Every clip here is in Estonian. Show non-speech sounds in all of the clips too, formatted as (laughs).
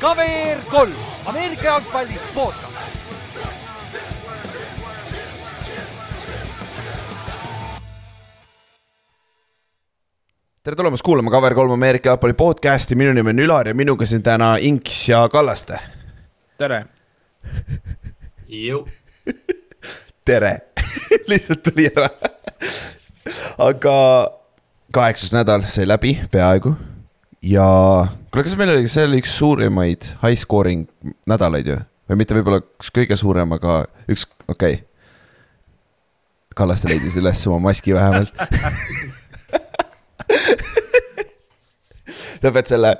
KVR kolm, Ameerika jalgpalli podcast. tere tulemast kuulama Cover3 Ameerika jalgpalli podcasti, minu nimi on Ülar ja minuga siin täna Inks ja Kallaste. tere. tere (laughs) lihtsalt tuli ära aga kaheksas nädal sai läbi peaaegu ja kuule, kas meil oli, see oli üks suurimaid high scoring nädalaid ju või mitte võib-olla üks kõige suurem, aga üks, okei okay.. Kallaste leidis üles oma maski vähemalt sa pead selle.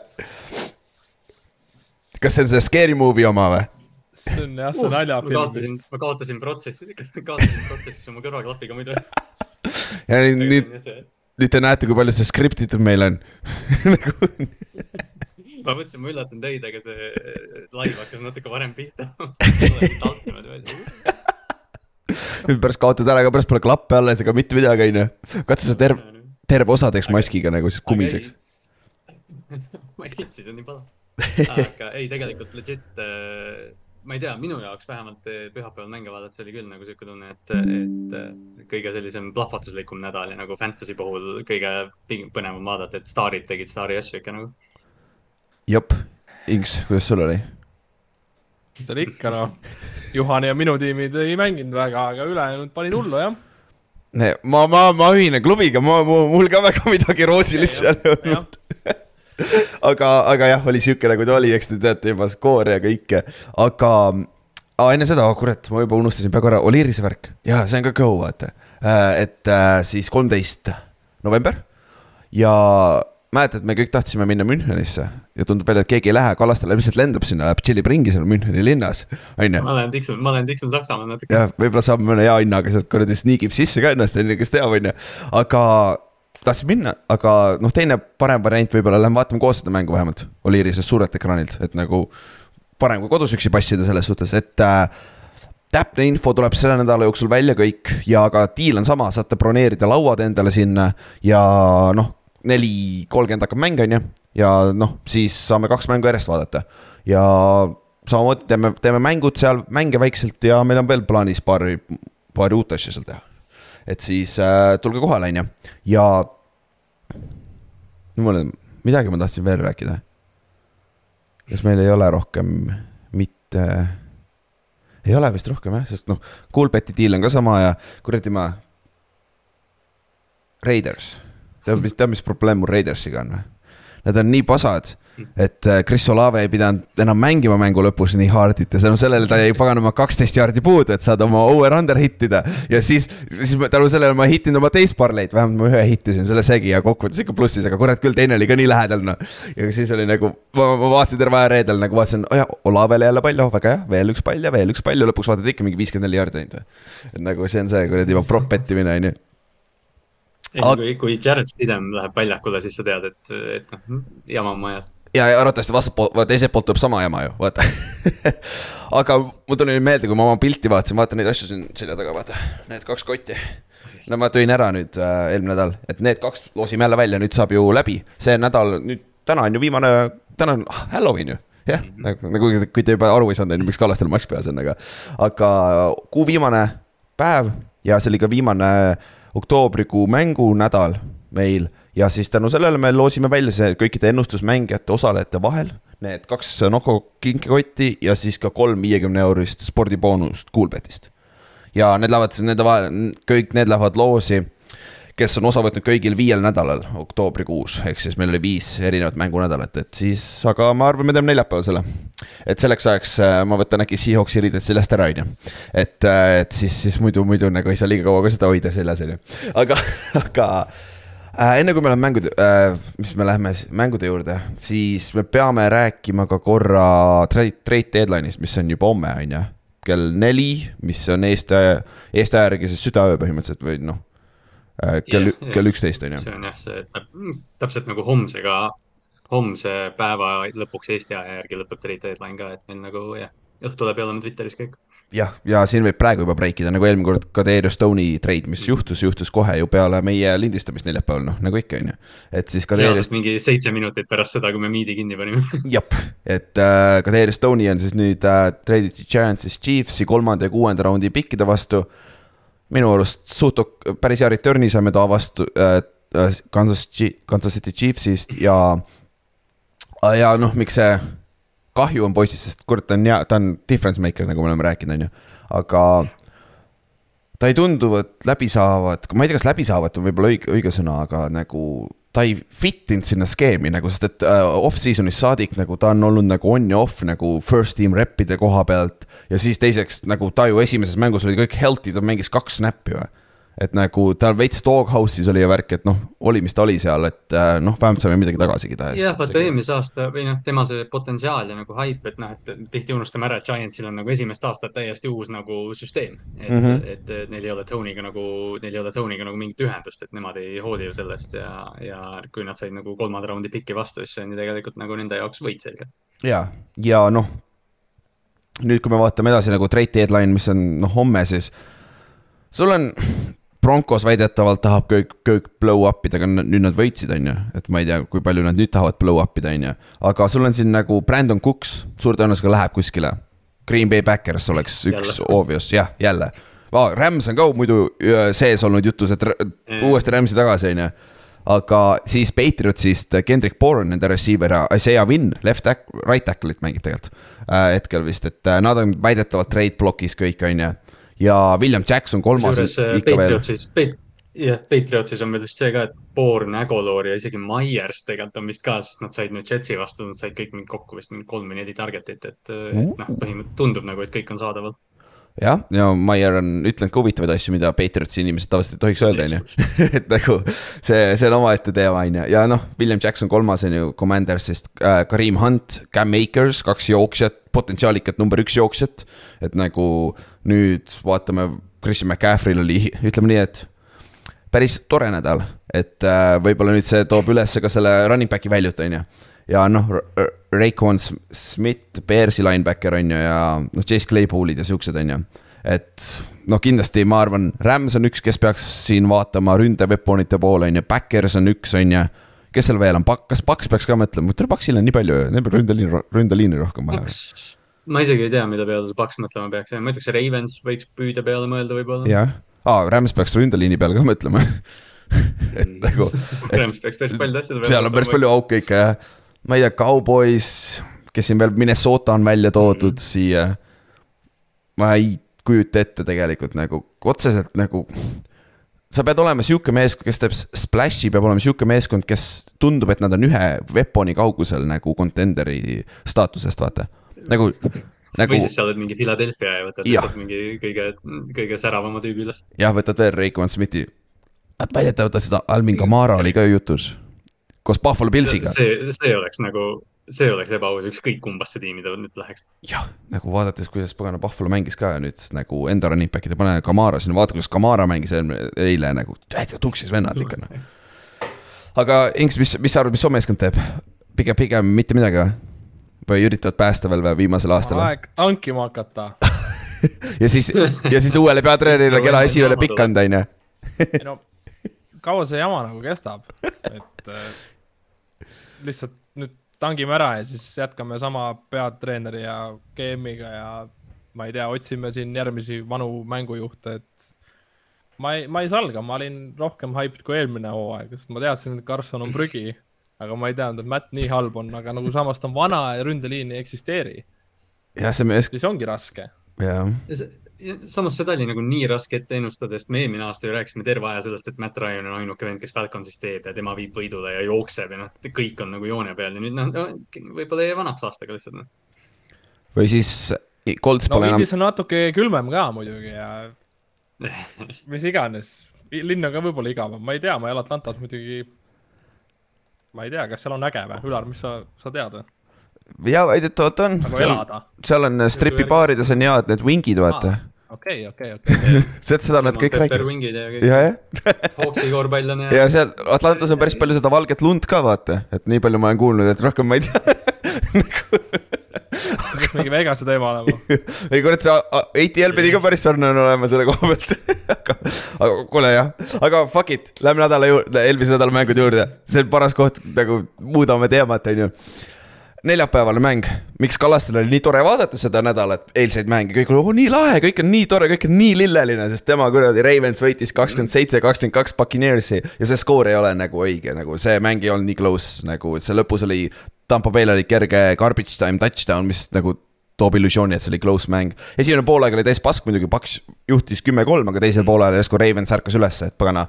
kas see on see Scary Movie oma või? see on jah, see on naljafilm vist. ma kaotasin protsessi, (laughs) kaotasin protsessi oma kõrvaklapiga muidu. ja nüüd, nüüd, nüüd te näete, kui palju see skriptitud meil on (laughs) nagu ma mõtlesin, ma üllatan teid, aga see laiv hakkas natuke varem pihta (laughs) nüüd pärast kaotad ära, aga pärast pole klappe alles ega mitte midagi, onju. katsu sa terve, terve osa teeks maskiga nagu siis kumiseks (laughs) ma ei viitsi, see on nii palav. aga ei, tegelikult legit äh, ma ei tea, minu jaoks vähemalt äh, pühapäeval mänge vaadates oli küll nagu sihuke tunne, et, et äh, kõige sellisem plahvatuslikum nädal ja nagu fantasy puhul kõige põnevam vaadata, et staarid tegid staari asju ikka nagu. jep, Inks, kuidas sul oli? ta oli ikka noh, Juhani ja minu tiimid ei mänginud väga, aga ülejäänud panin hullu jah. Ma, ma, ma ühinen klubiga, ma, mul ka väga midagi roosilist seal ei olnud aga, aga jah, oli sihuke nagu ta oli, eks te teate juba skoori ja kõike, aga ah, enne seda oh,, kurat, ma juba unustasin peaaegu ära, Oliirise värk ja see on ka go, vaata. Äh, et äh, siis kolmteist november ja mäletad, me kõik tahtsime minna Münchenisse ja tundub välja, et keegi ei lähe, Kallaste lihtsalt lendab sinna, läheb tšillib ringi seal Müncheni linnas, on ju. ma lähen tiksun, ma lähen tiksun Saksamaal natuke. jah, võib-olla saab mõne hea hinnaga sealt kuradi sniigib sisse ka ennast, on ju, kes teab, on ju, aga tahtsin minna, aga noh, teine parem variant võib-olla lähme vaatame koos seda mängu vähemalt. Oliirisest suurelt ekraanilt, et nagu parem kui kodus üksi passida selles suhtes, et äh, täpne info tuleb selle nädala jooksul välja kõik ja ka diil on sama, saate broneerida lauad endale sinna ja noh, neli kolmkümmend hakkab mäng, on ju. ja noh, siis saame kaks mängu järjest vaadata. Ja samamoodi teeme, teeme mängud seal, mänge väikselt ja meil on veel plaanis paari, paari uut asja seal teha et siis äh, tulge kohale, on ju, ja. jumala, midagi ma tahtsin veel rääkida. kas meil ei ole rohkem mitte, ei ole vist rohkem jah, sest noh, Coolbeti deal on ka sama ja kuradi ma. Raiders, tead, mis, tead, mis probleem mul Raidersiga on või? Nad on nii pasad et äh, Chris Olave ei pidanud enam mängima mängu lõpus nii hard'it ja tänu sellele ta jäi paganama kaksteist jaardi puudu, et saada oma over-under hittida. ja siis, siis tänu sellele ma hittinud oma teist parleid, vähemalt ma ühe hittisin selle segi ja kokkuvõttes ikka plussis, aga kurat küll, teine oli ka nii lähedal noh. ja siis oli nagu, ma, ma vaatasin terve aja reedel nagu vaatasin, oh jah, Olavele jälle pall, oh väga hea, veel üks pall ja veel üks pall ja lõpuks vaatad ikka mingi viiskümmend neli jaardi ainult või. et nagu see on see kuradi juba prop ettimine on ju Aga..., kui, kui Jared Stidham läheb väljakule, siis sa tead, et, et noh, jama on majas. Ja, ja arvatavasti vastaspool, teiselt poolt tuleb sama jama ju, vaata. (laughs) Aga mul tuli nüüd meelde, kui ma oma pilti vaatasin, vaata neid asju siin selja taga, vaata, need kaks kotti. no ma tõin ära nüüd äh, eelmine nädal, et need kaks loosime jälle välja, nüüd saab ju läbi, see nädal, nüüd täna on ju viimane, täna on Halloween ju jah? Mm -hmm., nagu, nagu kui te juba aru ei saanud, on ju, miks Kallastel mask peas on, aga, aga kuu viimane päev ja see oli ka viimane oktoobrikuu mängunädal meil ja siis tänu sellele me loosime välja see kõikide ennustusmängijate osalejate vahel need kaks Noko kinkikotti ja siis ka kolm viiekümne eurist spordiboonust Kuulbetist. ja need lähevad siis nende vahel, kõik need lähevad loosi, kes on osa võtnud kõigil viiel nädalal oktoobrikuus, ehk siis meil oli viis erinevat mängunädalat, et siis, aga ma arvan, me teeme neljapäeval selle. et selleks ajaks äh, ma võtan äkki Seahawksi riided seljast ära, on ju. et, äh, et siis, siis muidu, muidu nagu ei saa liiga kaua ka seda hoida seljas, on ju, aga, (laughs) aga äh,. enne kui me läheme mängude äh,, mis me läheme mängude juurde, siis me peame rääkima ka korra trade, trade deadline'ist, mis on juba homme, on ju. kell neli, mis on Eesti, Eesti aja järgi siis südaöö põhimõtteliselt või noh. Kell yeah,, kell üksteist on ju. see on jah, see mm, täpselt nagu homsega, homse päeva lõpuks Eesti aja järgi lõpeb trade deadline ka, et meil nagu jah, õhtu läbi oleme Twitteris kõik jah, ja siin võib praegu juba break ida, nagu eelmine kord Kaderio Stone'i trade, mis juhtus, juhtus kohe ju peale meie lindistamist neljapäeval, noh nagu ikka, on ju. et siis Kaderio reaalselt mingi seitse minutit pärast seda, kui me miidi kinni panime. (laughs) jep, et äh, Kaderio Stone'i on siis nüüd äh, treiditi Giants'ist Chiefsi kolmanda ja kuuenda raundi pikkide vastu. Minu arust suht päris hea return'i saime ta vastu äh, äh, Kansas, Kansas City Chiefsist ja. ja noh, miks see kahju on poisist, sest kurat, ta on hea, ta on difference maker, nagu me oleme rääkinud, on ju, aga ta ei tundu, et läbi saavat, ma ei tea, kas läbi saavat on võib-olla õige, õige sõna, aga nagu ta ei fit inud sinna skeemi nagu, sest et äh, off-season'ist saadik nagu ta on olnud nagu on ja off nagu first team rep'ide koha pealt. ja siis teiseks nagu ta ju esimeses mängus oli kõik healthy, ta mängis kaks snap'i või. Et nagu tal veits doghouse'is oli värk, et noh, oli, mis ta oli seal, et äh, noh, vähemalt saime midagi tagasigi teha. jah, vaata eelmise aasta või noh, tema see potentsiaal ja nagu haip, et noh, et tihti unustame ära, et Giantsil on nagu esimest aastat täiesti uus nagu süsteem. et mm. -hmm. et, et neil ei ole Tony'ga nagu, neil ei ole Tony'ga nagu mingit ühendust, et nemad ei hooli ju sellest ja, ja kui nad said nagu kolmanda raundi piki vastu, siis see on ju tegelikult nagu nende jaoks võit selgelt. ja, ja noh. nüüd, kui me vaatame edasi nagu trade deadline, mis on noh, homme siis. sul on, Broncos väidetavalt tahab kõik, kõik blow up ida, aga nüüd nad võitsid, on ju, et ma ei tea, kui palju nad nüüd tahavad blow up ida, on ju. aga sul on siin nagu Brandon Cooks, suure tõenäosusega läheb kuskile. Green Bay Backers oleks üks Jälle. obvious, jah, jälle. Rams on ka muidu sees olnud jutus, et r- uuesti Ramsi tagasi, on ju aga siis Patriotsist Kendrick Bourne, nende receiver ja Isaiah Wynn, left tack, right tackle'it mängib tegelikult äh, hetkel vist, et äh, nad on väidetavalt trade block'is kõik, on ju. Ja William Jackson kolmas ikka veel, Patriotsis, jah, Patriotsis on veel vist see ka, et Bourne, Agolor ja isegi Myers tegelikult on vist ka, sest nad said nüüd Jetsi vastu, nad said kõik mingi kokku vist mingi kolm või neli target'it, et mm. Mm. noh, põhimõtteliselt tundub nagu, et kõik on saadaval. jah, ja Maier on ütlenud ka huvitavaid asju, mida Patriotsi inimesed tavaliselt ei tohiks öelda, on ju. (laughs) et nagu see, see on omaette teema, on ju, ja noh, William Jackson kolmas on ju Commandersist äh,, Kareem Hunt, Cam Akers, kaks jooksjat, potentsiaalikat number üks jooksjat. et nagu nüüd vaatame, Christian McCaffrey'l oli, ütleme nii, et päris tore nädal, et äh, võib-olla nüüd see toob üles ka selle running back'i väljut, on ju. Ja noh, Raycon Smith, Bearsi linebacker on ju ja noh, Chase Claypool'id ja siuksed on ju. et noh, kindlasti ma arvan, Rams on üks, kes peaks siin vaatama ründeveponite poole on ju, Backers on üks, on ju. kes seal veel on, kas Paks peaks ka mõtlema, tule Paksil on nii palju, neil peab ründeliini, ründeliini rohkem vaja. Ma isegi ei tea, mida peale see Paks mõtlema peaks, ma ütleks, Ravens võiks püüda peale mõelda võib-olla. jah, aa, Rams peaks ründeliini peale ka mõtlema (laughs) et nagu, et Rams peaks päris paljude asjade seal on päris palju auke ikka jah. Ma ei tea, Cowboys, kes siin veel Minnesota on välja toodud mm -hmm. siia. ma ei kujuta ette tegelikult nagu otseselt nagu. sa pead olema sihuke meeskond, kes teeb splash'i, peab olema sihuke meeskond, kes tundub, et nad on ühe weapon'i kaugusel nagu contenderi staatusest, vaata. nagu, nagu või siis sa oled mingi Philadelphia ja võtad lihtsalt mingi kõige, kõige säravama tüübi üles. jah, võtad veel Raycon Smithi. Väidetavalt seda Alvin Kamara oli ka jutus. Koos Buffalo Pillsiga. see, see oleks nagu, see oleks ebaaus, ükskõik kumbasse tiimi ta nüüd läheks. jah, nagu vaadates, kuidas pagana Buffalo mängis ka nüüd nagu enda running back'ide, pane Kamara sinna, vaata, kuidas Kamara mängis eile nagu, täitsa tuksis vennad ikka noh. aga Inks, mis, mis sa arvad, mis su meeskond teeb? pigem, pigem mitte midagi või? või üritavad päästa veel või viimasel aastal aeg tankima hakata. (laughs) ja siis, ja siis uuele peatreenerile (laughs) kella esimene pikk anda, on ju. ei no, kaua see jama nagu kestab, et äh, (laughs) lihtsalt nüüd tangime ära ja siis jätkame sama peatreeneri ja GM-iga ja ma ei tea, otsime siin järgmisi vanu mängujuhte, et ma ei, ma ei salga, ma olin rohkem hyped kui eelmine hooaeg, sest ma teadsin, et Carson on prügi, aga ma ei teadnud, et Matt nii halb on, aga nagu samas ta on vana ja ründeliin ei eksisteeri, jah, see mees, siis ongi raske. jah, samas seda oli nagu nii raske ette ennustada, sest me eelmine aasta ju rääkisime terve aja sellest, et Matt Ryan on ainuke vend, kes Falconsis teeb ja tema viib võidule ja jookseb ja noh, kõik on nagu joone peal ja nüüd noh no,, võib-olla jäi vanaks aastaga lihtsalt noh. või siis Colts no pole enam, on natuke külmem ka muidugi ja (laughs) mis iganes, linn on ka võib-olla igavam, ma ei tea, ma ei ole Atlantas muidugi. ma ei tea, kas seal on äge või, Ülar, mis sa, sa tead või? jaa, väidetavalt on. nagu elada. seal on stripibaarides on head need vingid, vaata. okei, okei, okei. (laughs) sealt seda nad kõik räägivad. Ja jah. Hawksi korvpall on ja, ja seal Atlantas on päris palju seda valget lund ka vaata, et nii palju ma olen kuulnud, et rohkem ma ei tea. oleks (laughs) mingi Vegase teema nagu. (laughs) ei kurat, see ATL pidi ka päris sarnane olema selle koha pealt. aga, aga kuule jah, aga fuck it, lähme nädala juurde, eelmise nädala mängude juurde, see on paras koht nagu muudame teemat, onju neljapäevane mäng, miks Kallastel oli nii tore vaadata seda nädalat, eilseid mänge, kõik oli oh, nii lahe, kõik on nii tore, kõik on nii lilleline, sest tema kuradi Ravens võitis kakskümmend seitse, kakskümmend kaks Buccaneersi ja see skoor ei ole nagu õige, nagu see mäng ei olnud nii close, nagu see lõpus oli, Tampa Bay'l oli kerge garbage time touchdown, mis nagu toob illusiooni, et see oli close mäng. esimene poolaeg oli täis pask muidugi, Paks juhtis kümme-kolm, aga teisel poolel järsku Ravens ärkas ülesse, et pagana.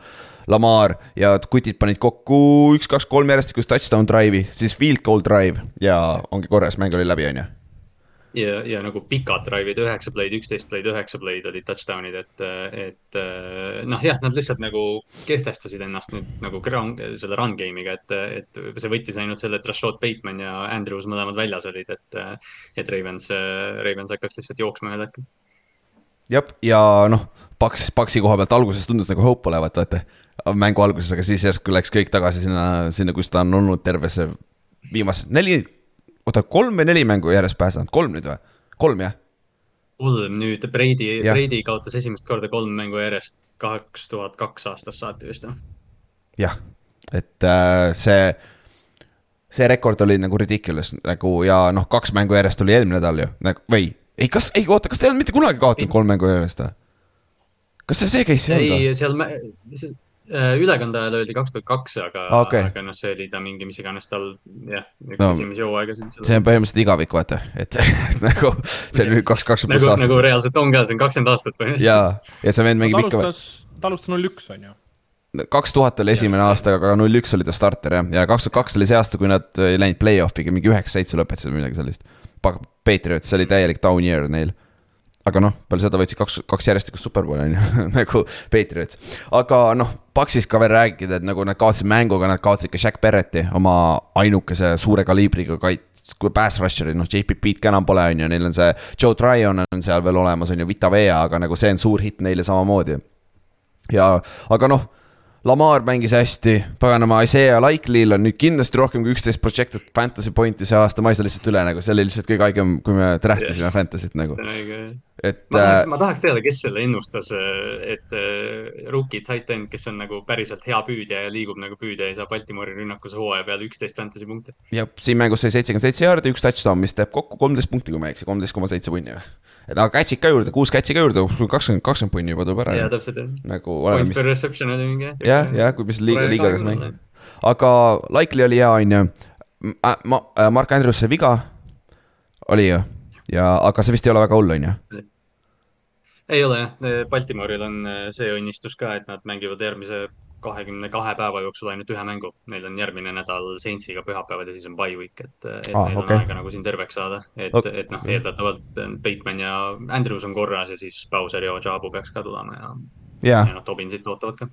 Lamar ja kutid panid kokku üks-kaks-kolm järjestikust touchdown drive'i, siis field goal drive ja ongi korras, mäng oli läbi, on ju. ja, ja nagu pikad drive'id, üheksa play'd, üksteist play'd, üheksa play'd olid touchdown'id, et, et eh, noh, jah, nad lihtsalt nagu kehtestasid ennast nüüd nagu ground, selle run game'iga, et, et see võttis ainult selle, et Rashad Bateman ja Andrews mõlemad väljas olid, et, et Ravens, Ravens hakkaks lihtsalt jooksma ühel hetkel. jah, ja noh, Paks, Paksi koha pealt alguses tundus nagu hope olevat, vaata. Mängu alguses, aga siis järsku läks kõik tagasi sinna, sinna, kus ta on olnud terve see viimased neli, oota, kolm või neli mängu järjest pääsenud, kolm nüüd või? kolm jah? kolm nüüd, Brady, Jah. Brady kaotas esimest korda kolm mängu järjest kaks tuhat kaks aastast saati vist või? jah, et äh, see, see rekord oli nagu ridiculous nagu ja noh, kaks mängu järjest oli eelmine nädal ju, nagu või ei, kas, ei oota, kas ta ei olnud mitte kunagi kaotanud kolm mängu järjest või? kas see see case ei olnud või? ei, seal ülekande ajal öeldi kaks tuhat kaks, aga Aa, okei. aga noh, see oli ta mingi, mis iganes tal jah, No, esimesi hooaegasid. see on põhimõtteliselt igavik, vaata, et (laughs) nagu see on nüüd kaks, nagu pluss, aastat nagu reaalselt on ka, see on kakskümmend aastat või? ja, ja see vend mängib ikka, alustas, ta alustas null üks, on ju. kaks tuhat oli esimene aasta, aga null üks oli ta starter jah, ja kaks tuhat kaks oli see aasta, kui nad ei läinud play-off'iga, mingi üheksa-seitse lõpetasid või midagi sellist. Patriots, see oli täielik down year neil. Aga noh, peale seda võtsid kaks, kaks järjestikust superbowli on ju, (laughs) nagu Patriots. aga noh, Paxist ka veel rääkida, et nagu nad kaotasid mänguga, nad kaotasid ka Shaq Barretti, oma ainukese suure kaliibriga kait-, kui pass rusher'i, noh, JPP-d ka enam pole, on ju, neil on see Joe Tryon on seal veel olemas, on ju, Vita Vea, aga nagu see on suur hitt neile samamoodi ja, aga noh, Lamar mängis hästi, paganama Isaiah Likely'l on nüüd kindlasti rohkem kui üksteist projected fantasy pointi see aasta, ma ei saa lihtsalt üle nagu, see oli lihtsalt kõige haigem, kui me tähtisime yeah. fantasy't nagu, et ma äh, tahaks, ma tahaks teada, kes selle ennustas, et äh, rookie tight end, kes on nagu päriselt hea püüdja ja liigub nagu püüdja ja saab Baltimori rünnakus hooaja peale üksteist fantasy punkti. ja siin mängus sai seitsekümmend seitse jaardi, üks touchdown, mis teeb kokku kolmteist punkti, kui ma ei eksi, kolmteist koma seitse punni või. et aga catch'id ka juurde, kuus catch'i ka juurde, kakskümmend, kakskümmend punni juba tuleb ära ja ju. täpselt jah. nagu Points mis per reception oli mingi. jah, jah, kui mis liiga, liigagas mäng. aga Likely oli hea, on ju. ma, Mark Andrews sai viga, oli ju, ja aga see vist ei ole väga hull, on ju. ei ole jah, Baltimooril on äh, see õnnistus ka, et nad mängivad järgmise kahekümne kahe päeva jooksul ainult ühe mängu. Neil on järgmine nädal Saintsiga pühapäeval ja siis on bye week, et, et Aa, neil okei. on aega nagu siin terveks saada. et Ok., et noh, eeldatavalt Bateman ja Andrews on korras ja siis Bowser ja Ojabu peaks ka tulema ja, jaa ja, noh, Tobinsit ootavad ka.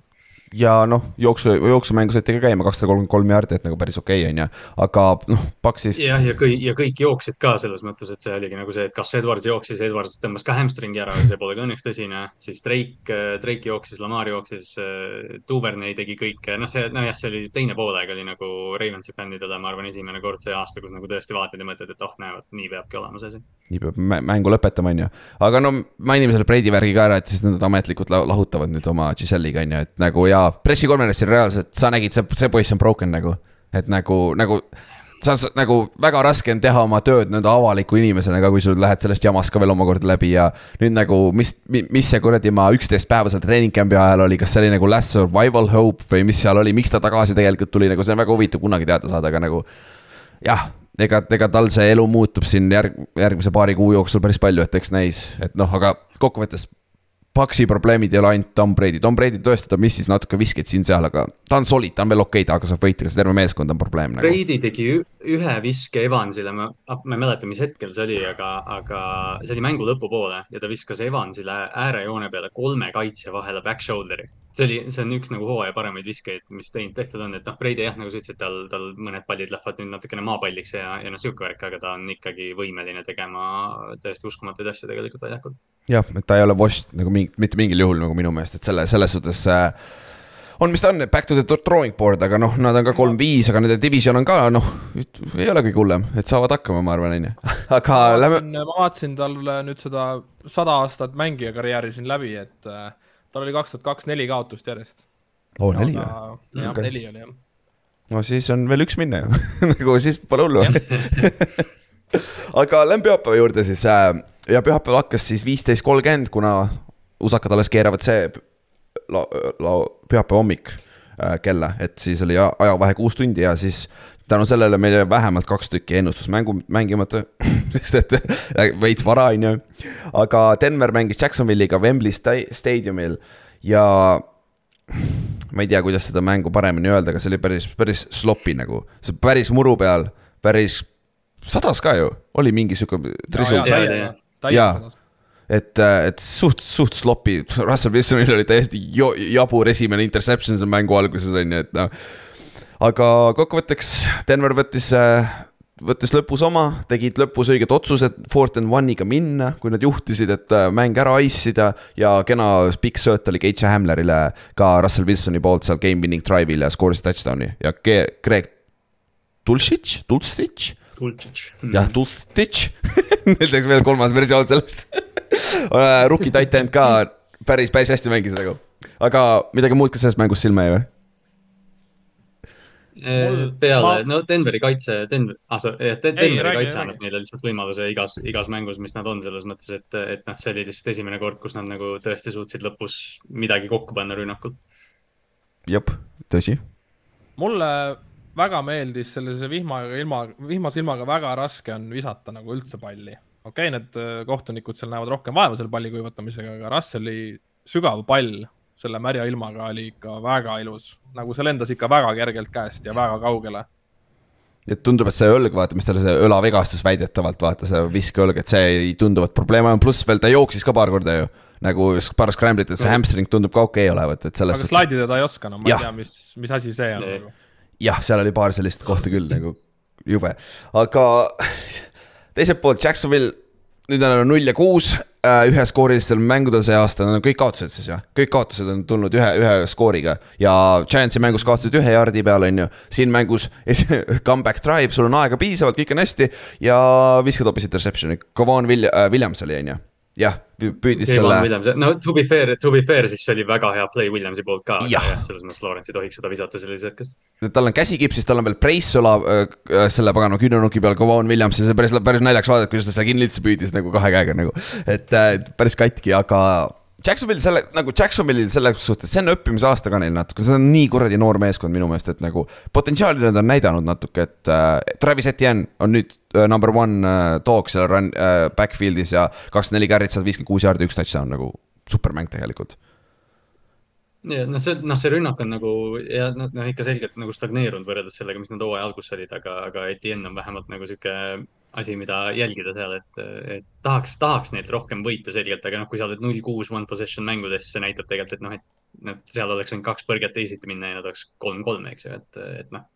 Ja noh, jooksu, jooksumängu saite ka käima kakssada kolmkümmend kolm jaardi, et nagu päris okei okay, on ju, aga noh, Paksis jah, ja kõik, ja kõik jooksid ka selles mõttes, et see oligi nagu see, et kas Edwards jooksis, Edwards tõmbas ka hamstringi ära, see pole ka õnneks tõsine. siis Drake, Drake jooksis, Lamar jooksis, Duvernay tegi kõike, noh, see, nojah, see oli teine poolaeg oli nagu Ravensi fännidele, ma arvan, esimene kord see aasta, kus nagu tõesti vaatad ja mõtled, et oh, näe, vot nii peabki olema see asi. Nii peab mä- mängu lõpetama, on ju. aga no mainime selle Brady värgi ka ära, et siis nad ametlikult la- lahutavad nüüd oma Giselle'iga, on ju, et nagu ja pressikonverentsil reaalselt sa nägid, see, see poiss on broken nagu. et nagu, nagu sa sa- nagu väga raske on teha oma tööd nõnda avaliku inimesena ka, kui sul lähed sellest jamast ka veel omakorda läbi ja nüüd nagu, mis, mis see kuradi ma üksteist päeva seal treening camp'i ajal oli, kas see oli nagu last survival hope või mis seal oli, miks ta tagasi tegelikult tuli, nagu see on väga huvitav kunagi teada saada, aga nagu jah, ega, ega tal see elu muutub siin järg, järgmise paari kuu jooksul päris palju, et eks näis, et noh, aga kokkuvõttes. Paxi probleemid ei ole ainult Tom Brady, Tom Brady tõesti, ta missis natuke viskeid siin-seal, aga ta on solid, ta on veel okei okay,, ta saab võita, kas terve meeskond on probleem nagu. Brady tegi ühe viske Evansile, ma, ma ei mäleta, mis hetkel see oli, aga, aga see oli mängu lõpupoole ja ta viskas Evansile äärejoone peale kolme kaitsja vahele back shoulder'i. see oli, see on üks nagu hooaja paremaid viskeid, mis teinud, tehtud on, et noh, Brady jah, nagu sa ütlesid, tal, tal mõned pallid lähevad nüüd natukene maapalliks ja, ja noh, sihuke värk, aga ta on ikkagi võimeline tegema täiesti uskumatuid asju tegelikult väljakul. jah, et ta ei ole washed nagu mingi, mitte mingil juhul nagu minu meelest, et selle, selles suhtes äh, on, mis ta on, back to the drawing board, aga noh, nad on ka kolm-viis, aga nende division on ka noh, ei ole kõige hullem, et saavad hakkama, ma arvan, on ju. (laughs) aga ma lähme, ma vaatasin talle nüüd seda sada aastat mängija karjääri siin läbi, et äh, tal oli kaks tuhat kaks neli kaotust järjest. oo neli või? jah okay., neli oli jah. no siis on veel üks minna ju (laughs) nagu siis pole hullu. (laughs) aga lähme pühapäeva juurde siis äh, ja pühapäeval hakkas siis viisteist kolmkümmend, kuna usakad alles keeravad see la-, la-, pühapäeva hommik äh, kella, et siis oli ajavahe kuus tundi ja siis tänu sellele meil jäi vähemalt kaks tükki ennustusmängu mängimata, (laughs) sest et veits vara on ju. aga Denver mängis Jacksonville'iga Wembley sta- staadiumil ja ma ei tea, kuidas seda mängu paremini öelda, aga see oli päris, päris sloppy nagu, see päris muru peal, päris sadas ka ju, oli mingi sihuke trisu jaa, jaa. Jaa. et, et suht, suht sloppy, (laughs) Russell Wilsonil oli täiesti jo, jabur esimene interception seal mängu alguses on ju, et noh. aga kokkuvõtteks Denver võttis, võttis lõpus oma, tegid lõpus õiged otsused, fourth and one'iga minna, kui nad juhtisid, et äh, mäng ära ice ida ja kena pikk sööt oli Keitsa Hamlerile ka Russell Wilsoni poolt seal game winning drive'il ja skoorisid touchdown'i ja Greg Dulcich, Dulcich jah, Dulcich Neil teeks veel kolmas versioon sellest (laughs) Rookie tight end ka päris, päris hästi mängis nagu. aga midagi muud ka sellest mängust silma jäi või? Mul- peale, ma- no Denveri kaitse, Denver, ah sa, jah, Denveri kaitse räägi. annab neile lihtsalt võimaluse igas, igas mängus, mis nad on, selles mõttes, et, et noh, see oli lihtsalt esimene kord, kus nad nagu tõesti suutsid lõpus midagi kokku panna rünnakul. jep, tõsi. mulle väga meeldis sellise vihmaga ilma, vihmase ilmaga väga raske on visata nagu üldse palli. okei okay,, need äh, kohtunikud seal näevad rohkem vaeva selle palli kuivatamisega, aga Russeli sügav pall selle märja ilmaga oli ikka väga ilus, nagu see lendas ikka väga kergelt käest ja väga kaugele. et tundub, et see õlg, vaata, mis tal see õlavigastus väidetavalt, vaata see viskeõlg, et see ei tunduvat probleem on, pluss veel ta jooksis ka paar korda ju. nagu paar scramble'it, et see hamstring tundub ka okei okay olevat, et selles aga slaidida ta ei oska, no ma ei Jah. tea, mis, mis asi see on nagu. jah, seal oli paar sellist kohta küll nagu jube, aga teiselt poolt Jacksonville, nüüd on null ja kuus üheskoorilistel mängudel see aasta, nad on kõik kaotused siis jah, kõik kaotused on tulnud ühe, ühe skooriga. Ja Giantsi mängus kaotasid ühe jardi peal, on ju, siin mängus (laughs) comeback drive, sul on aega piisavalt, kõik on hästi. Ja viskad hoopis interception'i, Kavon äh, Williams oli, on ju, jah, püüdis selle, no to be fair, to be fair, siis see oli väga hea play Williamsi poolt ka. Jah. selles mõttes Lawrence ei tohiks seda visata sellises hetkes. tal on käsi kipsis, tal on veel preis õla äh, selle pagana küünenuki peal, Kavon Williams ja see päris, päris naljakas vaadata, kuidas ta seda kinni üldse püüdis nagu kahe käega nagu. et äh, päris katki, aga Jacksonville selle nagu Jacksonville'il selles suhtes, see on õppimisaasta ka neil natuke, see on nii kuradi noor meeskond minu meelest, et nagu potentsiaali nad on näidanud natuke, et äh, Travis Etienne on nüüd äh, number one äh, dog seal run äh, backfield'is ja kakskümmend neli carry't, sada viiskümmend kuus jaardi, üks touchdown nagu supermäng tegelikult. ja noh, see, noh, see rünnak on nagu ja noh no,, ikka selgelt nagu stagneerunud võrreldes sellega, mis nad hooaja alguses olid, aga, aga Etienne on vähemalt nagu sihuke asi, mida jälgida seal, et, et tahaks, tahaks neilt rohkem võita selgelt, aga noh, kui sa oled null kuus one possession mängudes, see näitab tegelikult, et noh, et nad seal oleks võinud kaks põrget teisiti minna ja nad oleks kolm-kolm, eks ju, et, et noh.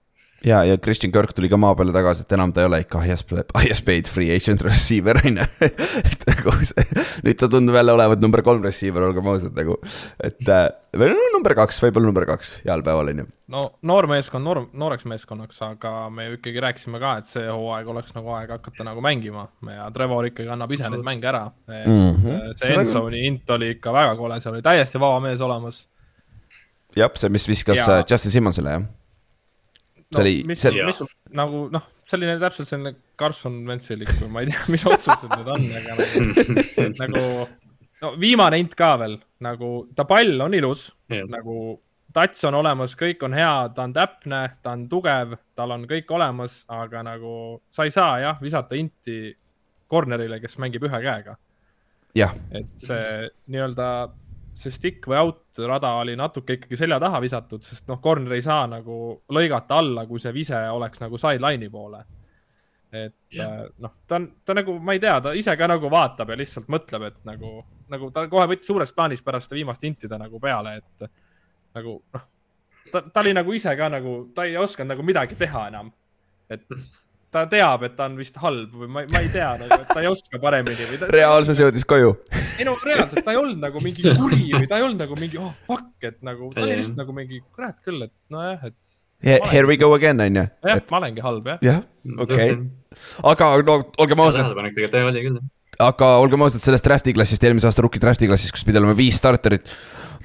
ja, ja Christian Kirk tuli ka maa peale tagasi, et enam ta ei ole ikka highest, highest paid free agent receiver on ju. (laughs) et nagu see, nüüd ta tundub jälle olevat number kolm receiver, olgem ausad nagu, et äh, või no number kaks, võib-olla number kaks heal päeval on ju. no noor meeskond noor, nooreks meeskonnaks, aga me ju ikkagi rääkisime ka, et see hooaeg oleks nagu aeg hakata nagu mängima ja Trevor ikkagi annab ise neid mänge ära. mm -hmm. see Seda endzone'i int oli ikka väga kole, seal oli täiesti vaba mees olemas. jah, see, mis viskas Ja- ja... Justin Simmonsile jah. See oli, see, mis sul nagu noh, selline täpselt selline Carson Wentzilik või ma ei tea, (laughs) mis otsused need on, aga nagu, (laughs) nagu no viimane int ka veel nagu ta pall on ilus Jah. nagu tats on olemas, kõik on hea, ta on täpne, ta on tugev, tal on kõik olemas, aga nagu sa ei saa jah visata inti corner'ile, kes mängib ühe käega. et see nii-öelda see stick või out rada oli natuke ikkagi selja taha visatud, sest noh, corner ei saa nagu lõigata alla, kui see vise oleks nagu sideline'i poole. et yeah. noh, ta on, ta nagu, ma ei tea, ta ise ka nagu vaatab ja lihtsalt mõtleb, et nagu, nagu ta kohe võttis suures plaanis pärast seda viimast intida nagu peale, et nagu noh, ta, ta oli nagu ise ka nagu, ta ei osanud nagu midagi teha enam. et (laughs) ta teab, et ta on vist halb või ma, ma ei tea nagu, et ta ei oska paremini või ta. reaalsus jõudis koju. ei no reaalselt ta ei olnud nagu mingi kuri või ta ei olnud nagu mingi oh fuck, et nagu ta oli lihtsalt nagu mingi kurat küll, et nojah, et Here we go again on ju. jah, ma olengi halb jah. jah, okei, aga no olgem ausad, tähelepanek tegelikult jah, oli küll. Aga olgem ausad, sellest draft'i klassist, eelmise aasta rookie draft'i klassist, kus pidi olema viis starterit.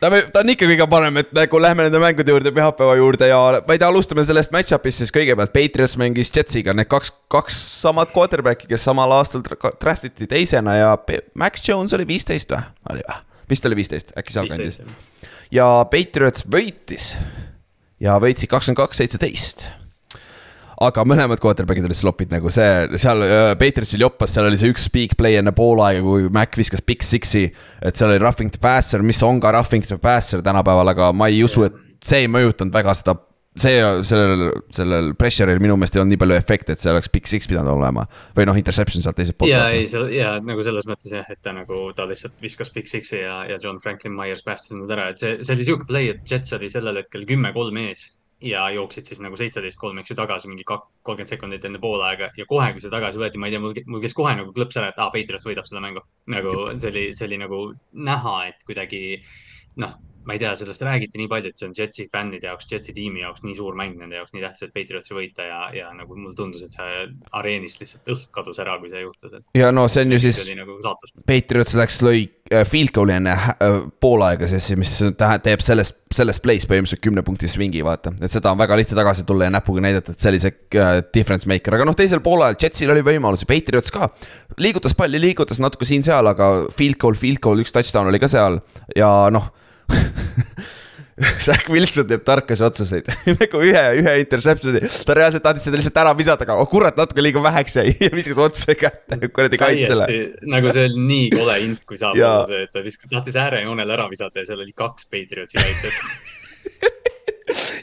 ta, ta on ikka kõige parem, et nagu lähme nende mängude juurde pühapäeva juurde ja ma ei tea, alustame sellest match-up'ist siis kõigepealt. Patriots mängis Jetsiga, need kaks, kaks samad quarterback'i, kes samal aastal draft iti teisena ja Max Jones oli viisteist või, oli või? vist oli viisteist, äkki sealkandis. ja Patriots võitis ja võitsid kakskümmend kaks, seitseteist. Aga mõlemad quarterback'id olid slopid nagu see, seal äh, Patriotsil joppas, seal oli see üks big play enne poolaega, kui Mac viskas big six'i. et seal oli roughing the passer, mis on ka roughing the passer tänapäeval, aga ma ei usu, et see ei mõjutanud väga seda. see, sellel, sellel pressure'il minu meelest ei olnud nii palju efekti, et see oleks big six pidanud olema või noh, interception sealt teiselt poolt. ja ei, ja nagu selles mõttes jah, et ta nagu, ta lihtsalt viskas Big Six'i ja, ja John Franklin Myers päästis nad ära, et see, see oli siuke play, et Jets oli sellel hetkel kümme-kolm ees ja jooksid siis nagu seitseteist kolm, eks ju, tagasi mingi kolmkümmend sekundit enne poolaega ja kohe, kui see tagasi võeti, ma ei tea, mul, mul käis kohe nagu klõps ära, et aa, Patriots võidab seda mängu. nagu see oli, see oli nagu näha, et kuidagi noh, ma ei tea, sellest räägiti nii palju, et see on Jetsi fännide jaoks, Jetsi tiimi jaoks nii suur mäng nende jaoks, nii tähtis, et Patriotsi võita ja, ja nagu mulle tundus, et see areenist lihtsalt õhk kadus ära, kui see juhtus, et ja no see on ju siis nagu saatus. Patriots läks, lõi äh, field goal'i enne äh, poolaega siis, mis tähe- teeb sellest, sellest play'st põhimõtteliselt kümne punkti swing'i, vaata. et seda on väga lihtne tagasi tulla ja näpuga näidata, et see oli see äh, difference maker, aga noh, teisel poolel Jetsil oli võimalusi, Patriots ka. liigutas palli, liigutas natuke siin-seal, aga field goal, field goal, üks touchdown oli ka seal ja noh (laughs) Zach Wilson teeb tarkasi otsuseid (laughs) nagu ühe, ühe interception'i, ta reaalselt tahtis seda lihtsalt ära visata, aga oh kurat, natuke liiga väheks jäi (laughs) ja viskas otse kätte kuradi kaitsele. nagu see oli nii kole int, kui saab olla see, et ta viskas, tahtis äärejoonele ära visata ja seal oli kaks Patriotsi kaitset.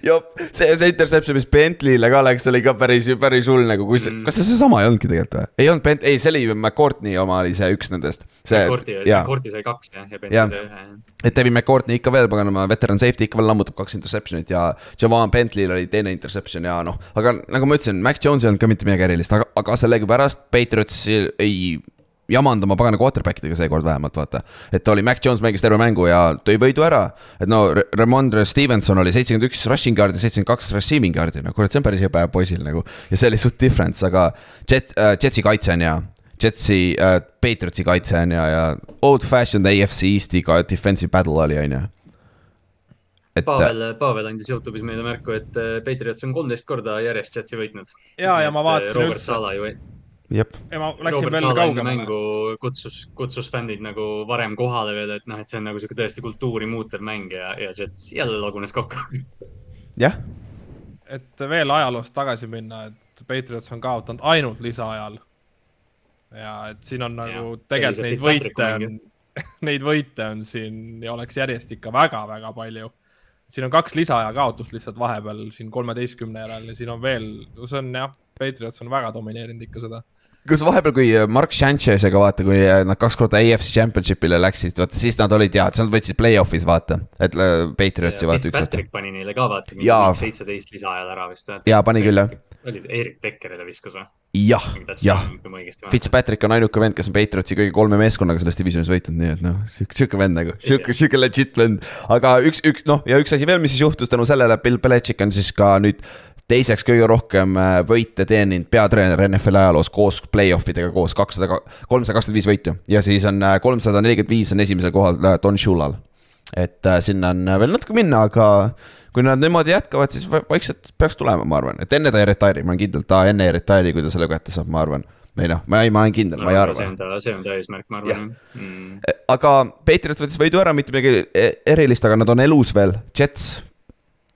jop, see, see interception, mis Bentley'le ka läks, oli ka päris, päris hull nagu, kui see mm., kas see seesama ei olnudki tegelikult või? ei olnud Bent-, ei, see oli McCourtney oma oli see üks nendest. see, jaa, Korti sai kaks jah, ja Jah. Bentley sai ühe. Et Devin McCourtney ikka veel, paganama veteran safety ikka veel lammutab kaks interception'it ja Javan Bentley'l oli teine interception ja noh, aga nagu ma ütlesin, Mac Jones ei olnud ka mitte midagi erilist, aga, aga sellegipärast Patriots ei jamanud oma pagana quarterback idega seekord vähemalt vaata. et oli, Mac Jones mängis terve mängu ja tõi võidu ära. et no Re- Ramondre Stevenson oli seitsekümmend üks rushing yard'i, seitsekümmend kaks receiving yard'i, no kurat, see on päris hea päev poisil nagu. ja see oli suht difference, aga Jet äh,, Jetsi kaitse on hea. Jetsi äh,, Patriotsi kaitse on ja, ja old fashioned AFC Eestiga defensive battle oli, on ju. et äh, Pavel, Pavel andis Youtube'is meile märku, et äh, Patriots on kolmteist korda järjest Jetsi võitnud. ja, ja ma vaatasin Robert üldse Sala ju, jep, ja ma läksin Robert veel kaugemale. mängu kutsus, kutsus fännid nagu varem kohale veel, et noh, et see on nagu sihuke tõesti kultuuri muutev mäng ja, ja Jets jälle lagunes kokku. jah, et veel ajaloost tagasi minna, et Patriots on kaotanud ainult lisaajal. Ja et siin on nagu Jah, tegelikult neid võite on, (laughs) neid võite on siin ja oleks järjest ikka väga-väga palju. siin on kaks lisaaja kaotust lihtsalt vahepeal siin kolmeteistkümne järel ja siin on veel, see on jah, Patriots on väga domineerinud ikka seda. kas vahepeal, kui Mark Sanchez'ega vaata, kui nad kaks korda AFC Championship'ile läksid, vaata siis nad olid ja, siis nad võtsid play-off'is vaata, et äh, Patriotsi vaata üks aasta. Fitzpatrick pani neile ka vaata, seitseteist lisaajal ära vist. Jaa, pani küll, jah.. oli Erik Beckerile viskas või? jah, jah. Fitzpatrick on ainuke vend, kes on Patriotsi kõige kolme meeskonnaga selles divisionis võitnud, nii et noh, sihuke, sihuke vend nagu, sihuke, sihuke legit vend. aga üks, üks noh, ja üks asi veel, mis siis juhtus tänu sellele, Bill Belichik on siis ka nüüd teiseks kõige rohkem äh, võite teeninud peatreener NFL ajaloos koos play-off idega koos kakssada, kolmsada kakskümmend viis võitu ja siis on äh, kolmsada nelikümmend viis on esimesel kohal äh, Don Shulal. et sinna on veel natuke minna, aga kui nad niimoodi jätkavad, siis va- vaikselt peaks tulema, ma arvan, et enne ta ei retire'i, ma olen kindel, ta enne ei retire'i, kui ta selle kätte saab, ma arvan. või noh, ma ei, ma olen kindel, ma ei arva see on ta, see on ta eesmärk, ma arvan jah mm.. aga Patriots võttis võidu ära, mitte midagi e- erilist, aga nad on elus veel, Jets.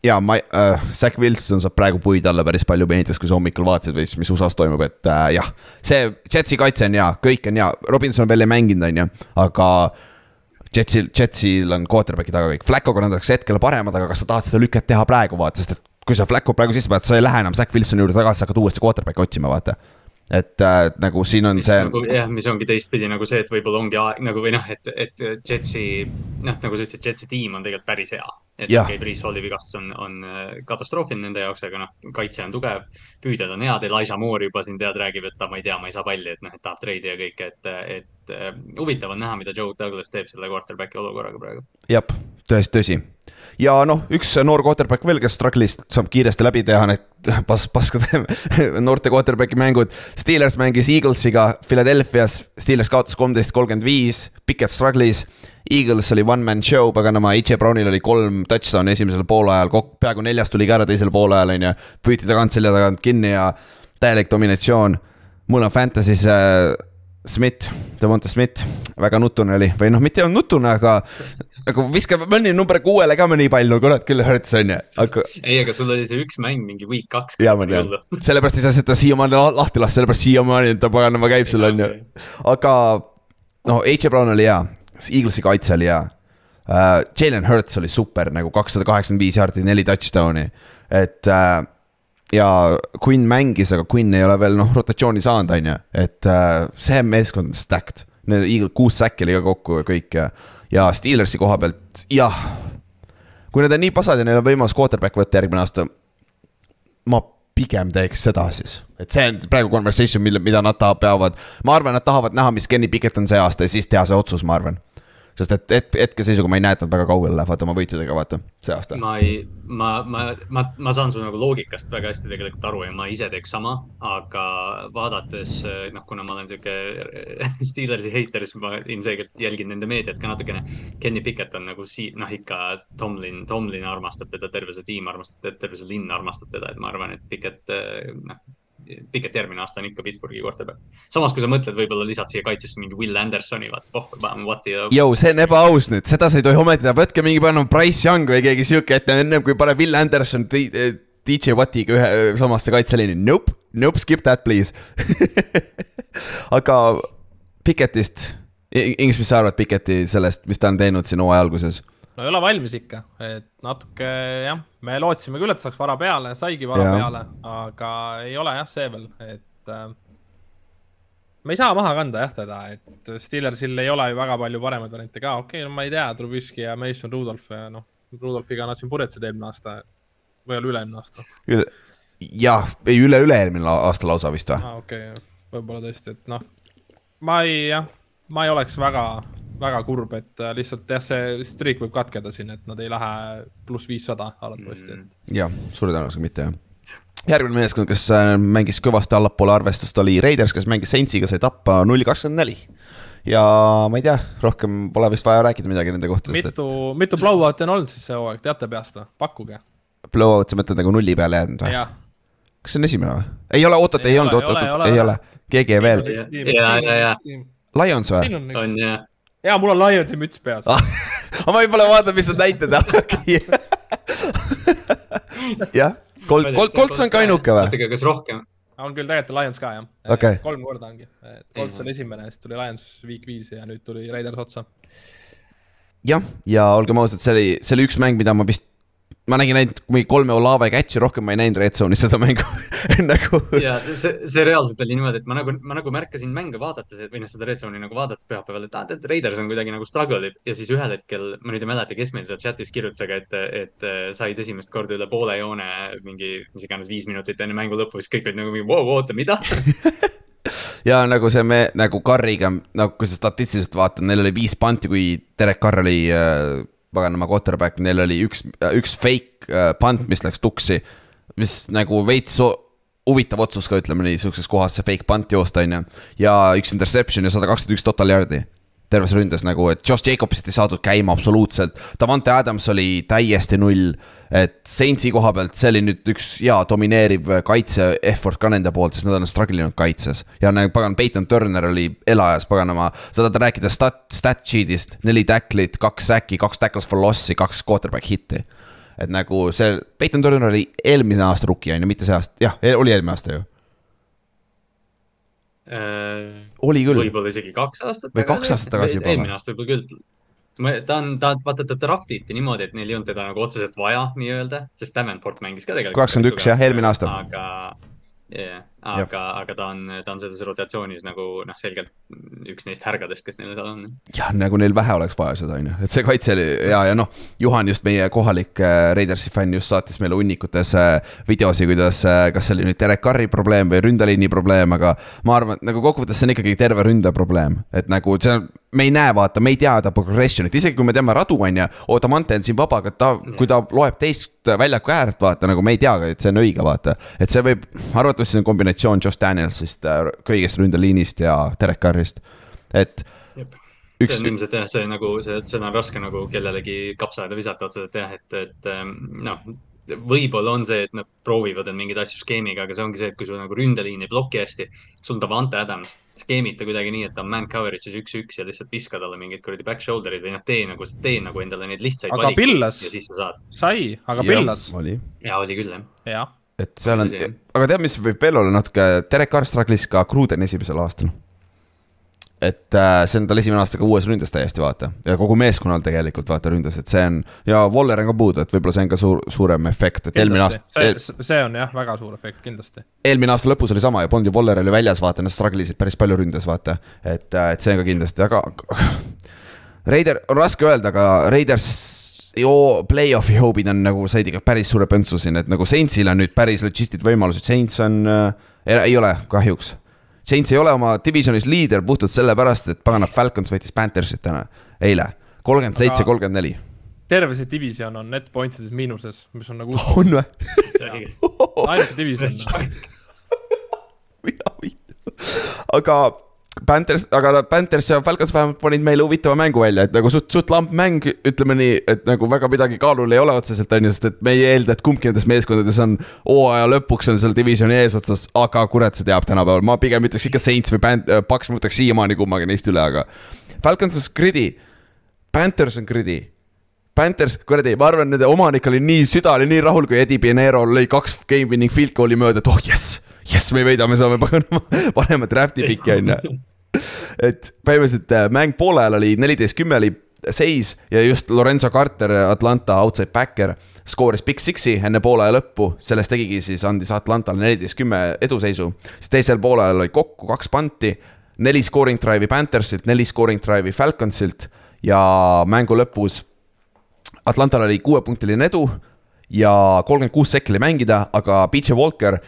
ja ma äh,, Zack Wilson saab praegu puid alla päris palju meedias, kui sa hommikul vaatasid või siis, mis USA-s toimub, et äh, jah. see Jetsi kaitse on hea, kõik on hea, Robinson veel ei mänginud, on ju, aga. Jetsil, Jetsil on quarterback'i taga kõik, Flaccoga nad oleks hetkel paremad, aga kas sa tahad seda lüket teha praegu vaata, sest et kui sa Flacco praegu sisse paned, sa ei lähe enam Zack Wilsoni juurde tagasi, hakkad uuesti quarterback'i otsima, vaata. Et äh, nagu siin on mis see nagu jah, mis ongi teistpidi nagu see, et võib-olla ongi aeg nagu või noh, et, et Jetsi noh, nagu sa ütlesid, Jetsi tiim on tegelikult päris hea. et okei, Priis Halli vigastus on, on äh, katastroofiline nende jaoks, aga noh, kaitse on tugev, püüdjad on head, Elijah Moore juba siin tead, räägib, et ta, ma ei tea, ma ei saa palli, et noh, et tahab treidi ja kõike, et, et äh, huvitav on näha, mida Joe Douglas teeb selle quarterback'i olukorraga praegu. jah, tõesti tõsi. ja noh, üks noor quarterback veel, kes struggle'ist saab kiiresti läbi teha need pas-, paskade (laughs) noorte quarterback'i mängud. Steelers mängis Eaglesiga Philadelphia's, Steelers kaotas kolmteist, kolmkümmend viis, Pickett struggle'is. Eagles oli one man show, paganama, H. Brownil oli kolm touchdown'i esimesel poolajal, peaaegu neljas tuli ka ära teisel poolajal, on ju. püüti tagant selja tagant kinni ja täielik dominatsioon. mul on Fantasy's äh, Smith, Devonta Smith, väga nutune oli või noh, mitte ei olnud nutune, aga aga viskab mõni number kuuele ka mõni pall, no kurat küll hurts on ju, aga ei, aga sul oli see üks mäng mingi week kaks. ja ma tean, (laughs) sellepärast ei saa seda siiamaani la- lahti lasta, sellepärast siiamaani ta paganama käib sul on ju. aga noh, H. Brown oli hea, Eaglesi kaitse oli hea uh,. Jalen Hurts oli super nagu kakssada kaheksakümmend viis jaardi, neli touchdown'i, et uh, ja Quinn mängis, aga Quinn ei ole veel noh, rotatsiooni saanud, on ju, et uh, see meeskond on stacked. Neil Eagle kuus säkki oli ka kokku ja kõik ja, ja Steelersi koha pealt jah. kui nad on nii pasad ja neil on võimalus quarterback võtta järgmine aasta, ma pigem teeks seda siis, et see on praegu conversation, mille, mida nad tahavad, peavad. ma arvan, nad tahavad näha, mis Kenny Pickett on see aasta ja siis teha see otsus, ma arvan. Sest et het-, hetkeseisuga ma ei näe, et nad väga kaugele lähevad oma võitudega, vaata, see aasta. ma ei, ma, ma, ma, ma saan su nagu loogikast väga hästi tegelikult aru ja ma ise teeks sama, aga vaadates noh, kuna ma olen sihuke (laughs) Steelersi heiter, siis ma ilmselgelt jälgin nende meediat ka natukene. Kenny Pickett on nagu sii-, noh ikka Tomlin, Tomlin armastab teda, terve see tiim armastab teda, terve see linn armastab teda, et ma arvan, et Pickett, noh. Pickett järgmine aasta on ikka Pittsburghi quarterback. samas, kui sa mõtled, võib-olla lisad siia kaitsesse mingi Will Andersoni, vaata, oh, paneme Wati ja Jõu, see on ebaaus nüüd, seda sa ei tohi ometi teha, võtke mingi paneme Price Young või keegi sihuke ette, ennem kui paneb Will Anderson DJ Wattiga ühe samasse kaitseliini, nope, nope, skip that please. (laughs) aga Pikettist, Ings, mis sa arvad Piketi sellest, mis ta on teinud siin hooaja alguses? No ei ole valmis ikka, et natuke jah, me lootsime küll, et saaks vara peale, saigi vara ja. peale, aga ei ole jah see veel, et äh,. me ei saa maha kanda jah teda, et Steelersil ei ole ju väga palju paremaid variante ka, okei okay,, no ma ei tea, Trubisky ja Mason Rudolph ja noh, Rudolphiga nad siin purjetasid eelmine aasta või oli üle-eelmine aasta jah, ei üle-üle-eelmine aasta lausa vist või? ah,, okei okay,, võib-olla tõesti, et noh, ma ei jah, ma ei oleks väga, väga kurb, et äh, lihtsalt jah, see streak võib katkeda siin, et nad ei lähe pluss viissada arvatavasti, et jah, suure tõenäosusega mitte jah. järgmine meeskond, kes äh, mängis kõvasti allapoole arvestust, oli Raiders, kes mängis Saintsiga, sai tappa null kakskümmend neli. ja ma ei tea, rohkem pole vist vaja rääkida midagi nende kohta, mitu, mitu blowout'i on olnud siis see hooaeg, teate peast või? pakkuge. et blowout, sa mõtled nagu nulli peale jäänud või? jah, kas see on esimene või? ei ole, oot-oot, Ei ei ole, olnud, ei ole, oot-oot, ei ei ole. keegi jäi veel. Ja, ja, ja. Lions või? on on ja mul on Lionsi müts peas Ah. aga (laughs) ma võib-olla vaatan, mis nad näited (laughs) on, okei. jah, Colt, Colt, Colts on ka ainuke või? oota, aga kas rohkem? on küll tegelikult on Lions ka jah Okei. kolm korda ongi, Colts oli esimene, siis tuli Lions week viis ja nüüd tuli Raiders otsa. jah, ja olgem ausad, see oli, see oli üks mäng, mida ma vist, ma nägin ainult mingi kolme Olave catch'i, rohkem ma ei näinud Red Zone'is seda mängu nagu. ja see, see reaalselt oli niimoodi, et ma nagu, ma nagu märkasin mänge vaadates või noh, seda Red Zone'i nagu vaadates pühapäeval, et aa, tead, Raiders on kuidagi nagu struggle ib ja siis ühel hetkel, ma nüüd ei mäleta, kes meil seal chat'is kirjutas, aga et, et äh, said esimest korda üle poole joone mingi, mis iganes viis minutit enne mängu lõppu, siis kõik olid nagu mingi, oota, mida? (laughs) ja nagu see me nagu Carriga, nagu kui sa statistiliselt vaatad, neil oli viis panti, kui Derek Carr oli äh, paganama quarterback, neil oli üks, üks fake äh, punt, mis läks tuksi. mis nagu veits huvitav otsus ka, ütleme nii, sihukeses kohas see fake punt joosta, on ju. ja üks interception ja sada kakskümmend üks total yard'i terves ründes nagu, et Josh Jacobsit ei saadud käima absoluutselt. Davante Adams oli täiesti null, et Saintsi koha pealt see oli nüüd üks hea domineeriv kaitse effort ka nende poolt, sest nad on struggle inud kaitses. ja nagu pagan, Peyton Turner oli elajas, paganama, sa tahad rääkida stat, stat sheet'ist, neli tacklit, kaks säki, kaks tackles for loss'i, kaks quarterback hitti. et nagu see, Peyton Turner oli eelmine aasta rookie on ju, mitte see aasta, jah, oli eelmine aasta ju. Oli küll, võib-olla isegi kaks aastat Või kaks aastat tagasi juba eelmine aasta võib-olla küll. ta on, ta, vaata ta draft iti niimoodi, et neil ei olnud teda nagu otseselt vaja nii-öelda, sest Davenport mängis ka tegelikult. 21 jah, eelmine aasta. aga, jah, aga, aga ta on, ta on selles rotatsioonis nagu noh, selgelt üks neist härgadest, kes neil seal on. jah, nagu neil vähe oleks vaja seda, on ju, et see kaitse oli hea ja noh, Juhan just meie kohalik äh, Raidersi fänn just saatis meile hunnikutes äh, videosi, kuidas, kas see oli nüüd Derek Carri probleem või ründeliini probleem, aga ma arvan, et nagu kokkuvõttes see on ikkagi terve ründe probleem, et nagu see on me ei näe, vaata, me ei tea ta progression'it, isegi kui me teame radu, on ju, oota, Mante on siin vaba, aga ta, kui ta loeb teist väljaku äärt, vaata nagu me ei tea, et see on õige, vaata. et see võib, arvatavasti see on kombinatsioon Josh Danielsist, kõigest ründeliinist ja Derek Carrist, et Jep. üks see on, ilmselt jah, see nagu see, seda on raske nagu kellelegi kapsaaeda visata otseselt jah, et, et ähm, noh, võib-olla on see, et nad proovivad mingeid asju skeemiga, aga see ongi see, et kui sul nagu ründeliin ei ploki hästi, sul on Davante Adams, skeemita kuidagi nii, et ta on man coverage'is üks-üks ja lihtsalt viska talle mingeid kuradi back shoulder'id või noh, tee nagu, tee nagu endale neid lihtsaid Aga pillas- ja siis sa saad. sai, aga pillas, oli, ja oli küll jah. jah. et seal on aga tead, mis võib veel olla natuke, Derek Carr struggle'is ka Cruden esimesel aastal. Et äh, see on tal esimene aasta ka uues ründes täiesti vaata ja kogu meeskonnal tegelikult vaata ründes, et see on ja Waller on ka puudu, et võib-olla see on ka suur, suurem efekt, et eelmine aasta, see, see on jah, väga suur efekt kindlasti. eelmine aasta lõpus oli sama ja polnud ju Waller oli väljas, vaata, nad struggle isid päris palju ründes, vaata. et, et see on ka kindlasti, aga (laughs) Raider, on raske öelda, aga Raiders joo, play-off'i hoopid on nagu said ikka päris suure põntsu siin, et nagu Saintsil on nüüd päris legit'id võimalused, Saints on äh,, ei ole kahjuks. Saints ei ole oma divisionis liider puhtalt sellepärast, et pagana Falcons võitis Panthersit täna, eile, kolmkümmend seitse, kolmkümmend neli. terve see division on net points ides miinuses, mis on nagu on või? ainult see division. mida vittu, aga Panthers, aga Panthers ja Falcons vähemalt panid meile huvitava mängu välja, et nagu suht, suht lamp mäng, ütleme nii, et nagu väga midagi kaalul ei ole otseselt, on ju, sest et me ei eelda, et kumbki nendest meeskondades on hooaja lõpuks on seal divisioni eesotsas, aga kurat, see teab tänapäeval, ma pigem ütleks ikka Saints või Pan-, Paks, ma võtaks siiamaani kummagi neist üle, aga Falcons on greedy, Panthers on greedy Panthers, kuradi, ma arvan, nende omanik oli nii, süda oli nii rahul, kui Eddie Pinero lõi kaks game winning field goal'i mööda, et oh jess, jess, me võidame, saame (laughs) paganama parema draft'i piki, on ju. Et põhimõtteliselt äh, mäng poole ajal oli neliteist, kümme oli seis ja just Lorenzo Carter, Atlanta outside backer, skooris Big Six'i enne poole aja lõppu, sellest tegigi siis, andis Atlantale neliteist, kümme eduseisu. siis teisel poolel oli kokku kaks panti, neli scoring drive'i Panthersilt, neli scoring drive'i Falconsilt ja mängu lõpus Atlantal oli kuuepunktiline edu ja kolmkümmend kuus sekki oli mängida, aga PJ Walker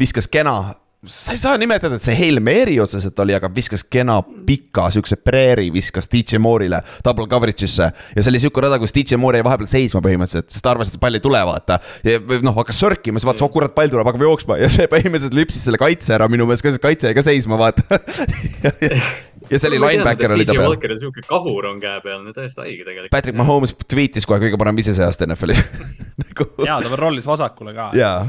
viskas kena, sa ei saa nimetada, et see Hail Mary otseselt oli, aga viskas kena pika siukse preeri viskas DJ Moore'ile double coverage'isse. ja see oli siuke rada, kus DJ Moore jäi vahepeal seisma põhimõtteliselt, sest ta arvas, et pall ei tule, vaata. ja noh, hakkas sörkima, siis vaatas, oh kurat, pall tuleb, hakkab jooksma ja see põhimõtteliselt lüpsis selle kaitse ära minu meelest, ka see kaitse jäi ka seisma, vaata. (laughs) ja see oli linebacker oli ta peal. Walkeril siuke kahur on käe peal, no täiesti haige tegelikult. Patrick Mahomes tweetis kohe kõige parem vise see aasta NFL-is (laughs) nagu ja ta veel rollis vasakule ka. Jaa.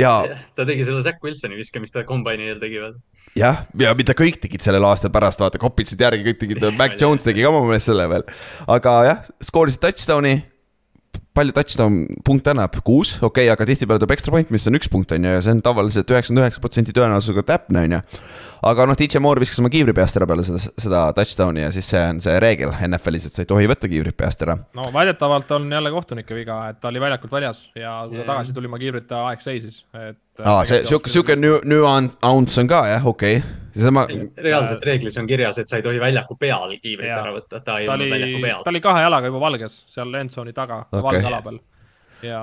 Ja ta tegi selle Zack Wilsoni viskamist kombaini eel tegi veel. jah, ja mida kõik tegid sellel aastal pärast, vaata, kopitasid järgi, kõik tegid, (laughs) Mac Jones tegi ka oma meelest selle veel. aga jah, skoorisid touchdown'i. palju touchdown punkte annab, kuus, okei okay,, aga tihtipeale tuleb ekstra point, mis on üks punkt, on ju, ja see on tavaliselt üheksakümmend üheksa protsenti tõenäosusega täpne, on ju. Aga noh, DJ Moore viskas oma kiivri peast ära peale seda, seda touchdown'i ja siis see on see reegel NFL-is, et sa ei tohi võtta kiivrit peast ära. no väidetavalt on jälle kohtunike viga, et ta oli väljakult väljas ja kui ta tagasi tuli, ilma kiivrita aeg seisis, et. aa, see sihuke, sihuke nüanss on ka jah, okei okay.. seesama, reaalselt reeglis on kirjas, et sa ei tohi väljaku peal kiivrit ära võtta, ta ei ta olnud väljaku, peal ta. oli kahe jalaga juba valges seal endzone'i taga okay., valge ala peal. ja,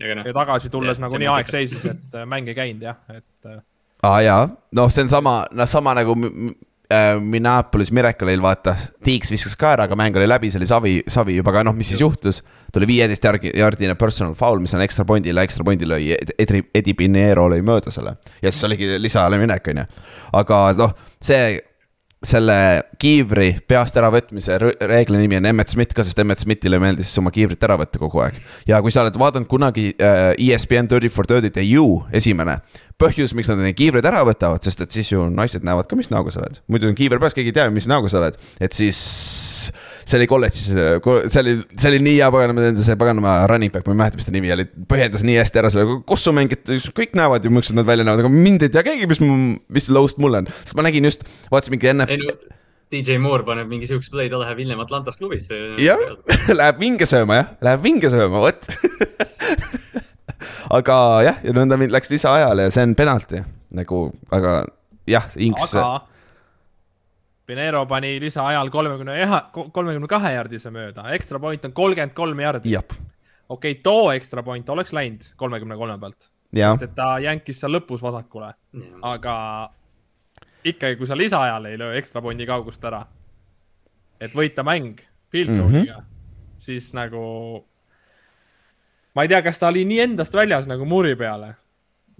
aga noh ja, tagasi tulles nagunii aeg seisis, et äh, mäng ei käinud jah, et äh, aa ah, jaa, noh, see on sama, noh, sama nagu äh, Minneapolis Miracle'il vaata, Tiiks viskas ka ära, aga mäng oli läbi, see oli savi, savi juba, aga noh, mis siis juhtus. tuli viieteist järgi, jardine personal foul, mis on ekstra pointile, ekstra pointi lõi Edi Pinheiro lõi mööda selle. ja siis oligi lisaajale minek, on ju. aga noh, see, selle kiivri peast äravõtmise reegli nimi on Emmet Smith ka, sest Emmet Smithile meeldis oma kiivrit ära võtta kogu aeg. ja kui sa oled vaadanud kunagi äh, ESPN Dirty for Dirty't ja You esimene, põhjus, miks nad neid kiivreid ära võtavad, sest et siis ju naised näevad ka, mis näoga sa oled. muidu on kiiver peas, keegi ei tea, mis näoga sa oled, et siis see oli kolledžis, see oli, see oli nii hea paganama, see paganama running back, ma ei mäleta, mis ta nimi oli, põhjendas nii hästi ära selle, kus su mängid, kõik näevad ju, millised nad välja näevad, aga mind ei tea keegi, mis, mis low'st mul on, sest ma nägin just, vaatasin mingi no DJ Moore paneb mingi siukse play, ta läheb hiljem Atlantas klubisse. jah, (laughs) läheb vinge sööma jah, läheb vinge sööma, vot. (laughs) aga jah, ja nõnda läks lisaajale ja see on penalti. nagu, aga jah, Inks. aga Pinero pani lisaajal kolmekümne ühe, kolmekümne kahe jardise mööda, extra point on kolmkümmend kolm jardi. okei okay,, too extra point oleks läinud kolmekümne kolme pealt, sest et ta jänkis seal lõpus vasakule, aga ikkagi, kui sa lisaajal ei löö extra pointi kaugust ära, et võita mäng field goal'iga mm, -hmm. siis nagu ma ei tea, kas ta oli nii endast väljas nagu Muri peale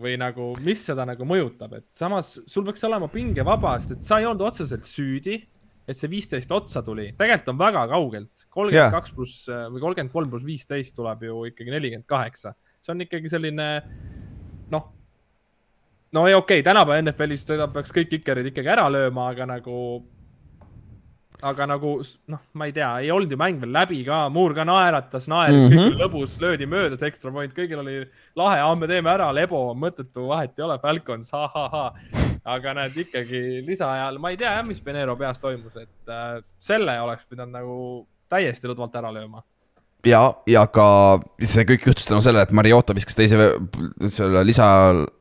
või nagu, mis seda nagu mõjutab, et samas sul peaks olema pinge vaba, sest et sa ei olnud otseselt süüdi, et see viisteist otsa tuli, tegelikult on väga kaugelt, kolmkümmend kaks pluss või kolmkümmend kolm pluss viisteist tuleb ju ikkagi nelikümmend kaheksa, see on ikkagi selline noh, no ei, okei okay,, tänapäeva NFL-is peaks kõik ikerid ikkagi ära lööma, aga nagu aga nagu noh, ma ei tea, ei olnud ju mäng veel läbi ka, Muur ka naeratas, naeris mm, -hmm. kõik oli lõbus, löödi mööda see extra point, kõigil oli lahe, me teeme ära, lebo, mõttetu, vahet ei ole, Falcons ha,, ha-ha-ha. aga näed ikkagi lisaajal, ma ei tea jah, mis Benero peas toimus, et äh, selle oleks pidanud nagu täiesti lõdvalt ära lööma. ja, ja ka see kõik juhtus tänu sellele, et Mariota viskas teise selle lisa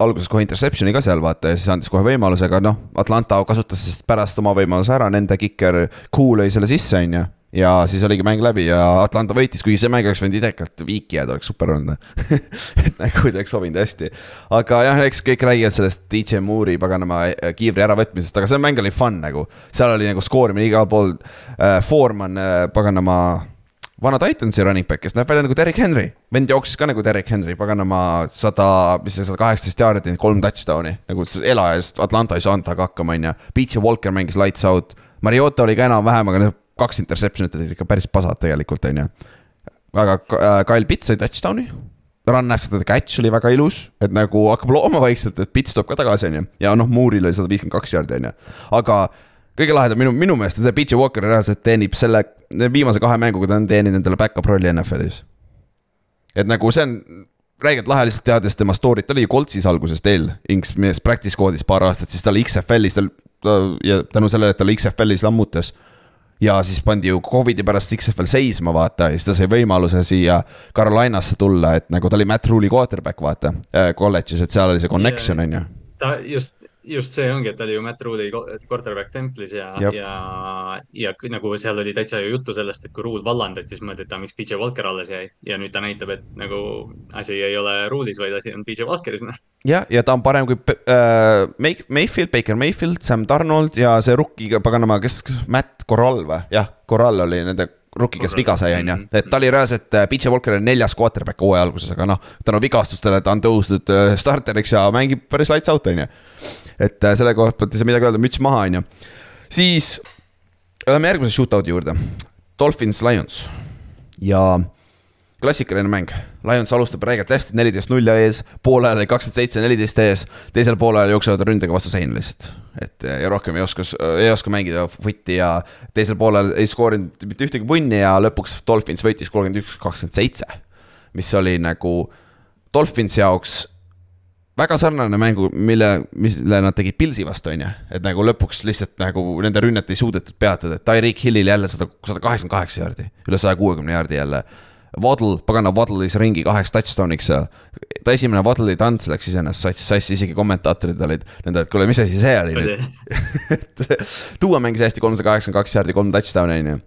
alguses kohe interception'i ka seal vaata ja siis andis kohe võimaluse, aga noh, Atlanta kasutas siis pärast oma võimaluse ära, nende kiker Kuu lõi selle sisse, on ju. ja siis oligi mäng läbi ja Atlanta võitis, kuigi see mäng oleks võinud idekalt viiki jääda, oleks super olnud. (laughs) et nagu see oleks sobinud hästi. aga jah, eks kõik räägivad sellest DJ Moore'i paganama äh, kiivri äravõtmisest, aga see mäng oli fun nagu. seal oli nagu skoorimine igal pool äh,. Foreman äh, paganama vana Titansi running back, kes näeb välja nagu Derek Henry, vend jooksis ka nagu Derek Henry, paganama sada, mis see sada kaheksateist jaardi, kolm touchdown'i, nagu elajas Atlanta ei saanud temaga hakkama, on ju. Beach Walker mängis lights out, Mariota oli ka enam-vähem, aga need kaks interception'it olid ikka päris pasad tegelikult, on ju. aga äh, Kyle Pitts sai touchdown'i, run after the catch oli väga ilus, et nagu hakkab looma vaikselt, et Pitts tuleb ka tagasi, on ju. ja noh, Moore'il oli sada viiskümmend kaks jaardi, on ju, aga kõige lahedam minu, minu meelest on see PJ Walker reaalselt teenib selle, viimase kahe mänguga ta on teeninud endale back-up rolli NFL-is. et nagu see on räigelt lahe lihtsalt teades tema story't, ta oli ju Coltsis algusest eel, Inks mees practice squad'is paar aastat, siis ta oli XFL-is, tal ta, ja tänu sellele, et ta oli XFL-is lammutas. ja siis pandi ju Covidi pärast XFL seisma, vaata, ja siis ta sai võimaluse siia Carolinasse tulla, et nagu ta oli Matt Rule'i quarterback, vaata äh,, kolledžis, et seal oli see connection, on ju. ta just, just see ongi, et ta oli ju Matt Rule'i quarterback templis ja, ja, ja nagu seal oli täitsa ju juttu sellest, et kui Rule vallandati, siis mõeldi, et aa, miks PJ Walker alles jäi. ja nüüd ta näitab, et nagu asi ei ole Rule'is, vaid asi on PJ Walkeris, noh. jah, ja ta on parem kui äh, May- Mayfield, Baker Mayfield, Sam Donald ja see rookie, paganama, kes, Matt Corral või, jah, Corral oli nende rookie, kes viga sai, on ju, Mhm. et ta oli reaalselt äh, PJ Walkeri neljas quarterback hooaja alguses, aga noh, tänu vigastustele ta on tõusnud äh, starteriks ja mängib päris lights out, on ju. Et äh, selle pealt ei saa midagi öelda, müts maha, on ju. siis läheme järgmise shootout'i juurde, Dolphins, Lions ja klassikaline mäng, Lions alustab räigelt hästi, neliteist null ees, poolajal oli kakskümmend seitse, neliteist ees, teisel poolajal jooksevad ründega vastu seina lihtsalt. et ja rohkem ei oska, ei oska mängida footi ja teisel poolel ei skoorinud mitte ühtegi punni ja lõpuks Dolphins võitis kolmkümmend üks, kakskümmend seitse. mis oli nagu Dolphinsi jaoks väga sarnane mängu, mille, mille nad tegid Pilsi vastu, on ju. et nagu lõpuks lihtsalt nagu nende rünnet ei suudetud peatada, et Tyreek Hillil jälle sada, sada kaheksakümmend kaheksa jaardi, üle saja kuuekümne jaardi jälle. Waddle, pagana Waddle lõi ringi kaheks touchdown'iks seal. ta esimene Waddle'i tants läks iseenesest sassi, sassi, isegi kommentaatorid olid nende, et kuule, mis asi see oli nüüd. (laughs) et Duo mängis hästi kolmsada kaheksakümmend kaks jaardi, kolm touchdown'i on ju.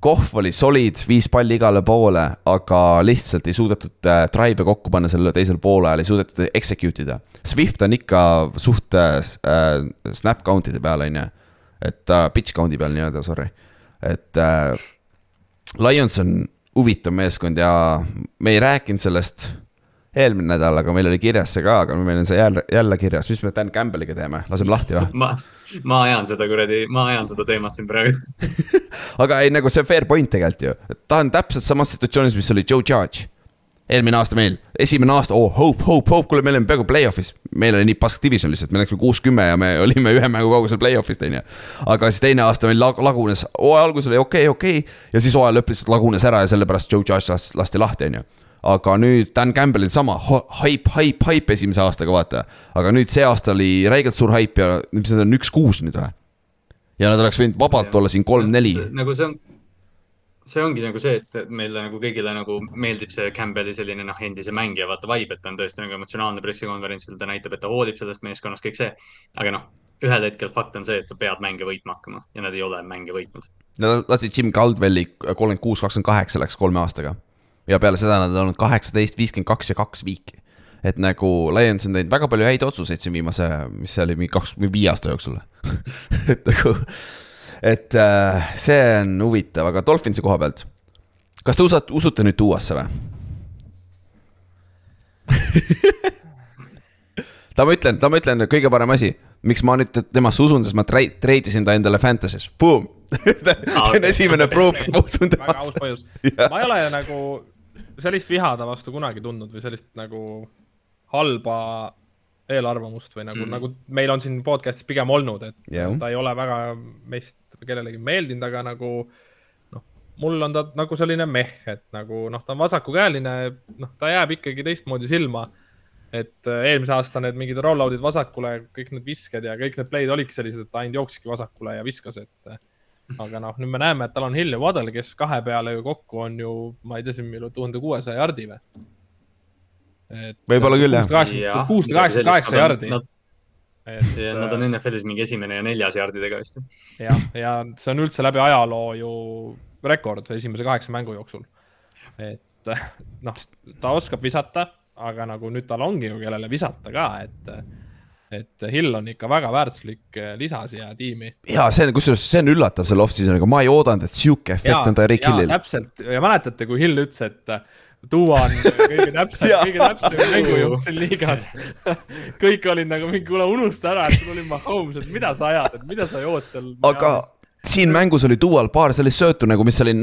Kohv oli solid, viis palli igale poole, aga lihtsalt ei suudetud äh, drive'e kokku panna sellele teisel poolajal, ei suudetud execute ida. Swift on ikka suht äh, snap count'ide peal, on ju. et äh, pitch count'i peal nii-öelda, sorry. et äh, Lions on huvitav meeskond ja me ei rääkinud sellest eelmine nädal, aga meil oli kirjas see ka, aga meil on see jälle, jälle kirjas, mis me Dan Campbelliga teeme, laseme lahti või? ma, ma ajan seda kuradi, ma ajan seda teemat siin praegu. (laughs) aga ei, nagu see fair point tegelikult ju, ta on täpselt samas situatsioonis, mis oli Joe Judge. eelmine aasta meil, esimene aasta, oh hope, hope, hope, kuule, me olime peaaegu play-off'is. meil oli nii pask division lihtsalt, me läksime kuus-kümme ja me olime ühe mängu kaugusel play-off'ist, on ju. aga siis teine aasta meil lag- lagunes, hooaja algus oli okei okay,, okei okay, ja siis hooaja lõpp lihtsalt lagunes ära ja sellepärast Joe Judge las- lasti lahti, on ju aga nüüd Dan Campbellil sama, haip, haip, haip esimese aastaga, vaata. aga nüüd see aasta oli räigelt suur haip ja mis need on, üks-kuus nüüd või? ja nad oleks võinud vabalt olla siin kolm-neli. nagu see on, see ongi nagu see, et meile nagu kõigile nagu meeldib see Campbelli selline noh, endise mängija vaata vibe, et ta on tõesti nagu emotsionaalne pressikonverentsil, ta näitab, et ta hoolib sellest meeskonnast, kõik see. aga noh, ühel hetkel fakt on see, et sa pead mänge võitma hakkama ja nad ei ole mänge võitnud. Nad lasid Jim Caldwelli kolmkümmend kuus, kakskümmend kaheksa läks kolme aastaga. Ja peale seda nad on olnud kaheksateist, viiskümmend kaks ja kaks viiki. et nagu Lions on teinud väga palju häid otsuseid siin viimase, mis see oli, mingi kaks, viie aasta jooksul (laughs) et nagu, et äh, see on huvitav, aga Dolphinsi koha pealt. kas te usute, usute nüüd tuuasse või (laughs) ta ma ütlen, ta ma ütlen, kõige parem asi, miks ma nüüd temasse usun, sest ma treidisin ta endale Fantasy's, boom (laughs) see on esimene proof, et ma usun põhjus. ma ei ole nagu sellist viha ta vastu kunagi tundnud või sellist nagu halba eelarvamust või nagu mm., nagu meil on siin podcast'is pigem olnud, et yeah. ta ei ole väga meist kellelegi meeldinud, aga nagu noh, mul on ta nagu selline meh, et nagu noh, ta on vasakukäeline, noh, ta jääb ikkagi teistmoodi silma. et äh, eelmise aasta need mingid roll-out'id vasakule, kõik need visked ja kõik need play'd olidki sellised, et ta ainult jookski vasakule ja viskas, et aga noh, nüüd me näeme, et tal on Hill ja Waddle, kes kahe peale ju kokku on ju, ma ei tea, siin meil tuhande kuuesaja jardi või? võib-olla küll jah. kuussada kaheksakümmend kaheksa jardi. et nad on NFL-is mingi esimene ja neljas jardidega vist. jah, ja see on üldse läbi ajaloo ju rekord esimese kaheksa mängu jooksul. et noh, ta oskab visata, aga nagu nüüd tal ongi ju kellele visata ka, et et Hill on ikka väga väärtuslik eh, lisa siia tiimi. ja see on, kusjuures see on üllatav selle off-season'iga, ma ei oodanud, et sihuke efekt on Tyreek Hillil. täpselt ja mäletate, kui Hill ütles, et Duo on kõige täpsem kõige täpsem mängujuht siin liigas (laughs) kõik olid nagu mingi, kuule unusta ära, et sul oli Mahomes, et mida sa ajad, et mida sa jood seal. aga siin mängus oli Duo'l paar sellist söötu nagu, mis oli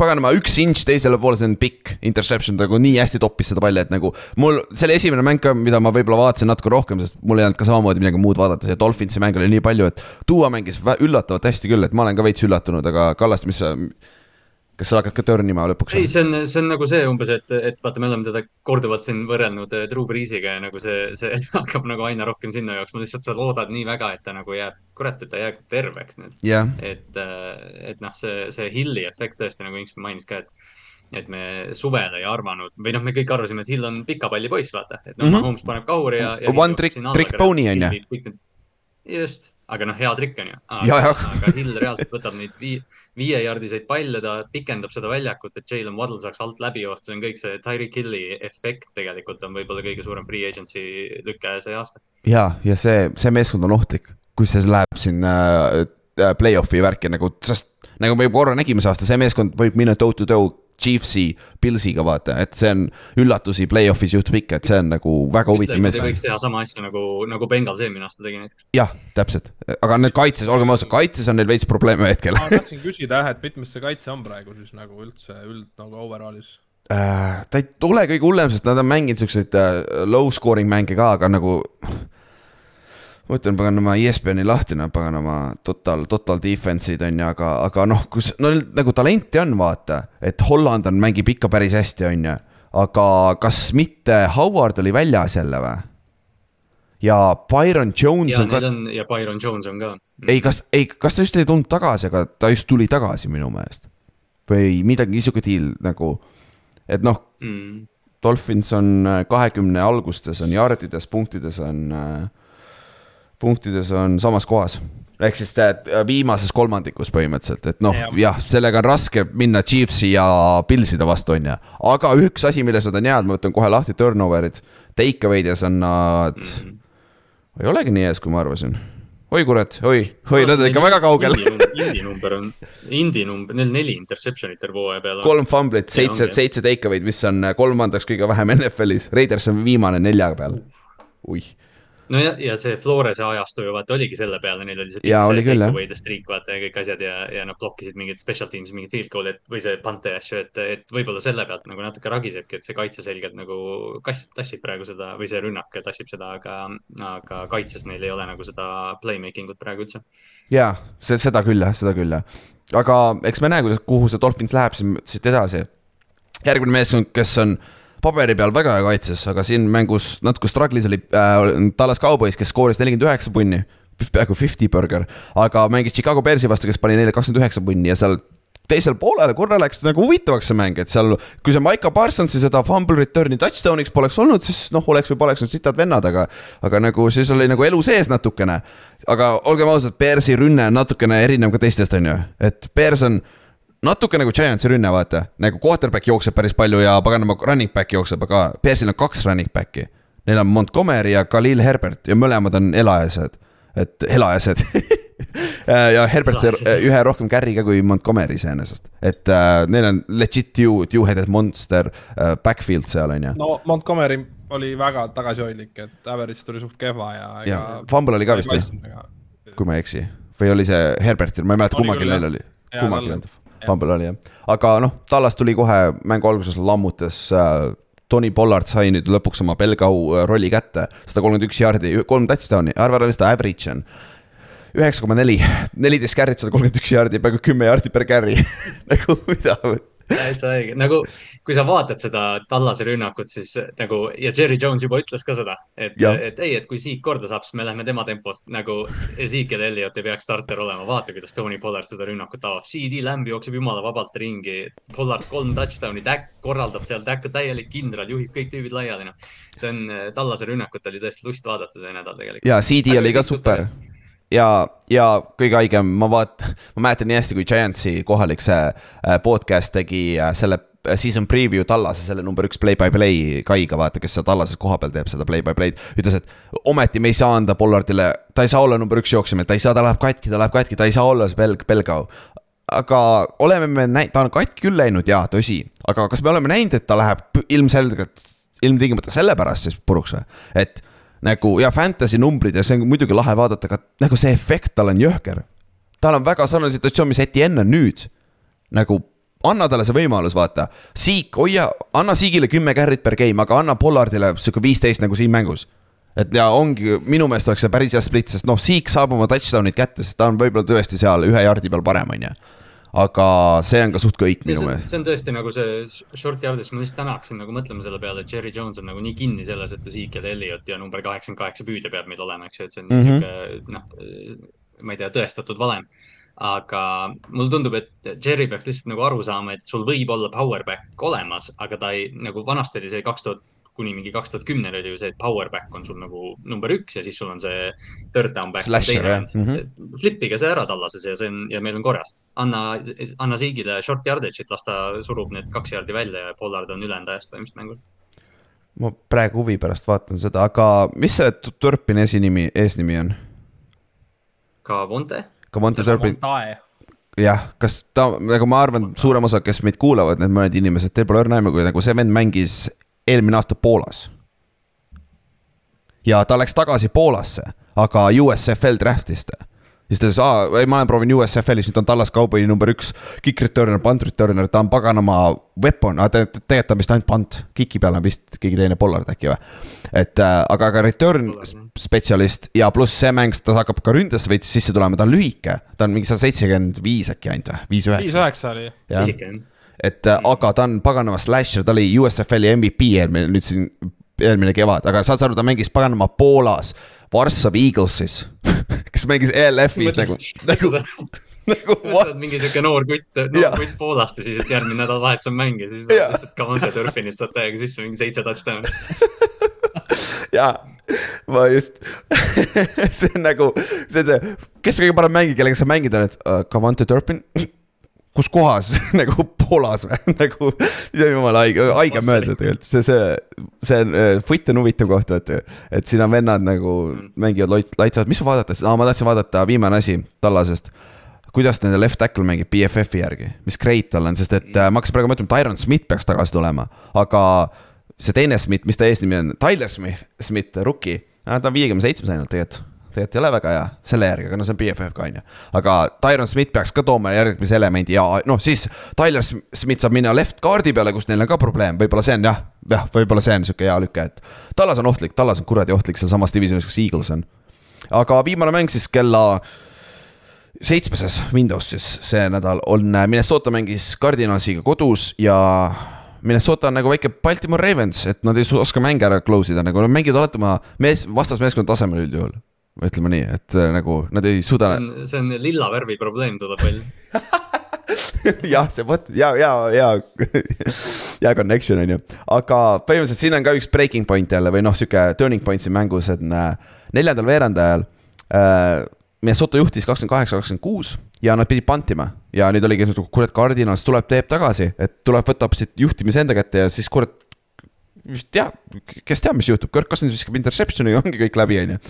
paganama üks inch teisele poole, see on pikk interception, nagu nii hästi toppis seda palli, et nagu mul, see oli esimene mäng ka, mida ma võib-olla vaatasin natuke rohkem, sest mul ei olnud ka samamoodi midagi muud vaadata, see Dolphinsi mäng oli nii palju, et Duo mängis üllatavalt hästi küll, et ma olen ka veits üllatunud, aga Kallast, mis sa kas sa hakkad ka törnima lõpuks? ei, see on, see on nagu see umbes, et, et vaata, me oleme teda korduvalt siin võrrelnud eh, Drew Breesiga ja nagu see, see (laughs) hakkab nagu aina rohkem sinna jooksma, lihtsalt sa loodad nii väga, et ta nagu jääb, kurat, et ta jääb terveks nüüd yeah.. et, eh, et noh, see, see Hilli efekt tõesti nagu Inks mainis ka, et et me suvel ei arvanud või noh, me kõik arvasime, et Hill on pika palli poiss, vaata, et noh mm -hmm., Holmes paneb kahuri ja, ja. One trick, trick pony on ju. just, aga noh, hea trikk on ju. aga Hill reaalselt võtab neid vii, viiejardiseid palle, ta pikendab seda väljakut, et Jalen Waddle saaks alt läbi joosta, see on kõik see Tyreek Hilli efekt tegelikult on võib-olla kõige suurem free agency lüke see aasta. ja, ja see, see meeskond on ohtlik, kui see läheb siin äh, äh play-off'i värki nagu, sest nagu me juba korra nägime see aasta, see meeskond võib minna toe to toe Chiefsi, Pilsiga vaata, et see on üllatusi play-off'is juhtub ikka, et see on nagu väga huvitav meeskond. võiks teha sama asja nagu, nagu Bengals eelmine aasta tegi näiteks. jah, täpselt, aga nüüd kaitses, olgem ausad, kaitses on neil veits probleeme hetkel. ma tahtsin küsida jah, et mitmes see kaitse on praegu siis nagu üldse üld nagu overall'is äh,? ta ei ole kõige hullem, sest nad on mänginud siukseid äh, low scoring mänge ka, aga nagu ma ütlen paganama ESPN-i lahti, no paganama total, total defense'id on ju, aga, aga noh, kus no nagu talenti on, vaata, et Holland on, mängib ikka päris hästi, on ju. aga kas mitte Howard oli väljas jälle või? ja Byron Jones ja, on ka. ja Byron Jones on ka. ei, kas, ei, kas ta just ei tulnud tagasi, aga ta just tuli tagasi minu meelest. või midagi niisugune deal nagu, et noh mm.. Dolphins on kahekümne algustes on jardides, punktides on äh, punktides on samas kohas ehk siis viimases kolmandikus põhimõtteliselt, et noh, jah, sellega on raske minna Chiefsi ja Pilside vastu, on ju. aga üks asi, milles nad on head, ma võtan kohe lahti turnover'id, take away'des on nad mm, -hmm. ei olegi nii ees, kui ma arvasin. oi kurat, oi, oi, nad on ikka väga kaugel. Indi number on, Indi number, neil neli interception'it terve hooaja peale. kolm fumblit, seitse, seitse take away'd, mis on kolmandaks kõige vähem NFL-is, Raiders on viimane nelja peal. oih nojah, ja see Florese ajastu ju vaata oligi selle peale, neil oli see. jaa, oli küll jah. streak vaata ja kõik asjad ja, ja nad blokkisid mingeid special teams'i, mingeid field goal'e või see pante asju, et, et võib-olla selle pealt nagu natuke ragisebki, et see kaitse selgelt nagu kass, tassib praegu seda või see rünnak tassib seda, aga, aga kaitses neil ei ole nagu seda playmaking ut praegu üldse. jaa, see, seda küll jah, seda küll jah. aga eks me näe, kuidas, kuhu see Dolphins läheb siit edasi. järgmine meeskond, kes on paberi peal väga hea kaitses, aga siin mängus natuke struggle'is oli äh, Dallas Cowboys, kes skooris nelikümmend üheksa punni. (laughs) peaaegu fifty burger, aga mängis Chicago Bearsi vastu, kes pani neile kakskümmend üheksa punni ja seal teisel poolel korra läks nagu huvitavaks see mäng, et seal. kui see Maiko Parsonsi seda fumble return'i touchdown'iks poleks olnud, siis noh, oleks või poleks need sitad vennad, aga. aga nagu siis oli nagu elu sees natukene. aga olgem ausad, Bearsi rünne on natukene erinev ka teistest, on ju, et Bears on natuke nagu Giantsi rünne, vaata, nagu quarterback jookseb päris palju ja paganama running back jookseb, aga Bearsil on kaks running back'i. Neil on Montgomery ja Khalil Herbert ja mõlemad on elajased, et elajased. (laughs) Ja Herbert sai ühe rohkem carry ka kui Montgomery iseenesest, et äh, neil on legit two, two-headed monster äh, backfield seal on ju. no Montgomery oli väga tagasihoidlik, et average tuli suht kehva ja. ja Fumble oli ka vist ju, kui ma ei eksi, või oli see Herbertil, ma ei mäleta, kummalgi neil jah. oli, kummalgi nendel, Fumble oli jah, aga noh, Tallas tuli kohe mängu alguses lammutas äh,. Tony Pollard sai nüüd lõpuks oma pelgau äh, rolli kätte, sada kolmkümmend üks jaardi, kolm touchdown'i, arva ära, mis ta average on. üheksa koma neli, neliteist carry't, sada kolmkümmend üks jaardi, peaaegu kümme jaardi per carry. (laughs) Nagu mida, täitsa õige, nagu kui sa vaatad seda Tallase rünnakut, siis nagu ja Jerry Jones juba ütles ka seda, et, et ei, et kui Zeke korda saab, siis me lähme tema tempost nagu Ezekiel Elliot ei peaks starter olema, vaata, kuidas Tony Pollard seda rünnakut avab. CD Lamb jookseb jumala vabalt ringi, Pollard kolm touchdown'i, Dak korraldab seal, Dak on täielik kindral, juhib kõik tüübid laiali, noh. see on, Tallase rünnakut oli tõesti lust vaadata see nädal tegelikult. ja CD oli ka super. ja, ja kõige haigem, ma vaat-, ma mäletan nii hästi, kui Giantsi kohalik see äh, podcast tegi äh, selle äh, season preview Tallase, selle number üks play-by-play Kaiga, vaata, kes seal Tallases kohapeal teeb seda play-by-play'd. ütles, et ometi me ei saa anda Pollardile, ta ei saa olla number üks jooksja, ta ei saa, ta läheb katki, ta läheb katki, ta ei saa olla see Belg, Belgau aga oleme me näinud, ta on katki küll läinud, jaa, tõsi, aga kas me oleme näinud, et ta läheb ilmselgelt, ilmtingimata sellepärast siis puruks või? et nagu ja fantasy numbrid ja see on muidugi lahe vaadata, aga nagu see efekt tal on jõhker. tal on väga sarnane situatsioon, mis Etienne on nüüd. nagu anna talle see võimalus, vaata. Siik, hoia, anna Siigile kümme carry't per game, aga anna Pollardile sihuke viisteist nagu siin mängus. et ja ongi, minu meelest oleks see päris hea split, sest noh, Siik saab oma touchdown'id kätte, sest ta on võib-olla tõesti seal ühe jardi peal parem, on ju. Aga see on ka suht kõik minu meelest. see on tõesti nagu see short yard'is, ma lihtsalt täna hakkasin nagu mõtlema selle peale, et Jerry Jones on nagu nii kinni selles, et Ezekiel Elliot ja number kaheksakümmend kaheksa püüdja peab meil olema, eks ju, et see on Mhm. mm -hmm. noh, ma ei tea, tõestatud valem. aga mulle tundub, et Jerry peaks lihtsalt nagu aru saama, et sul võib olla power back olemas, aga ta ei, nagu vanasti oli see kaks tuhat kuni mingi kaks tuhat kümneni oli ju see, et power back on sul nagu number üks ja siis sul on see third down back. Slasher, jah. Mhm. flipige see ära tallases ja see on ja meil on korras. anna, anna Siigile short yardage'it, las ta surub need kaks jardi välja ja Pollard on ülejäänud ajast põhimõtteliselt mängul. ma praegu huvi pärast vaatan seda, aga mis selle Turpini esinimi, eesnimi on? ka Vonte, Cavante Turpin, jah, kas ta, nagu ma arvan, suurem osa, kes meid kuulavad, need mõned inimesed, teil pole õrna aimu, kui nagu see vend mängis eelmine aasta Poolas. ja ta läks tagasi Poolasse, aga USFL draft'is ta. siis ta ütles, aa, ei, ma olen proovinud USFL-is, nüüd on Tallas Cowboy number üks, kick returner, punt returner, ta on paganama weapon, aga te- tegelikult ta on vist ainult punt, kicki peal on vist keegi teine Pollard äkki või. et äh, aga, aga return spetsialist ja pluss see mäng, ta hakkab ka ründesse veits sisse tulema, ta on lühike, ta on mingi sada seitsekümmend viis äkki ainult või, viis viis üheksa. üheksa oli. on. et äh, aga ta on paganama slasher, ta oli USFL-i MVP eelmine, nüüd siin eelmine kevad, aga saad sa aru, ta mängis paganama Poolas, Varssavi Eaglesis, (laughs) kes mängis ELF-is nagu, (laughs) nagu, (laughs) nagu what mingi siuke noor kutt, noor kutt Poolast ja siis, et järgmine nädalavahetus on mäng ja siis Jaa. lihtsalt Cavante Turpinilt saad täiega sisse mingi seitse touchdown'i. jaa, ma just, see on nagu, see on see, kes kõige parem mängija, kellega sa mängid oled uh,, Cavante Turpin, kus kohas (laughs) nagu Poolas või (laughs) nagu, see on jumala haige, haige mõelda tegelikult, see, see, see on, foot on huvitav koht, et, et siin on vennad nagu mängivad loits-, laitsavad, mis ma vaadata, ma tahtsin vaadata viimane asi Tallasest. Kuidas nende left tackle mängib BFF-i järgi, mis grade tal on, sest et äh, ma hakkasin praegu mõtlema, Tyron Smith peaks tagasi tulema, aga see teine Smith, mis ta eesnimi on, Tyler Smith, Smith, rookie, ta on viiekümne seitsmes ainult tegelikult. Tegelikult ei ole väga hea selle järgi, aga no see on BFF ka on ju. aga Tyron Smith peaks ka tooma järgmise elemendi ja noh, siis Tyler Sm- Smith saab minna left guard'i peale, kus neil on ka probleem, võib-olla see on jah, jah, võib-olla see on sihuke hea lüke, et. Tallas on ohtlik, Tallas on kuradi ohtlik sealsamas divisionis, kus Eagles on. aga viimane mäng siis kella seitsmeses Windows siis see nädal on Minnesota mängis Cardinalsiga kodus ja Minnesota on nagu väike Baltimore Ravens, et nad ei oska mänge ära close ida, nagu nad mängivad alati oma mees, vastasmeeskonna tasemel üldjuhul. Ütleme nii, et äh, nagu nad ei suuda. see on lilla värvi probleem tuleb välja. (laughs) jah, see vot ja, ja, ja, ja connection on ju, aga põhimõtteliselt siin on ka üks breaking point jälle või noh, sihuke turning point siin mängus, et äh, neljandal veerandajal äh,. Minnesota juhtis kakskümmend kaheksa, kakskümmend kuus ja nad pidid pantima ja nüüd oligi, kurat, Cardinals tuleb, teeb tagasi, et tuleb võtta hoopis juhtimise enda kätte ja siis kurat. Mis teab, kes teab, mis juhtub, Kirk Cousins viskab interception'i ja ongi kõik läbi, on ju.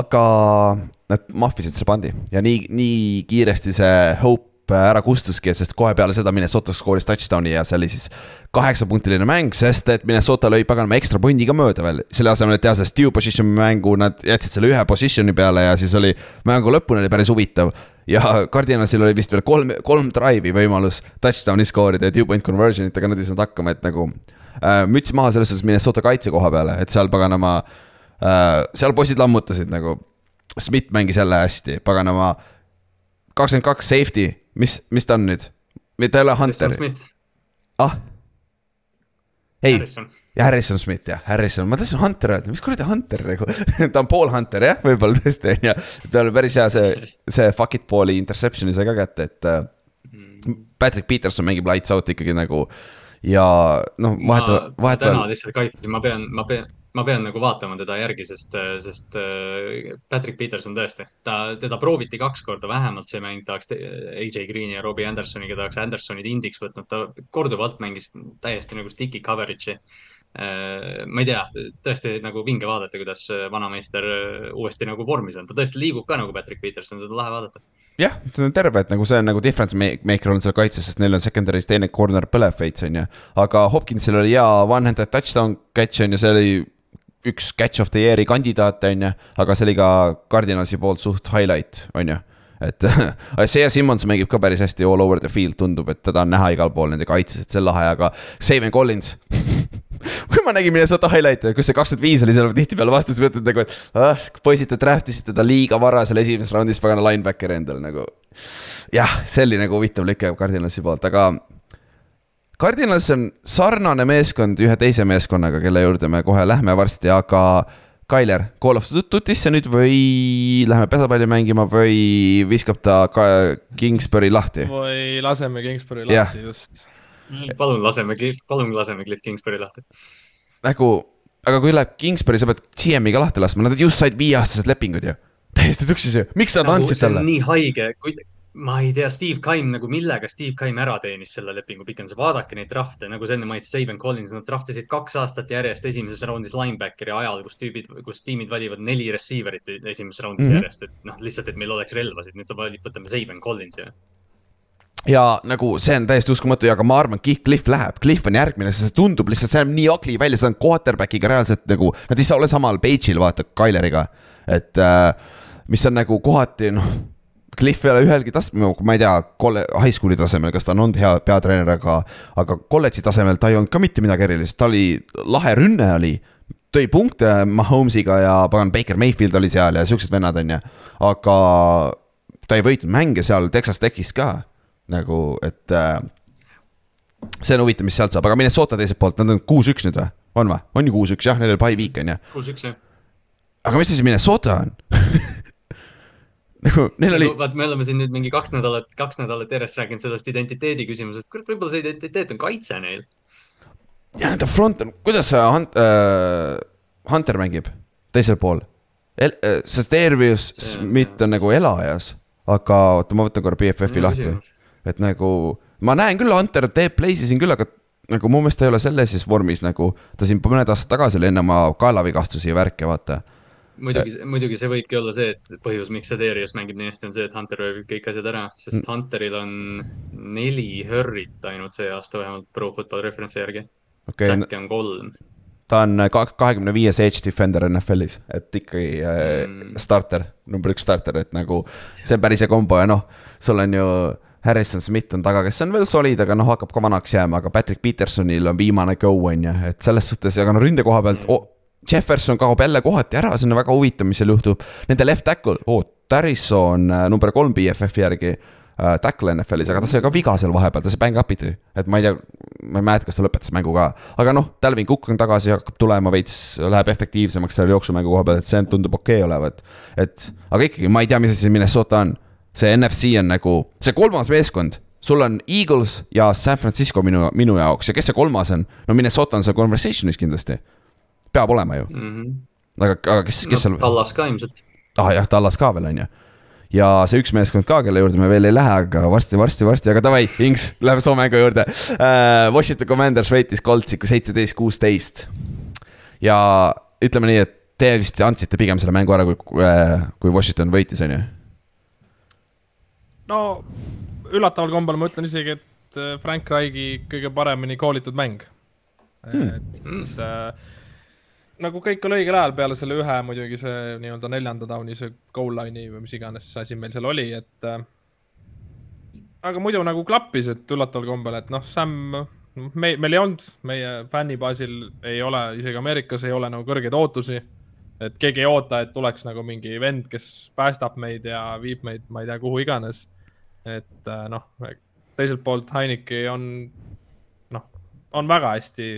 aga nad mahvisid selle pandi ja nii, nii kiiresti see hope ära kustuski, sest kohe peale seda Minnesota skooris touchdown'i ja see oli siis kaheksapunktiline mäng, sest et Minnesota lõi paganama ekstra pundiga mööda veel. selle asemel, et teha see stew position mängu, nad jätsid selle ühe position'i peale ja siis oli mängu lõpuni oli päris huvitav. ja Cardinalsil oli vist veel kolm, kolm drive'i võimalus touchdown'i skoorida ja two point conversion itega nad ei saanud hakkama, et nagu müts maha selles suhtes Minnesota kaitse koha peale, et seal paganama äh,, seal poisid lammutasid nagu. Schmidt mängis jälle hästi, paganama kakskümmend kaks safety, mis, mis ta on nüüd? ta ei ole Hunter, ah, ei, ja Harrison Smith jah, Harrison, ma tahtsin Hunter öelda, mis kuradi Hunter nagu, (laughs) ta on pool Hunter jah, võib-olla tõesti on ju. tal oli päris hea see, see fuck it ball'i interception'i sai ka kätte, et äh, Patrick Peterson mängib lights out ikkagi nagu ja noh, vahetevahel, ma täna vahetevahel, lihtsalt kaitsesin, ma pean, ma pean, ma pean nagu vaatama teda järgi, sest, sest äh, Patrick Peterson tõesti, ta, teda prooviti kaks korda vähemalt see mäng, tahaks AJ Green'i ja Robbie Andersoniga tahaks Andersonid indiks võtnud, ta korduvalt mängis täiesti nagu sticky coverage'i. ma ei tea, tõesti nagu vinge vaadata, kuidas vanameister äh, uuesti nagu vormis on, ta tõesti liigub ka nagu Patrick Peterson, seda on lahe vaadata. jah, terve, et nagu see on nagu difference ma- maker on seal kaitses, sest neil on secondary's teine corner põlev veits on ju. aga Hopkinsil oli hea one-handed touchdown catch on ju, see oli üks catch of the year'i kandidaate on ju, aga see oli ka Cardinalsi poolt suht highlight on ju et (laughs) ja Simmons mängib ka päris hästi all over the field, tundub, et teda on näha igal pool nende kaitses, et see on lahe, aga Savin Collins (laughs) kui ma nägin Minnesota highlight'e, kus see kakskümmend viis oli, seal tihtipeale vastus mõtlen nagu, et ah, poisid, te draft isite ta liiga vara seal esimeses raundis, pagana linebackeri endale nagu. jah, oli nagu huvitav lüke Cardinalsi poolt, aga. Cardinals on sarnane meeskond ühe teise meeskonnaga, kelle juurde me kohe lähme varsti, aga Tyler, Call of Duty'sse nüüd või läheme pesapalli mängima või viskab ta ka Kingsbury lahti? või laseme Kingsbury lahti just. palun laseme, palun laseme Cliff Kingsbury lahti. nagu, aga kui läheb Kingsbury, sa pead GM-iga lahti laskma, nad just said viieaastased lepingud ju. täiesti tuksis ju, miks nad andsid see on talle? nii haige, kui, ma ei tea, Steve Kaim nagu millega Steve Kaim ära teenis selle lepingu pikenduse, vaadake neid drafte, nagu sa enne mainisid, Saban Collins, nad draftisid kaks aastat järjest esimeses raundis linebackeri ajal, kus tüübid, kus tiimid valivad neli receiver'it esimeses raundis mm. -hmm. järjest, et noh, lihtsalt, et meil oleks relvasid, nüüd sa valid, võtame Saban Collinsi. ja nagu see on täiesti uskumatu ja, aga ma arvan, et Cliff läheb, Cliff on järgmine, sest see tundub lihtsalt, see näeb nii ugly välja, see on quarterback'iga reaalselt nagu, nad ei saa olla samal page'il, vaata, Kyleriga. et äh, mis on nagu kohati noh, Cliff ei ole ühelgi tasemel, ma ei tea, kolle-, high school'i tasemel, kas ta on olnud hea peatreener, aga, aga kolledži tasemel ta ei olnud ka mitte midagi erilist, ta oli, lahe rünne oli tõi punkte Mahomes'iga ja pagan Baker Mayfield oli seal ja siuksed vennad on ju, aga ta ei võitnud mänge seal Texas Techis ka nagu, et äh, see on huvitav, mis sealt saab, aga Minnesota teiselt poolt, nad on kuus-üks nüüd või? on või? on ju kuus-üks jah, neil oli pai viik on ju, kuus-üks jah. aga mis asi Minnesota on? (laughs) nagu neil oli, vaat me oleme siin nüüd mingi kaks nädalat, kaks nädalat järjest rääkinud sellest identiteedi küsimusest, kurat, võib-olla see identiteet on kaitse neil. ja nende front on, kuidas see Hunt- äh, Hunter mängib teisel pool? sest Ervius See on- Smith on nagu elajas, aga oota, ma võtan korra BFF-i lahti. et nagu ma näen küll, Hunter teeb play'si siin küll, aga nagu mu meelest ta ei ole sellises vormis nagu ta siin mõned aastad tagasi oli enne oma kaelavigastusi ja värke, vaata. muidugi, muidugi see võibki olla see, et põhjus, miks see Darius mängib nii hästi, on see, et Hunter röövib kõik asjad ära, sest Mm. mm. Hunteril on neli hurry't ainult see aasta vähemalt Pro Football Reference'i järgi okay.. Säkke on kolm. ta on kahekümne viies edge defender NFL-is, et ikkagi äh, Mm. starter, number üks starter, et nagu see on päris hea kombo ja noh, sul on ju Harrison Smith on taga, kes on veel solid, aga noh, hakkab ka vanaks jääma, aga Patrick Petersonil on viimane go on ju, et selles suhtes, aga no ründe koha pealt oh,, Jefferson kaob jälle kohati ära, see on väga huvitav, mis seal juhtub. Nende left tackle oh,, Tarrison äh, number kolm BFF-i järgi äh, tackle NFL-is, aga ta sai ka viga seal vahepeal, ta sai bang up iti, et ma ei tea, ma ei mäleta, kas ta lõpetas mängu ka, aga noh, Dalvin Cook on tagasi, hakkab tulema veits, läheb efektiivsemaks seal jooksumängu koha peal, et see tundub okei okay olevat. et, aga ikkagi ma ei tea, mis asi see Minnesota on, see NFC on nagu, see kolmas meeskond sul on Eagles ja San Francisco minu, minu jaoks ja kes see kolmas on? no Minnesota on seal conversation'is kindlasti. Peab olema ju, mm. -hmm. aga, aga kes, kes seal, Tallas ka ilmselt. ah jah, Tallas ka veel on ju. ja see üks meeskond ka, kelle juurde me veel ei lähe, aga varsti, varsti, varsti, aga davai, Ings, läheme Soome mängu juurde uh,. Washington Commanders võitis Coltsiga seitseteist, kuusteist. ja ütleme nii, et te vist andsite pigem selle mängu ära, kui, kui Washington võitis, on ju? no üllataval kombel ma ütlen isegi, et äh, Frank Reichi kõige paremini koolitud mäng hmm.. et äh, nagu kõik oli õigel ajal peale selle ühe muidugi see nii-öelda neljanda down'i see goal line'i või mis iganes asi meil seal oli, et äh, aga muidu nagu klappis, et üllataval kombel, et noh, Sam, me, meil ei olnud, meie fännibaasil ei ole, isegi Ameerikas ei ole nagu kõrgeid ootusi. et keegi ei oota, et tuleks nagu mingi vend, kes päästab meid ja viib meid, ma ei tea, kuhu iganes. et äh, noh, teiselt poolt Heineki on, noh, on väga hästi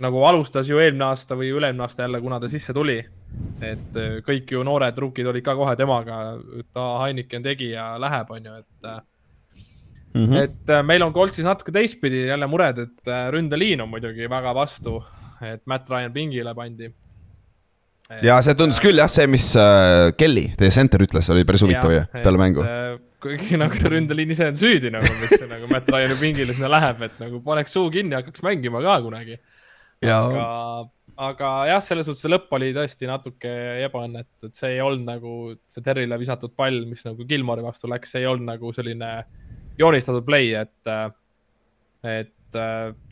nagu alustas ju eelmine aasta või üle-eelmine aasta jälle, kuna ta sisse tuli. et äh, kõik ju noored rukid olid ka kohe temaga, et aa, Heineken tegi ja läheb, onju, et äh, Mhm. mm.. et äh, meil on Coltsis natuke teistpidi jälle mured, et ründeliin on muidugi väga vastu, et Matt Ryan pingile pandi. ja see tundus küll jah, see, mis äh, Kelly, teie center ütles, oli päris huvitav ju, peale mängu. äh, kuigi nagu ründeliin ise on süüdi nagu, miks see nagu Matt Ryani pingile sinna läheb, et nagu paneks suu kinni hakkaks mängima ka kunagi. Ja aga, aga jah, selles suhtes see lõpp oli tõesti natuke ebaõnnetu, et see ei olnud nagu see Terrile visatud pall, mis nagu Gilmori vastu läks, see ei olnud nagu selline joonistatud play, et, et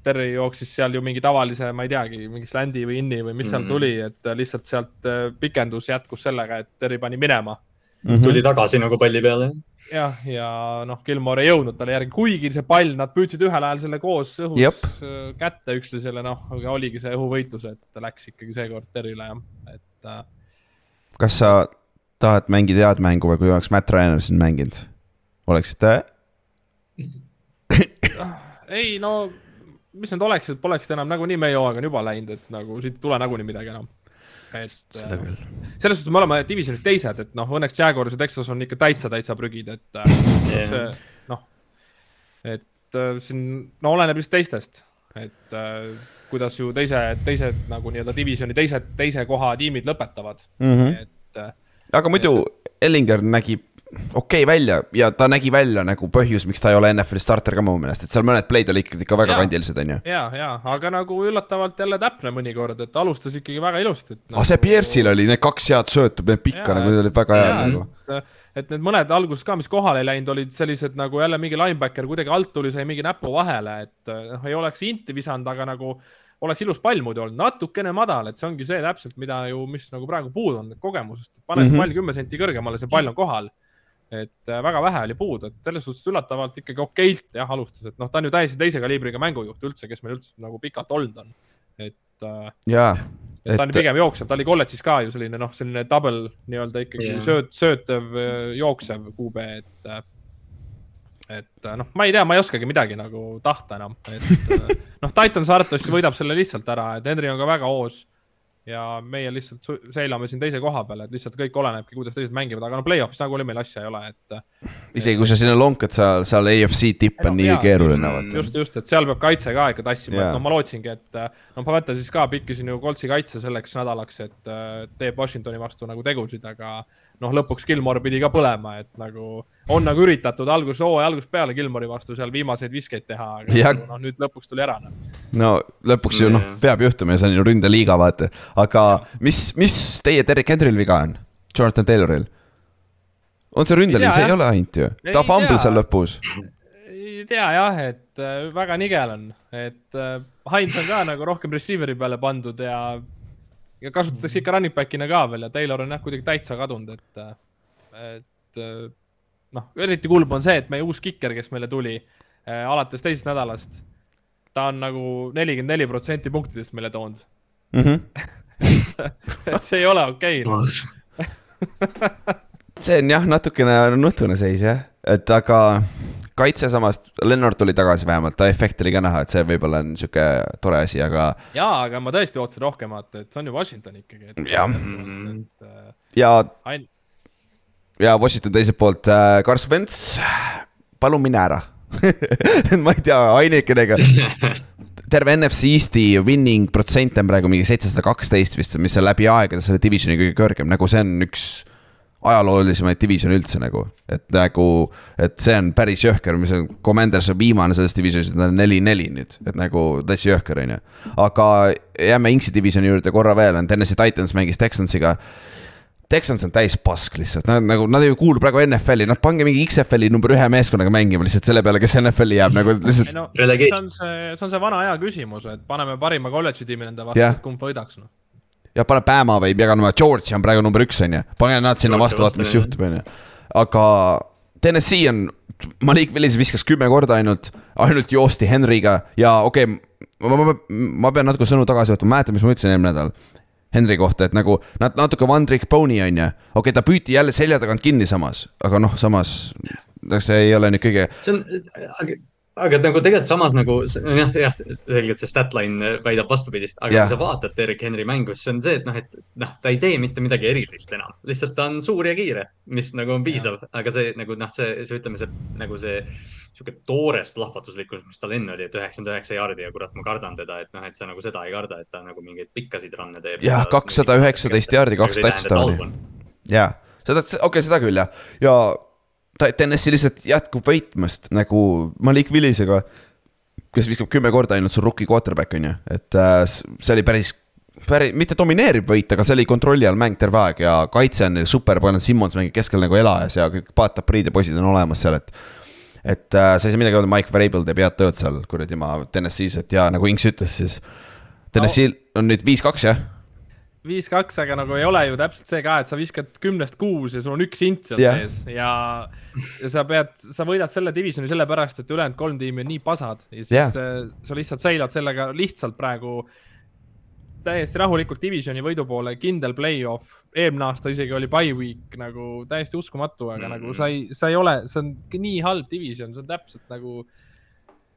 Terry jooksis seal ju mingi tavalise, ma ei teagi, mingi slandi või inni või mis seal Mhm. tuli, et lihtsalt sealt äh, pikendus jätkus sellega, et Terry pani minema Mhm. tuli tagasi nagu palli peale. jah, ja noh, Gilmore ei jõudnud talle järgi, kuigi see pall, nad püüdsid ühel ajal selle koos õhus Jep. äh, kätte üksteisele, noh, aga oligi see õhuvõitlus, et ta läks ikkagi seekord Terrile jah, et äh, kas sa tahad mängida head mängu või kui oleks Matt Ryan siin mänginud? oleksite? (coughs) ei no mis need oleksid, poleksid enam nagunii meie hooaeg on juba läinud, et nagu siit ei tule nagunii midagi enam. Et seda äh, küll. selles suhtes me oleme divisionis teised, et noh, õnneks Jaguars ja Texas on ikka täitsa, täitsa prügid, et äh, Jah. see noh, et äh, siin no oleneb just teistest, et äh, kuidas ju teise, teised nagu nii-öelda divisjoni teised, teise koha tiimid lõpetavad mm. -hmm. et äh, aga muidu Ellinger nägi okei okay välja ja ta nägi välja nagu põhjus, miks ta ei ole NFL-i starter ka mu meelest, et seal mõned play'd olid ikka, ikka väga Jaa. kandilised, on ju. ja, ja aga nagu üllatavalt jälle täpne mõnikord, et alustas ikkagi väga ilusti. aga Ah, see Pierce'il oli need kaks head söötu, need pikka Jaa, nagu need olid väga head nagu. et, et need mõned alguses ka, mis kohale ei läinud, olid sellised nagu jälle mingi linebacker kuidagi alt tuli, sai mingi näpu vahele, et noh, ei oleks inti visanud, aga nagu oleks ilus pall muidu olnud, natukene madal, et see ongi see täpselt, mida ju, mis nagu praegu puudu on, kogemusest. pane mm. -hmm. pall kümme senti kõrgemale, see pall on kohal. Et äh, väga vähe oli puudu, et selles suhtes üllatavalt ikkagi okeilt jah, alustas, et noh, ta on ju täiesti teise kaliibriga mängujuht üldse, kes meil üldse nagu pikalt olnud on. et äh, jaa, et ta on pigem jooksev, ta oli kolledžis ka ju selline noh, selline double nii-öelda ikkagi yeah. sööt, söötev, jooksev QB, et. et noh, ma ei tea, ma ei oskagi midagi nagu tahta enam, et (laughs) noh, Titans arvatavasti võidab selle lihtsalt ära, et Henry on ka väga hoos. Ja meie lihtsalt seilame siin teise koha peal, et lihtsalt kõik olenebki, kuidas teised mängivad, aga no play-off'is nagunii meil asja ei ole, et. isegi kui sa sinna lonkad, seal, seal AFC tipp on no nii jaa, keeruline, just- vaata. just, just, et seal peab kaitse ka ikka tassima et no ma lootsingi, et no mõtlen siis ka, pikkisin ju Coltsi kaitse selleks nädalaks, et äh, teeb Washingtoni vastu nagu tegusid, aga noh, lõpuks Gilmore pidi ka põlema, et nagu on nagu üritatud algus, hooaja algusest peale Gilmore'i vastu seal viimaseid viskeid teha, aga Jah. nagu, noh, nüüd lõpuks tuli ära. no lõpuks ju noh peab juhtuma ja see on ju ründeliiga, vaata. aga mis, mis teie Derek Henry'l viga on? Jonathan Tayloril? on see ründeliin, see ei ole ainult ju, ta fumble tea. seal lõpus. ei tea jah, et äh, väga nigel on, et äh, Heinz on ka nagu rohkem receiver'i peale pandud ja, ja kasutatakse ikka running back'ina ka veel ja Taylor on jah kuidagi täitsa kadunud, et, et noh, eriti kurb on see, et meie uus kikker, kes meile tuli äh, alates teisest nädalast, ta on nagu nelikümmend neli protsenti punktidest meile toonud. Mhm. (laughs) et see ei ole okei okay. (laughs) see on jah, natukene nutune seis jah, et aga kaitse samas, Lennart tuli tagasi vähemalt, ta efekt oli ka näha, et see võib-olla on sihuke tore asi, aga jaa, aga ma tõesti ootasin rohkemat, et see on ju Washington ikkagi. Jah. äh, ja, ain-, ja Washington teiselt poolt äh,, Carson Wentz, palun mine ära, (laughs) ma ei tea, ainukene, terve NFC Eesti winning protsent on praegu mingi seitsesada kaksteist vist, mis on läbi aegade selle divisioni kõige kõrgem, nagu see on üks ajaloolisemaid divisione üldse nagu, et nagu, et see on päris jõhker, mis on, Commanders on viimane selles divisionis, nad on neli-neli nüüd, et nagu täitsa jõhker, on ju. aga jääme Inksi divisioni juurde korra veel, on Tennessee Titans mängis Texansiga. Texans on täis pask lihtsalt, nad nagu, nad ei kuulu praegu NFL-i, noh pange mingi XFL-i number ühe meeskonnaga mängima lihtsalt selle peale, kes NFL-i jääb nagu lihtsalt no see on see, see on see vana hea küsimus, et paneme parima kolledži tiimi nende vastu yeah., kumb võidaks noh. Ja pane Bama võib jagama, Georgia on praegu number üks, on ju, pane nad sinna vastu, vaata, mis juhtub, on ju. aga Tennessee on, Malik Willis viskas kümme korda ainult, ainult joosti Henry'ga ja okei okay,, ma, ma, ma pean natuke sõnu tagasi võtma, mäletan, mis ma ütlesin eelmine nädal. Henry kohta, et nagu nad natuke one trick pony on ju, okei okay,, ta püüti jälle selja tagant kinni samas, aga noh, samas see ei ole nüüd kõige, see on, aga, nagu tegelikult samas nagu jah, jah, selgelt see statline väidab vastupidist, aga Jah. yeah. kui sa vaatad Derek Henry mängus, see on see, et noh, et noh, ta ei tee mitte midagi erilist enam, lihtsalt ta on suur ja kiire, mis nagu on piisav, aga see nagu noh, see, see ütleme, see nagu see sihuke toores plahvatuslikkus, mis tal enne oli, et üheksakümmend üheksa jaardi ja kurat, ma kardan teda, et noh, et sa nagu seda ei karda, et ta nagu mingeid pikkasid run'e teeb. Jah, 219 jaardi, kaks touchdown'i. jaa, seda, okei okay,, seda küll jah, ja ta, Tennessee lihtsalt jätkub võitmast nagu Malik Willisega, kes viskab kümme korda ainult sul rookie quarterback on ju, et äh, see oli päris päris, mitte domineeriv võit, aga see oli kontrolli all mäng terve aeg ja kaitse on neil super, Brian Simmons mängib keskel nagu elajas ja kõik Pat Priid ja poisid on olemas seal, et et äh, sa ei saa midagi öelda, Mike Vrabel teeb head tööd seal kuradi maa TNS-is, et ja nagu Inks ütles, siis TNS-il on nüüd viis-kaks jah viis-kaks, aga nagu ei ole ju täpselt see ka, et sa viskad kümnest kuus ja sul on üks int seal yeah. sees ja, ja sa pead, sa võidad selle divisioni sellepärast, et ülejäänud kolm tiimi on nii pasad ja siis yeah. sa lihtsalt seilad sellega lihtsalt praegu täiesti rahulikult divisioni võidu poole, kindel play-off, eelmine aasta isegi oli bye week nagu täiesti uskumatu, aga mm. Mm. nagu sa ei, sa ei ole, see on nii halb division, see on täpselt nagu,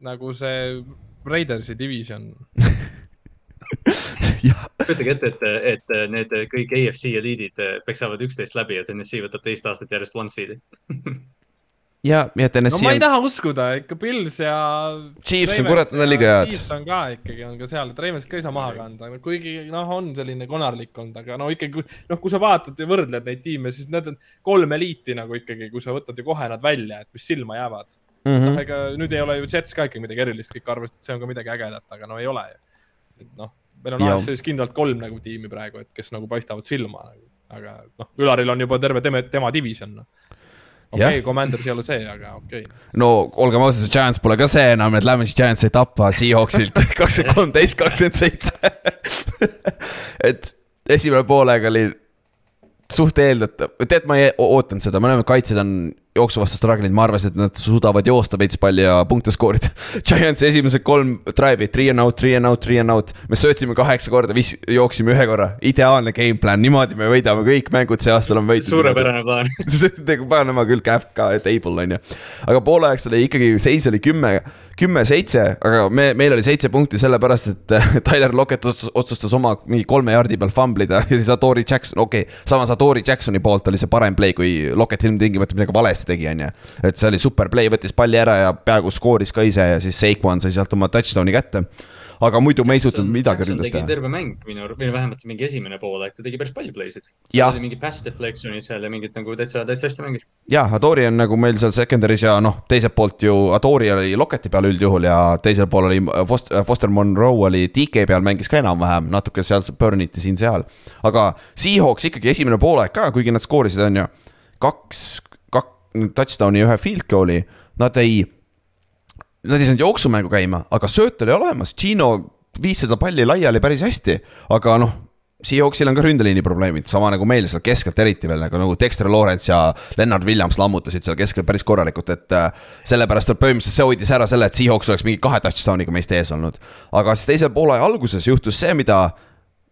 nagu see Raidersi division. (laughs) (laughs) kujutage ette, et, et need kõik AFC eliidid peksavad üksteist läbi ja TNS võtab teist aastat järjest one seed'i. ja, ja no TNS-i ma ei on, taha uskuda, ikka Pils ja. Chiefs on kurat, nad on liiga head. Chiefs on ka ikkagi on ka seal, et Ravens ka ei saa maha kanda, kuigi noh, on selline konarlik olnud, aga no ikkagi, noh, kui sa vaatad ja võrdled neid tiime, siis need on kolm eliiti nagu ikkagi, kui sa võtad ju kohe nad välja, et mis silma jäävad. Mhm. noh, ega nüüd ei ole ju Jets ka ikka midagi erilist, kõik arvasid, et see on ka midagi ägedat, aga no ei ole ju. noh, meil on. AFC-s kindlalt kolm nagu tiimi praegu, et kes nagu paistavad silma nagu, aga noh, Ülaril on juba terve tema, tema division noh. okei okay,, Commanders ei ole see, aga okei okay.. no olgem ausad, see Giants pole ka see enam, et lähme siis Giants ei tapa Seahawksilt (laughs) kakskümmend kolmteist, kakskümmend seitse. et esimene poolega oli suht eeldatav, tead, ma ei ootanud seda, mõlemad kaitsjad on jooksu vastu struggle inud, ma arvasin, et nad suudavad joosta veits palli ja punkte skoorida. (laughs) Giants esimesed kolm drive'i, three and out, three and out, three and out, me söötsime kaheksa korda, viis, jooksime ühe korra, ideaalne game plan, niimoodi me võidame kõik mängud see aastal on võitud. suurepärane plaan. (laughs) nagu Panama küll käib ka table on ju. aga poolajaks oli ikkagi seis oli kümme, kümme-seitse, aga me, meil oli seitse punkti sellepärast, et (laughs) Tyler Lockett otsus- otsustas oma mingi kolme jardi peal famblida ja siis Adori Jackson, okei okay,, samas Adori Jacksoni poolt oli see parem play, kui Lockett ilmtingimata midagi valesti tegi, on ju. et see oli super play, võttis palli ära ja peaaegu skooris ka ise ja siis Saquon sai sealt oma touchdown'i kätte. aga muidu me ei suutnud midagi ründes tegi teha. terve mäng minu arust, või vähemalt mingi esimene pool, et ta tegi päris palju play'sid. Mingi pass deflection'id seal ja mingid nagu täitsa, täitsa hästi mängis. jah, Adori on nagu meil seal secondary's ja noh, teiselt poolt ju Adori oli Locketi peal üldjuhul ja teisel pool oli Foster, Foster Monroe oli DK peal, mängis ka enam-vähem, natuke seal burn'iti siin-seal. aga Seahawks ikkagi esimene poolaeg ka, kuigi nad skoorisid, on ju, kaks touchdown'i ja ühe field goal'i, nad ei Nad ei saanud jooksumängu käima, aga sööt oli olemas, Gino viis seda palli laiali päris hästi, aga noh. Seahawksil on ka ründeliini probleemid, sama nagu meil seal keskelt eriti veel nagu, nagu Dexter Lawrence ja Leonard Williams lammutasid seal keskel päris korralikult, et äh, sellepärast et põhimõtteliselt see hoidis ära selle, et Seahawks oleks mingi kahe touchdown'iga meist ees olnud. aga siis teise poole alguses juhtus see, mida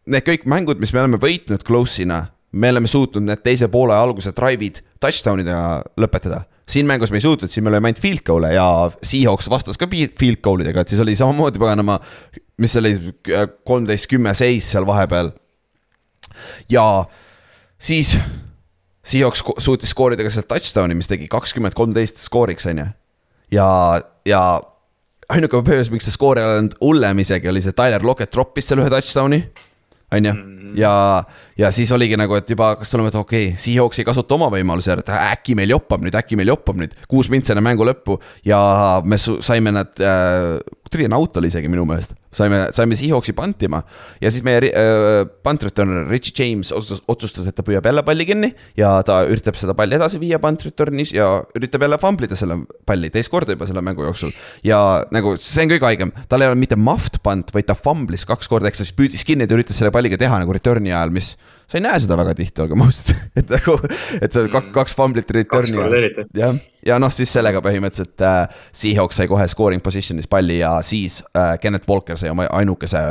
need kõik mängud, mis me oleme võitnud close'ina, me oleme suutnud need teise poole alguse drive'id touchdown idega lõpetada. siin mängus me ei suutnud, siin me oleme ainult field goal'e ja Seahawks vastas ka fi- field goal idega, et siis oli samamoodi paganama, mis see oli, kolmteist, kümme seis seal vahepeal. ja siis Seahawks suutis skoorida ka sealt touchdown'i, mis tegi kakskümmend kolmteist skooriks, on ju. ja, ja ainuke põhjus, miks see skoor ei olnud hullem isegi, oli see Tyler Lockett troppis seal ühe touchdown'i, on ju. ja, ja siis oligi nagu, et juba hakkas tulema, et okei okay,, Seahawks ei kasuta oma võimalusi ära, et äkki meil joppab nüüd, äkki meil joppab nüüd. kuus mintsi enne mängu lõppu ja me saime nad äh,, tuli out oli isegi minu meelest, saime, saime Seahawksi pantima ja siis meie äh, punt returner Richie James otsustas, otsustas, et ta püüab jälle palli kinni ja ta üritab seda palli edasi viia punt return'is ja üritab jälle famblida selle palli teist korda juba selle mängu jooksul. ja nagu see on kõige haigem, tal ei ole mitte muffed punt, vaid ta fumblis kaks korda, ehk siis püüdis kinni ja üritas selle palliga teha nagu return'i ajal, mis sa ei näe seda väga tihti, olgem ausad, (laughs) et nagu, et see kaks, kaks fumblit return'i jah, ja noh, siis sellega põhimõtteliselt äh, Seahawks sai kohe scoring position'is palli ja siis äh, Kenneth Walker sai oma ainukese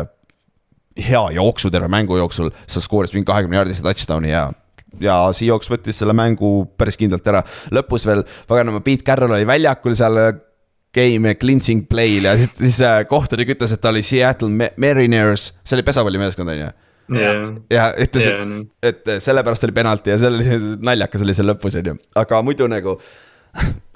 hea jooksu terve mängu jooksul, sa skooris mingi kahekümne jaardise touchdown'i ja ja Seahawks võttis selle mängu päris kindlalt ära, lõpus veel paganama Pete Carroll oli väljakul seal äh, game cleansing play'l ja siis, siis äh, kohtunik ütles, et ta oli Seattle Ma- Mariners, see oli pesapallimeeskond on ju jah, ja ütles, et jah, et sellepärast oli penalti ja see oli naljakas oli seal lõpus onju, aga muidu nagu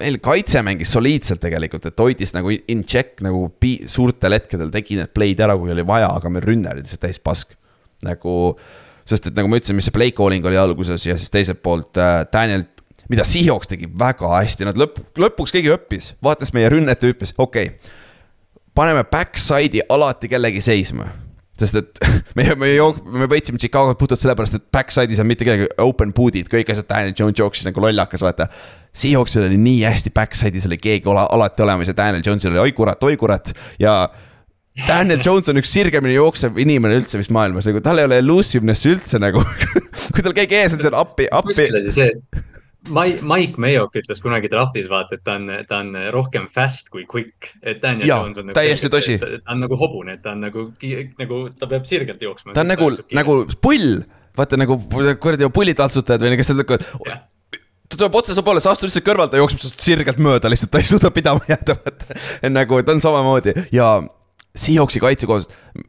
meil kaitse mängis soliidselt tegelikult, et hoidis nagu in check nagu pi- suurtel hetkedel tegi need play'd ära, kui oli vaja, aga meil rünne oli lihtsalt täis pask. nagu, sest et nagu ma ütlesin, mis see play calling oli alguses ja siis teiselt poolt äh, Daniel, mida Seahawks tegi väga hästi, nad lõpp, lõpuks keegi õppis, vaatas meie rünnet ja ütles, okei okay, paneme backside'i alati kellegi seisma. Sest et (laughs) me, me jook-, me võitsime Chicago't puhtalt sellepärast, et backside'is on mitte kedagi open boot'id, kõik asjad, Daniel Jones jooksis nagu lollakas, vaata. Seahawksil oli nii hästi backside'is oli keegi ola, alati olemas ja Daniel Jones'il oli oi kurat, oi kurat ja Daniel Jones on üks sirgemini jooksev inimene üldse vist maailmas, nagu tal ei ole elusiveness'i üldse nagu. (laughs) kui tal keegi ees on, siis on appi, appi kuskil. oli see, Mike, Mike Mayok ütles kunagi draftis vaata, et ta on, ta on rohkem fast kui quick. et Daniel Jaa, Jones on nagu täiesti tõsi. ta on nagu hobune, et ta on nagu, nagu ta peab sirgelt jooksma. ta on nagu, nagu pull, vaata nagu kuradi pullitaltsutajad või kes lükkavad Jah. ta tuleb otse su poole, sa astud lihtsalt kõrvalt, ta jookseb sinust sirgelt mööda lihtsalt, ta ei suuda pidama jääda, vaata. nagu ta on samamoodi ja Seahawksi kaitsekoos,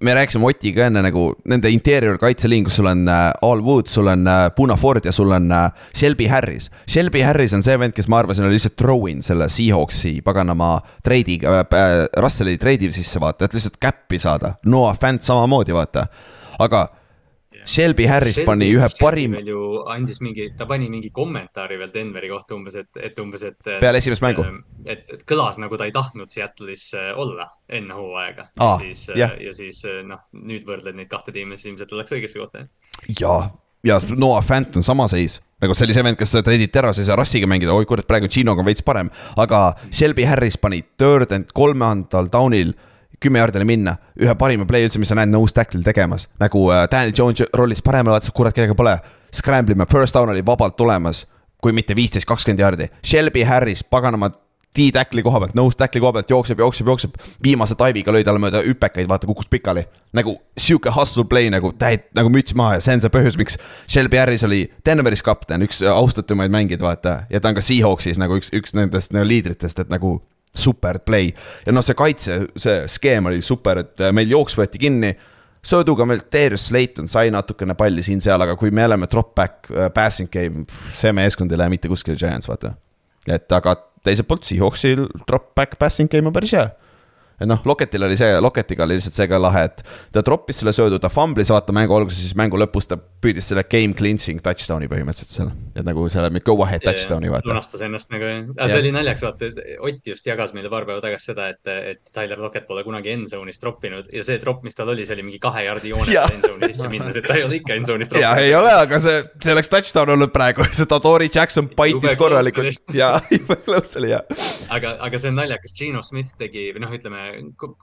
me rääkisime Otiga enne nagu nende interior kaitseliin, kus sul on äh, All Wood, sul on äh, Puna Ford ja sul on äh, Shelby Harris. Shelby Harris on see vend, kes ma arvasin, oli lihtsalt throw-in selle Seahawksi paganama treidiga äh,, äh, Russeli treidi sisse vaata, et lihtsalt käppi saada. Noah Fant samamoodi vaata, aga Shelby Harris pani ühe parima veel ju andis mingi, ta pani mingi kommentaari veel Denveri kohta umbes, et, et umbes, et. Peale esimest mängu?. et, et kõlas nagu ta ei tahtnud Seattle'is äh, olla enne hooaega. Ja siis jah., ja siis äh, noh, nüüd võrdled neid kahte tiimi, siis ilmselt läks õigesse kohta. ja, ja Noah Fant on sama seis. nagu see oli see vend, kes treiditi ära, sa ei saa Russiga mängida, oi kurat, praegu Ginoga on veits parem. aga Shelby Harris pani third and kolmandal down'il kümme jaardile minna, ühe parima play üldse, mis sa näed nose tackle'il tegemas. nagu äh, Daniel Jones rollis paremale, vaatas, kurat, kedagi pole. Scramble ime, first down oli vabalt tulemas, kui mitte viisteist, kakskümmend jaardi. Shelby Harris, paganama T-tackle'i koha pealt, nose tackle'i koha pealt jookseb, jookseb, jookseb. viimase dive'iga lõi talle mööda hüpekaid, vaata kukkus pikali. nagu sihuke hustle play nagu täit-, nagu müts maha ja see on see põhjus, miks Shelby Harris oli Denveris kapten, üks austatumaid mängijaid, vaata. ja ta on ka Seahawksis nagu üks, üks nendest nagu liidritest, et nagu super play. ja noh, see kaitse, see skeem oli super, et äh, meil jooks võeti kinni sööduga meil Darius Slayton sai natukene palli siin-seal, aga kui me oleme drop back äh, passing game, see meeskond ei lähe mitte kuskile Giants, vaata. et aga teiselt poolt Seahawksil drop back passing game on päris hea. noh, Lokettil oli see, Loketiga oli lihtsalt see ka lahe, et ta troppis selle söödu, ta fumblis vaata mängu alguses, siis mängu lõpus ta püüdis selle game clinching touchdown'i põhimõtteliselt seal. et nagu selle go ahead touchdown'i vaata. lunastas ennast nagu, aga see oli naljakas, vaata, Ott just jagas meile paar päeva tagasi seda, et, et Tyler Lockett pole kunagi endzone'is troppinud ja see tropp, mis tal oli, see oli mingi kahe jardi joone Jah. peal endzone'i sisse minnes, et ta ei ole ikka endzone'is ja troppinud. ei ole, aga see, see oleks touchdown olnud praegu, (laughs) sest Adori Jackson paitis korralikult ja (laughs) jube close oli ja. aga, aga see on naljakas, Gino Smith tegi või noh, ütleme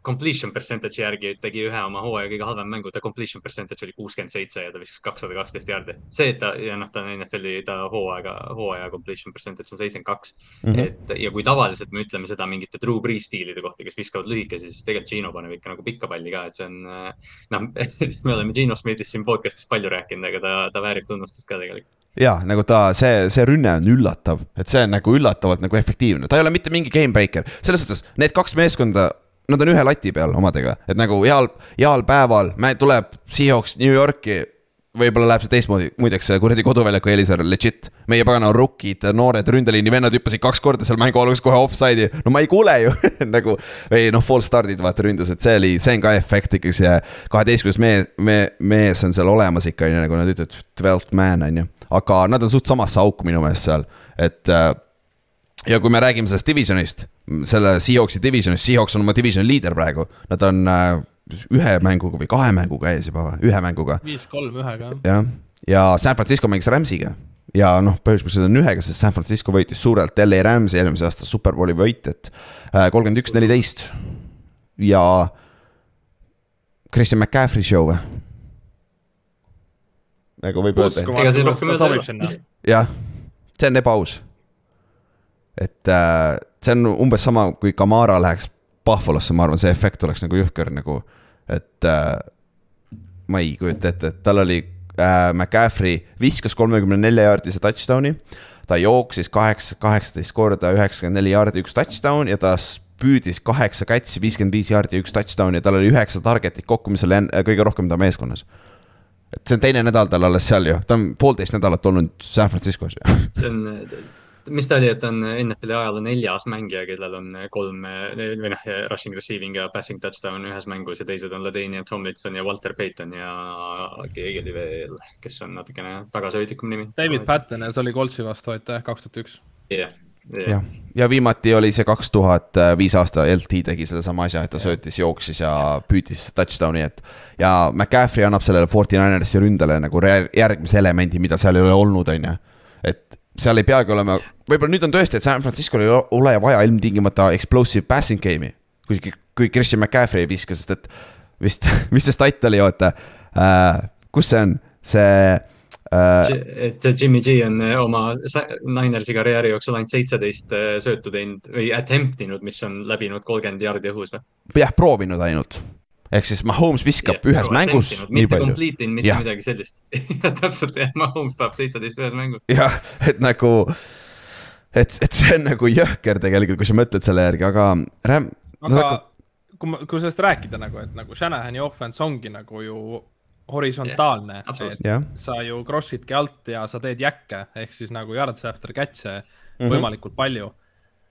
completion percentage'i järgi tegi ühe oma hooaja kõige halvem mängu, ta completion percentage oli kuuskümmend seitse ja ta viskas kakssada kaksteist jaardi. see, et ta ja noh, ta on NFL-i, ta hooaega, hooaja completion percentage on seitsekümmend kaks. Mhm. et ja kui tavaliselt me ütleme seda mingite Drew Brees stiilide kohta, kes viskavad lühikesi, siis tegelikult Gino paneb ikka nagu pikka palli ka, et see on noh, (laughs) me oleme Gino Smithist siin podcast'is palju rääkinud, aga ta, ta väärib tunnustust ka tegelikult. ja nagu ta, see, see rünne on üllatav, et see on nagu üllatavalt nagu efektiivne, ta ei ole mitte mingi game breaker, selles suhtes need kaks meeskonda. Nad on ühe lati peal omadega, et nagu heal, heal päeval tuleb Seahawks New Yorki, võib-olla läheb see teistmoodi, muideks kuradi koduväljaku Elisaar legit. meie pagana rookid, noored ründeliini vennad hüppasid kaks korda seal mängu alguses kohe offside'i, no ma ei kuule ju (laughs) nagu. või noh, false start'id vaata ründas, et see oli, see on ka efekt ikkagi see kaheteistkümnes mees, me, mees on seal olemas ikka on ju, nagu nad ütlevad, twelfth man on ju. aga nad on suht samasse auku minu meelest seal, et äh, ja kui me räägime sellest divisionist, selle Seahawksi divisionist, Seahawks on oma divisioni liider praegu, nad on äh, ühe mänguga või kahe mänguga ees juba või, ühe mänguga. viis-kolm ühega. jah, ja San Francisco mängis Rams'iga ja noh, põhjus, miks nad on ühega, sest San Francisco võitis suurelt LA Rams'i eelmise aasta superbowli võitjat. kolmkümmend üks, neliteist ja Christian McCaffrey show või? nagu võib öelda. jah, see on ebaaus. Et äh, see on umbes sama, kui Kamara läheks Buffalosse, ma arvan, see efekt oleks nagu jõhker nagu, et äh, ma ei kujuta ette, et tal oli äh, McCaffrey viskas kolmekümne nelja jaardise touchdown'i. ta jooksis kaheksa, kaheksateist korda üheksakümmend neli jaardi, üks touchdown ja ta püüdis kaheksa catch'i, viiskümmend viis jaardi ja üks touchdown ja tal oli üheksa target'it kokku, mis oli kõige rohkem ta meeskonnas. et see on teine nädal tal alles seal ju, ta on poolteist nädalat olnud San Franciscos ju. see on mis ta oli, et on NFL-i ajaloo neljas mängija, kellel on kolm või noh, rushing, receiving ja passing touchdown ühes mängus ja teised on Ladanian Tomlinson ja Walter Payton ja keegi oli veel, kes on natukene tagasihoidlikum nimi. David Patten ja see oli Coltsi vastu, aitäh, kaks tuhat üks. jah, jah, ja viimati oli see kaks tuhat viis aasta, LT tegi sedasama asja, et ta söötis, jooksis ja püüdis touchdown'i, et. ja McCaffrey annab sellele Forty Ninersi ründele nagu järgmise elemendi, mida seal ei ole olnud, on ju. et seal ei peagi olema, võib-olla nüüd on tõesti, et San Francisco'l ei ole vaja ilmtingimata explosive passing game'i. kui, kui Christian McCaffrey ei viska, sest et vist, (laughs) mis see stat oli, oota äh,, kus see on, see äh,. et Jimmy G on äh, oma Ninersi karjääri jooksul ainult seitseteist söötu teinud või attempt inud, mis on läbinud kolmkümmend jardi õhus või? jah, proovinud ainult ehk siis Mahomes viskab ja, ühes mängus nii palju. mitte complete inud, mitte ja. midagi sellist (laughs) täpselt jah, Mahomes paneb seitseteist ühes mängus. jah, et nagu, et, et see on nagu jõhker tegelikult, kui sa mõtled selle järgi, aga Räm. aga nagu... kui kui sellest rääkida nagu, et nagu Shanahani offense ongi nagu ju horisontaalne yeah,, sa ju cross idki alt ja sa teed jäkke ehk siis nagu yards after catch'e mm -hmm. võimalikult palju.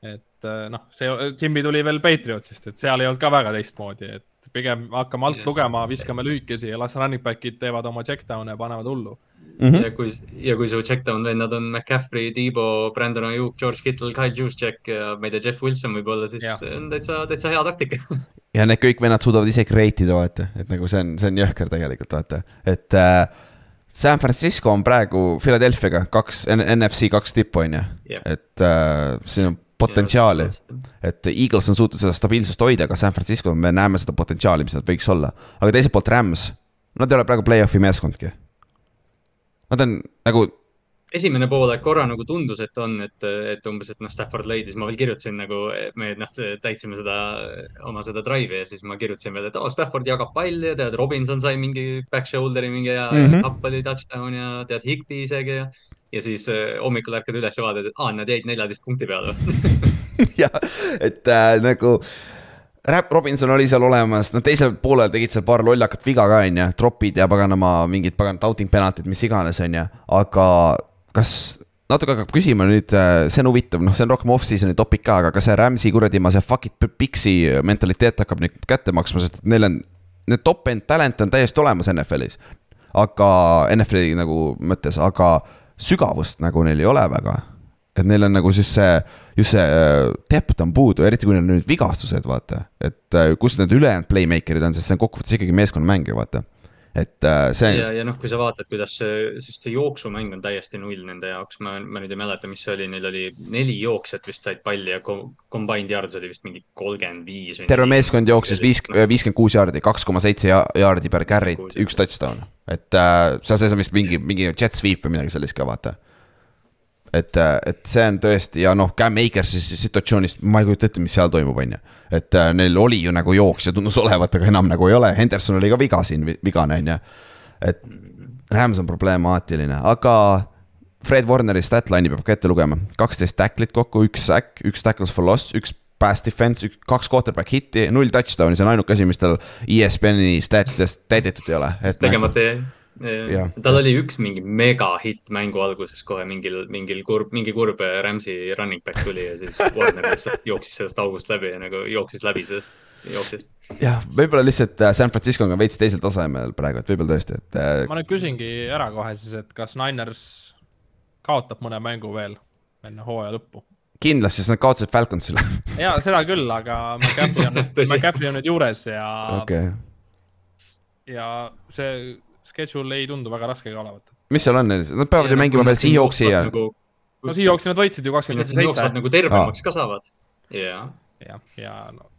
et noh, see Jimmy tuli veel Patriotsist, et seal ei olnud ka väga teistmoodi, et pigem hakkame alt lugema, viskame lühikesi ja las running back'id teevad oma check down'e ja panevad hullu. Mm. -hmm. ja kui, ja kui su check down vennad on McCaffrey, Debo, Brandon Ayuk, George Kittle, Kyle Juszczyk ja ma ei tea, Jeff Wilson võib-olla, siis see on täitsa, täitsa hea taktika. (laughs) Ja need kõik vennad suudavad ise create ida, vaata, et nagu see on, see on jõhker tegelikult, vaata, et äh, San Francisco on praegu Philadelphia'ga kaks, NFC kaks tippu, on ju, et äh, siin on potentsiaali. et Eagles on suutnud seda stabiilsust hoida, aga San Francisco, me näeme seda potentsiaali, mis nad võiks olla. aga teiselt poolt Rams, nad ei ole praegu play-off'i meeskondki. Nad on nagu. esimene poolaeg korra nagu tundus, et on, et, et umbes, et noh, Stafford leidis, ma veel kirjutasin nagu, me noh, täitsime seda, oma seda drive'i ja siis ma kirjutasin veel, et oh,, Stafford jagab palli ja tead, Robinson sai mingi back shoulder'i mingi ja mm -hmm. Kapp oli touchdown ja tead, Higby isegi ja ja siis äh, hommikul ärkad üles ja vaatad, et aa, nad jäid neljateist punkti peale. (laughs) (laughs) Jah, et äh, nagu Räpp Robinson oli seal olemas, nad teisel poolel tegid seal paar lollakat viga ka, on ju, tropid ja paganama mingid pagan doubting penaltid, mis iganes, on ju, aga kas natuke hakkab küsima nüüd, äh, see on huvitav, noh, see on rohkem off-season'i topik ka, aga kas see Rams'i kuradi ma see fuck it pix'i mentaliteet hakkab nüüd kätte maksma, sest et neil on, need top-end talent on täiesti olemas NFL-is. aga NFL-i nagu mõttes, aga sügavust nagu neil ei ole väga. et neil on nagu siis see, just see äh, depth on puudu, eriti kui neil on nüüd vigastused, vaata. et äh, kus need ülejäänud playmaker'id on, sest see on kokkuvõttes ikkagi meeskonnamäng ju vaata et äh, see. ja, ja noh, kui sa vaatad, kuidas see, sest see jooksumäng on täiesti null nende jaoks, ma, ma nüüd ei mäleta, mis see oli, neil oli neli jooksjat vist said palli ja combined yards oli vist mingi kolmkümmend viis. terve meeskond jooksis viis, viiskümmend kuus jaardi, kaks koma seitse jaardi per carry't, üks touchdown. et äh, seal sees on vist mingi, mingi jet sweep või midagi sellist ka, vaata et, äh, et see on tõesti ja noh, Cam Akersi situatsioonist ma ei kujuta ette, mis seal toimub, on ju. et äh, neil oli ju nagu jooksja tundus olevat, aga enam nagu ei ole, Henderson oli ka viga siin, vigane on ju. et Rams on problemaatiline, aga Fred Warneri statline'i peab ka ette lugema, kaksteist tacklit kokku, üks sack, üks tackles for loss, üks pass defense, kaks quarterback hitti, null touchdown'i, see on ainuke asi, mis tal ESPN-i statidest täidetud ei ole. tegemata jäi Jah. Tal oli üks mingi mega hitt mängu alguses kohe mingil, mingil kurb, mingi kurb Rams'i running back tuli ja siis Warner lihtsalt jooksis sellest august läbi ja nagu jooksis läbi sellest, jooksis. jah, võib-olla lihtsalt äh, San Francisco on veits teisel tasemel praegu, et võib-olla tõesti, et äh, ma nüüd küsingi ära kohe siis, et kas Niners kaotab mõne mängu veel enne hooaja lõppu? kindlasti, sest nad kaotasid Falconsile. ja seda küll, aga McCaffrey on. (laughs) McCaffrey on nüüd juures ja okei okay., ja see schedule ei tundu väga raske ka olevat. mis seal on, nad peavad ju mängima veel Seahawksi ja, nagu, no Seahawksi nad võitsid ju kakskümmend nad seitse, nagu tervemaks ka saavad. jah, ja no.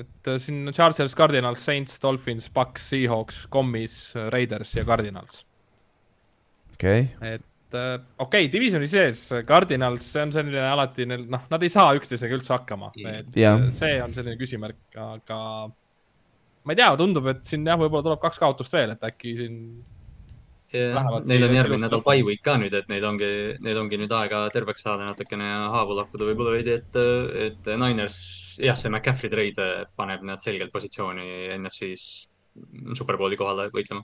Et äh, siin Chargers, Cardinals, Saints, Dolphins, Bucks, Seahawks, Commis, Raiders ja Cardinals. okei, et äh, okei okay,, divisioni sees Cardinals, see on selline alati neil, noh, nad ei saa üksteisega üldse hakkama, et Jah. äh, see on selline küsimärk, aga ma ei tea, tundub, et siin jah, võib-olla tuleb kaks kaotust veel, et äkki siin Lähevad neil on järgmine nädal bye week ka nüüd, et neil ongi, neil ongi nüüd aega terveks saada natukene ja haavu lakkuda võib-olla veidi, et, et Niners, jah, see McCaffrey trade paneb nad selgelt positsiooni NFC-s superbowli kohale võitlema.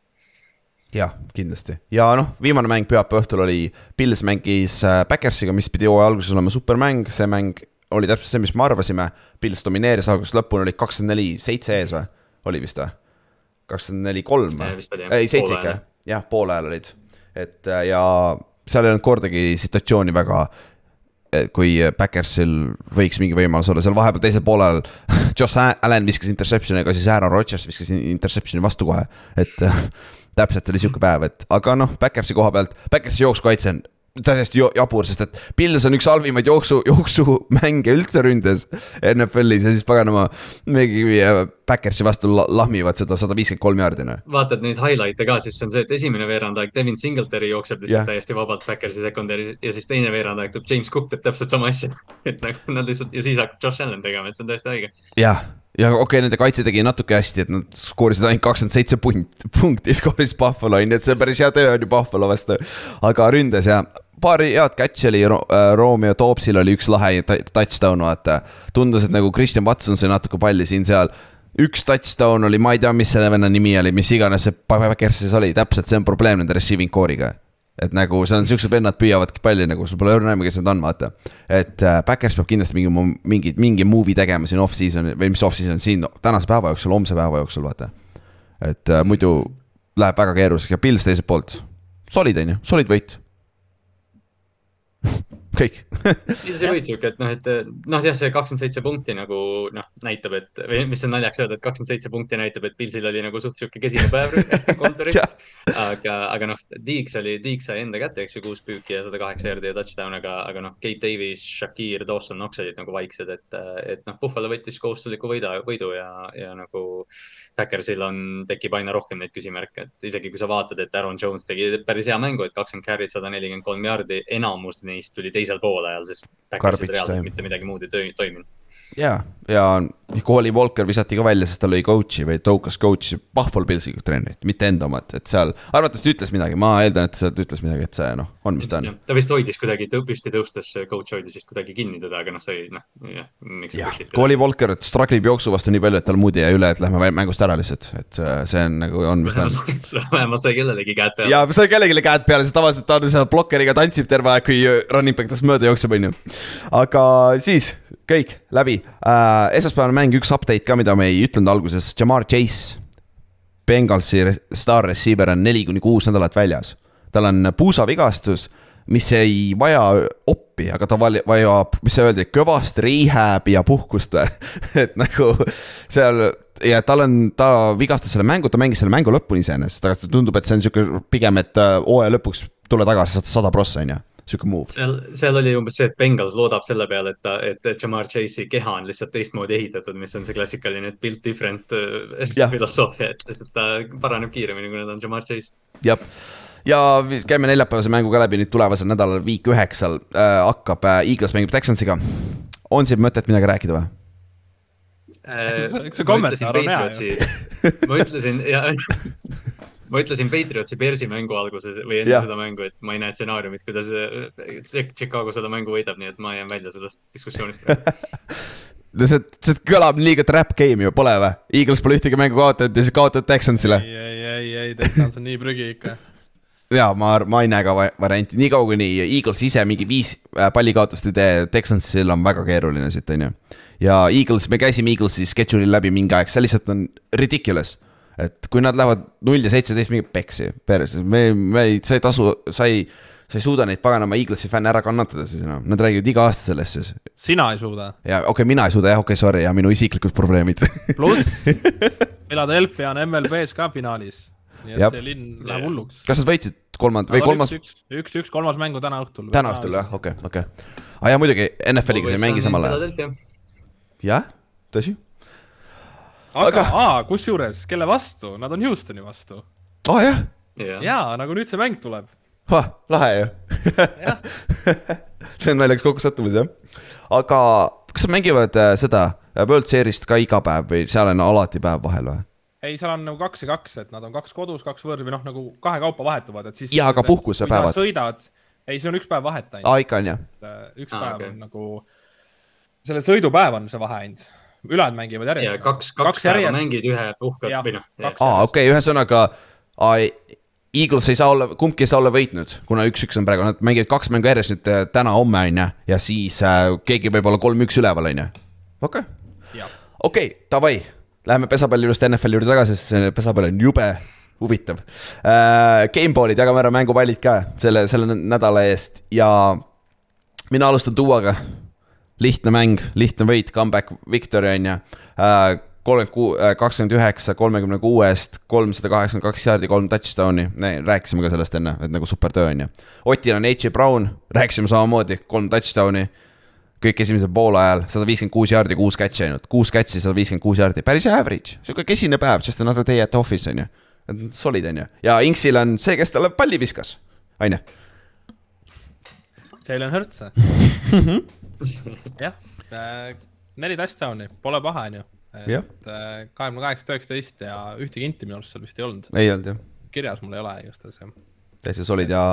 jah, kindlasti ja noh, viimane mäng pühapäeva õhtul oli, Pils mängis äh, Backersiga, mis pidi hooaja alguses olema supermäng, see mäng oli täpselt see, mis me arvasime. Pils domineeris algusest lõpuni, oli kakskümmend neli, seitse ees või, oli vist või? kakskümmend neli, kolm või? ei, seitse ikka, jah, poole ajal olid. et äh, ja seal ei olnud kordagi situatsiooni väga, kui Backersil võiks mingi võimalus olla, seal vahepeal teisel poolel (laughs) Josh Allan viskas interception'i, aga siis Aaron Rodgers viskas interception'i vastu kohe, et äh, täpselt oli sihuke päev, et aga noh, Backersi koha pealt, Backersi jooksukaitse on täiesti jabur, sest et Pils on üks halvimaid jooksu, jooksumänge üldse ründes NFL-is ja siis paganama mingi äh, Backersi vastu la- lahmivad seda sada viiskümmend kolm jaardi noh. vaatad neid highlight'e ka, siis on see, et esimene veerand aeg Devin Singletary jookseb lihtsalt yeah. täiesti vabalt Backersi secondary ja siis teine veerand aeg teeb James Cook teeb täpselt sama asja. (laughs) et nagu nad lihtsalt ja siis hakkab Josh Allan tegema, et see on täiesti haige. jah, ja okei okay,, nende kaitse tegi natuke hästi, et nad skoorisid ainult kakskümmend seitse punt, (laughs) punkti skooris Buffalo ju, et see on päris hea töö on ju Buffalo vastu. aga ründes ja paar head catch'i oli Ro, Romeo Toopsil oli üks lahe touchdown, vaata. tundus, et nagu Christian Watson sai natuke palli siin-seal. üks touchdown oli, ma ei tea, mis selle venna nimi oli, mis iganes see Backersis oli, täpselt see on probleem nende receiving core'iga et nagu seal on siuksed vennad püüavadki palli nagu sul pole õrna aimu, kes need on, vaata. et äh, Backers peab kindlasti mingi, mingi, mingi movie tegema siin off-season või mis off-season siin tänase päeva jooksul, homse päeva jooksul, vaata. et äh, muidu läheb väga keeruliseks ja Pils teiselt poolt, solid on ju, solid võit. (laughs) kõik (laughs) see võid sihuke, et noh, et noh, jah, see kakskümmend seitse punkti nagu noh, näitab, et või mis on naljaks öelda, et kakskümmend seitse punkti näitab, et Pilsil oli nagu suht sihuke kesine päev (laughs) kontoris. Aga, aga noh, Deeks oli, Deeks sai enda kätte, eks ju, kuus püüki ja sada kaheksa järgi ja touchdown, aga, aga noh, Kate Davis, Shakir, Dawson Knox olid nagu vaiksed, et, et noh, Buffalo võttis kohustusliku võida, võidu ja, ja nagu Backersil on, tekib aina rohkem neid küsimärke, et isegi kui sa vaatad, et Aaron Jones tegi päris hea mängu, et kakskümmend carry't, sada nelikümmend kolm jaardi, enamus neist tuli teisel poolajal, sest mitte midagi muud ei toiminud. ja, ja Wally Walker visati ka välja, sest tal oli coach'i või Toukas coach'i Buffalo Pilsi treenerit, mitte enda omat, et seal arvatavasti ütles midagi, ma eeldan, et sealt ütles midagi, et see noh, on mis ta on. ta vist hoidis kuidagi tõ- püsti tõustes, coach hoidis vist kuidagi kinni teda, aga noh, see ei noh, jah, jah Wally Walker struggle ib jooksu vastu nii palju, et tal muud ei jää üle, et lähme mängust ära lihtsalt, et äh, see on nagu on, mis ta on. (laughs) vähemalt sai kellelegi käed peale. ja sai kellelegi käed peale, sest tavaliselt ta on seal blokkeriga tantsib terve aeg, kui running back tast mööda jookseb, on ju. aga siis kõik läbi. Äh,, esmaspäevane mäng, üks update ka, mida me ei ütlenud alguses, Jamar Chase. Bengalsi staar receiver on neli kuni kuus nädalat väljas, tal on puusavigastus, mis ei vaja oppi, aga ta vajab, mis see öeldi, kõvast rehab'i ja puhkust või, (laughs) et nagu seal ja tal on, ta vigastas selle mängu, ta mängis selle mängu lõpuni iseenesest, aga tundub, et see on sihuke pigem, et äh, hooaja lõpuks tule tagasi sada prossa on ju, sihuke move. seal, seal oli umbes see, et Bengals loodab selle peale, et ta, et Jamar Chase'i keha on lihtsalt teistmoodi ehitatud, mis on see klassikaline built different äh, Jah. filosoofia, et lihtsalt ta paraneb kiiremini, kui nad on Jamar Chase. jah, ja käime neljapäevase mängu ka läbi nüüd tulevasel nädalal, week üheksal äh, hakkab äh,, Eagles mängib Texansiga. on siin mõtet midagi rääkida või? Eks see kommentaar on hea ju. ma ütlesin ja (laughs) ma ütlesin Patriotsi Bearsi mängu alguses või enne Jah. seda mängu, et ma ei näe stsenaariumit, kuidas äh, Chi- Chicago seda mängu võidab, nii et ma jään välja sellest diskussioonist. (laughs) no see, see kõlab liiga trap game ju, pole või? Eagles pole ühtegi mängu kaotanud ja siis kaotad Texansile. ei, ei, ei, ei, Texans on nii prügi ikka. (laughs) ja ma, ma ei näe ka va- varianti, niikaua kuni Eagles ise mingi viis äh, pallikaotust ei tee, Texansil on väga keeruline siit, on ju. ja Eagles, me käisime Eaglesi schedule'il läbi mingi aeg, see lihtsalt on ridiculous. Et kui nad lähevad null ja seitseteist, mingi peksi, perse, me, me ei, sa ei tasu, sa ei, sa ei suuda neid paganama Eaglesi fänne ära kannatada siis enam, nad räägivad iga aasta sellest siis. sina ei suuda. ja okei okay,, mina ei suuda jah, okei okay,, sorry ja minu isiklikud probleemid pluss (laughs) Philadelphia on MLB-s ka finaalis. nii et Jep. see linn läheb hulluks. kas nad võitsid kolmanda või kolmas, üks, üks, üks, kolmas mängu täna õhtul. täna õhtul jah, okei, okei. aa jaa, muidugi NFL-iga sa ei mängi samal ajal. jah, tõsi. Aga Aga-, kusjuures, kelle vastu, nad on Houstoni vastu. aa Ah, jah jah, jaa, nagu nüüd see mäng tuleb. ah,, lahe ju (laughs) see on naljakas kokkusattumus jah. aga kas nad mängivad äh, seda äh, World Series't ka iga päev või seal on alati päev vahel või? ei, seal on nagu kaks ja kaks, et nad on kaks kodus, kaks võõrsil või noh, nagu kahekaupa vahetuvad, et siis. Jaa, aga puhkusepäevad. sõidad, ei, see on üks päev vahet ainult aa, ikka on jah? et üks Aa, päev okei. on nagu, selle sõidupäev on see vahe ainult, ülejäänud mängivad ja järjest. kaks, kaks päeva mängid ühe puhkad või noh. kaks- aa, okei ühesõnaga Eagles ei saa olla, kumbki ei saa olla võitnud, kuna üks-üks on praegu, nad mängivad kaks mängu järjest nüüd äh, täna-homme on ju, ja siis äh, keegi võib olla kolm-üks üleval on ju. okei okay., okei okay,, davai, läheme pesapalli juurest NFL-i juurde tagasi, sest see pesapall on jube huvitav äh,. Gameballid jagame ära mängupallid ka selle, selle nädala eest ja mina alustan tuuaga. Lihtne mäng, lihtne võit, comeback victory on ju äh,. kolmkümmend kuus, kakskümmend üheksa, kolmekümne kuuest, kolmsada kaheksakümmend kaks jaardi, kolm touchdown'i, rääkisime ka sellest enne, et nagu super töö on ju. Otil on H. Brown, rääkisime samamoodi, kolm touchdown'i kõik esimesel poolajal sada viiskümmend kuus jaardi, kuus catch'i ainult, kuus catch'i, sada viiskümmend kuus jaardi, päris average, sihuke kesine päev, just another day at office on ju. Solid on ju, ja Inksil on see, kes talle palli viskas, on ju. Jalen Hurts. (laughs) (laughs) jah, neli touchdown'i, pole paha, onju. Et äh, kahekümne kaheksa, üheksateist ja ühtegi inti minu arust seal vist ei olnud, ei olnud jah, kirjas mul ei ole igatahes jah. täitsa solid ja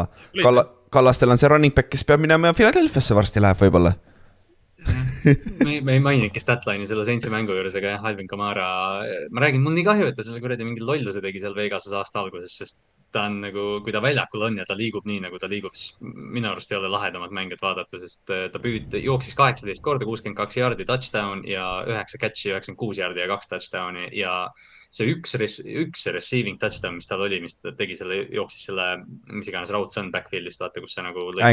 Kalla, Kallastel on see running back, kes peab minema Philadelphia'sse varsti läheb võib-olla. me, me ei maininudki statline'i selle Saintsi mängu juures, aga jah, Alvin Kamara, ma räägin, mul nii kahju, et ta selle kuradi mingi lolluse tegi seal Vegases aasta alguses, sest ta on nagu, kui ta väljakul on ja ta liigub nii, nagu ta liigub, siis minu arust ei ole lahedamat mängijat vaadata, sest äh, ta püüd, jooksis kaheksateist korda, kuuskümmend kaks jaardi touchdown ja üheksa catch'i, üheksakümmend kuus jaardi ja kaks touchdown'i ja see üks, üks receiving touchdown, mis tal oli, mis ta tegi selle, jooksis selle, mis iganes raud see on backfield'ist, vaata, kus sa nagu või?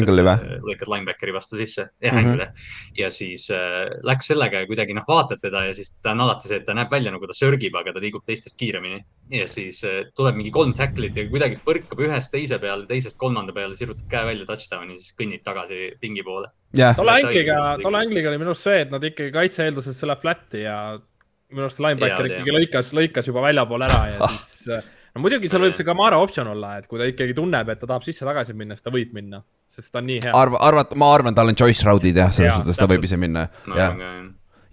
lõikad linebackeri vastu sisse, jah mm -hmm. Angle'i ja siis äh, läks sellega ja kuidagi noh, vaatad teda ja siis ta on alati see, et ta näeb välja nagu ta sörgib, aga ta liigub teistest kiiremini. ja siis äh, tuleb mingi kolm tackle'it ja kuidagi põrkab ühest teise peale, teisest kolmanda peale, sirutab käe välja touchdown'i, siis kõnnib tagasi pingi poole. jah, tolle Angliga, tolle. Angliga oli minu arust see, et nad ikkagi kaitse-eelduses see läheb flat'i ja minu arust linebacker ikkagi lõikas, lõikas juba väljapoole ära ja siis äh, no muidugi seal võib see Kamara optsioon olla, et kui ta ikkagi tunneb, et ta tahab sisse-tagasi minna, siis ta võib minna, sest ta on nii hea. arva, arvat-, ma arvan, tal on choice round'id jah, selles suhtes ta võib ise minna, ma jah jah.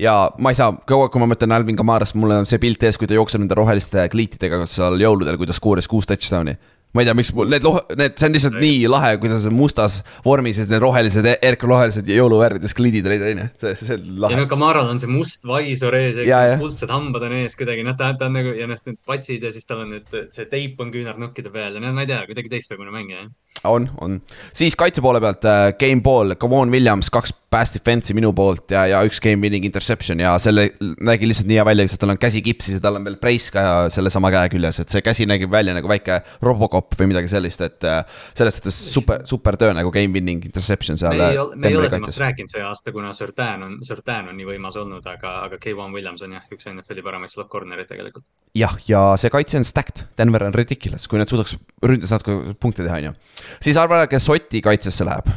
ja ma ei saa, kaua, kui ma mõtlen Alvin Kamarast, mul on see pilt ees, kui ta jookseb nende roheliste kliitidega seal jõuludel, kui ta skooris kuus touchdown'i. Ma ei tea, miks mul need loh-, need, see on lihtsalt nii lahe, kuidas mustas vormis ja siis need rohelised, erkrohelised jõuluvärvides kliidid olid, onju, see, see on ja lahe no. Kamaral on see must vaisor ees, kuldsed hambad on ees kuidagi, noh, ta, ta on nagu ja noh, need patsid ja siis tal on need, see teip on küünarnukkide peal ja no ma ei tea, kuidagi teistsugune mängija, jah. on, on, siis kaitse poole pealt äh, game ball, Kavon Williams, kaks pass defense'i minu poolt ja, ja üks game winning interception ja selle nägi lihtsalt nii hea välja, sest tal on käsi kipsis ja tal on veel brace ka sellesama käe küljes, et see käsi nägi välja nagu väike Robocop või midagi sellist, et äh, selles suhtes super, super töö nagu game winning interception seal me äh, ei ole, me ei ole temast rääkinud see aasta, kuna Surtain on, Surtain on nii võimas olnud, aga, aga Kevon Williams on jah, üks NFL-i paremaid slot corner'id tegelikult. jah, ja see kaitse on stacked, Denver on ridiculous, kui nad suudaks ründes natuke punkte teha, on ju. Siis arva kes Oti kaitsesse läheb.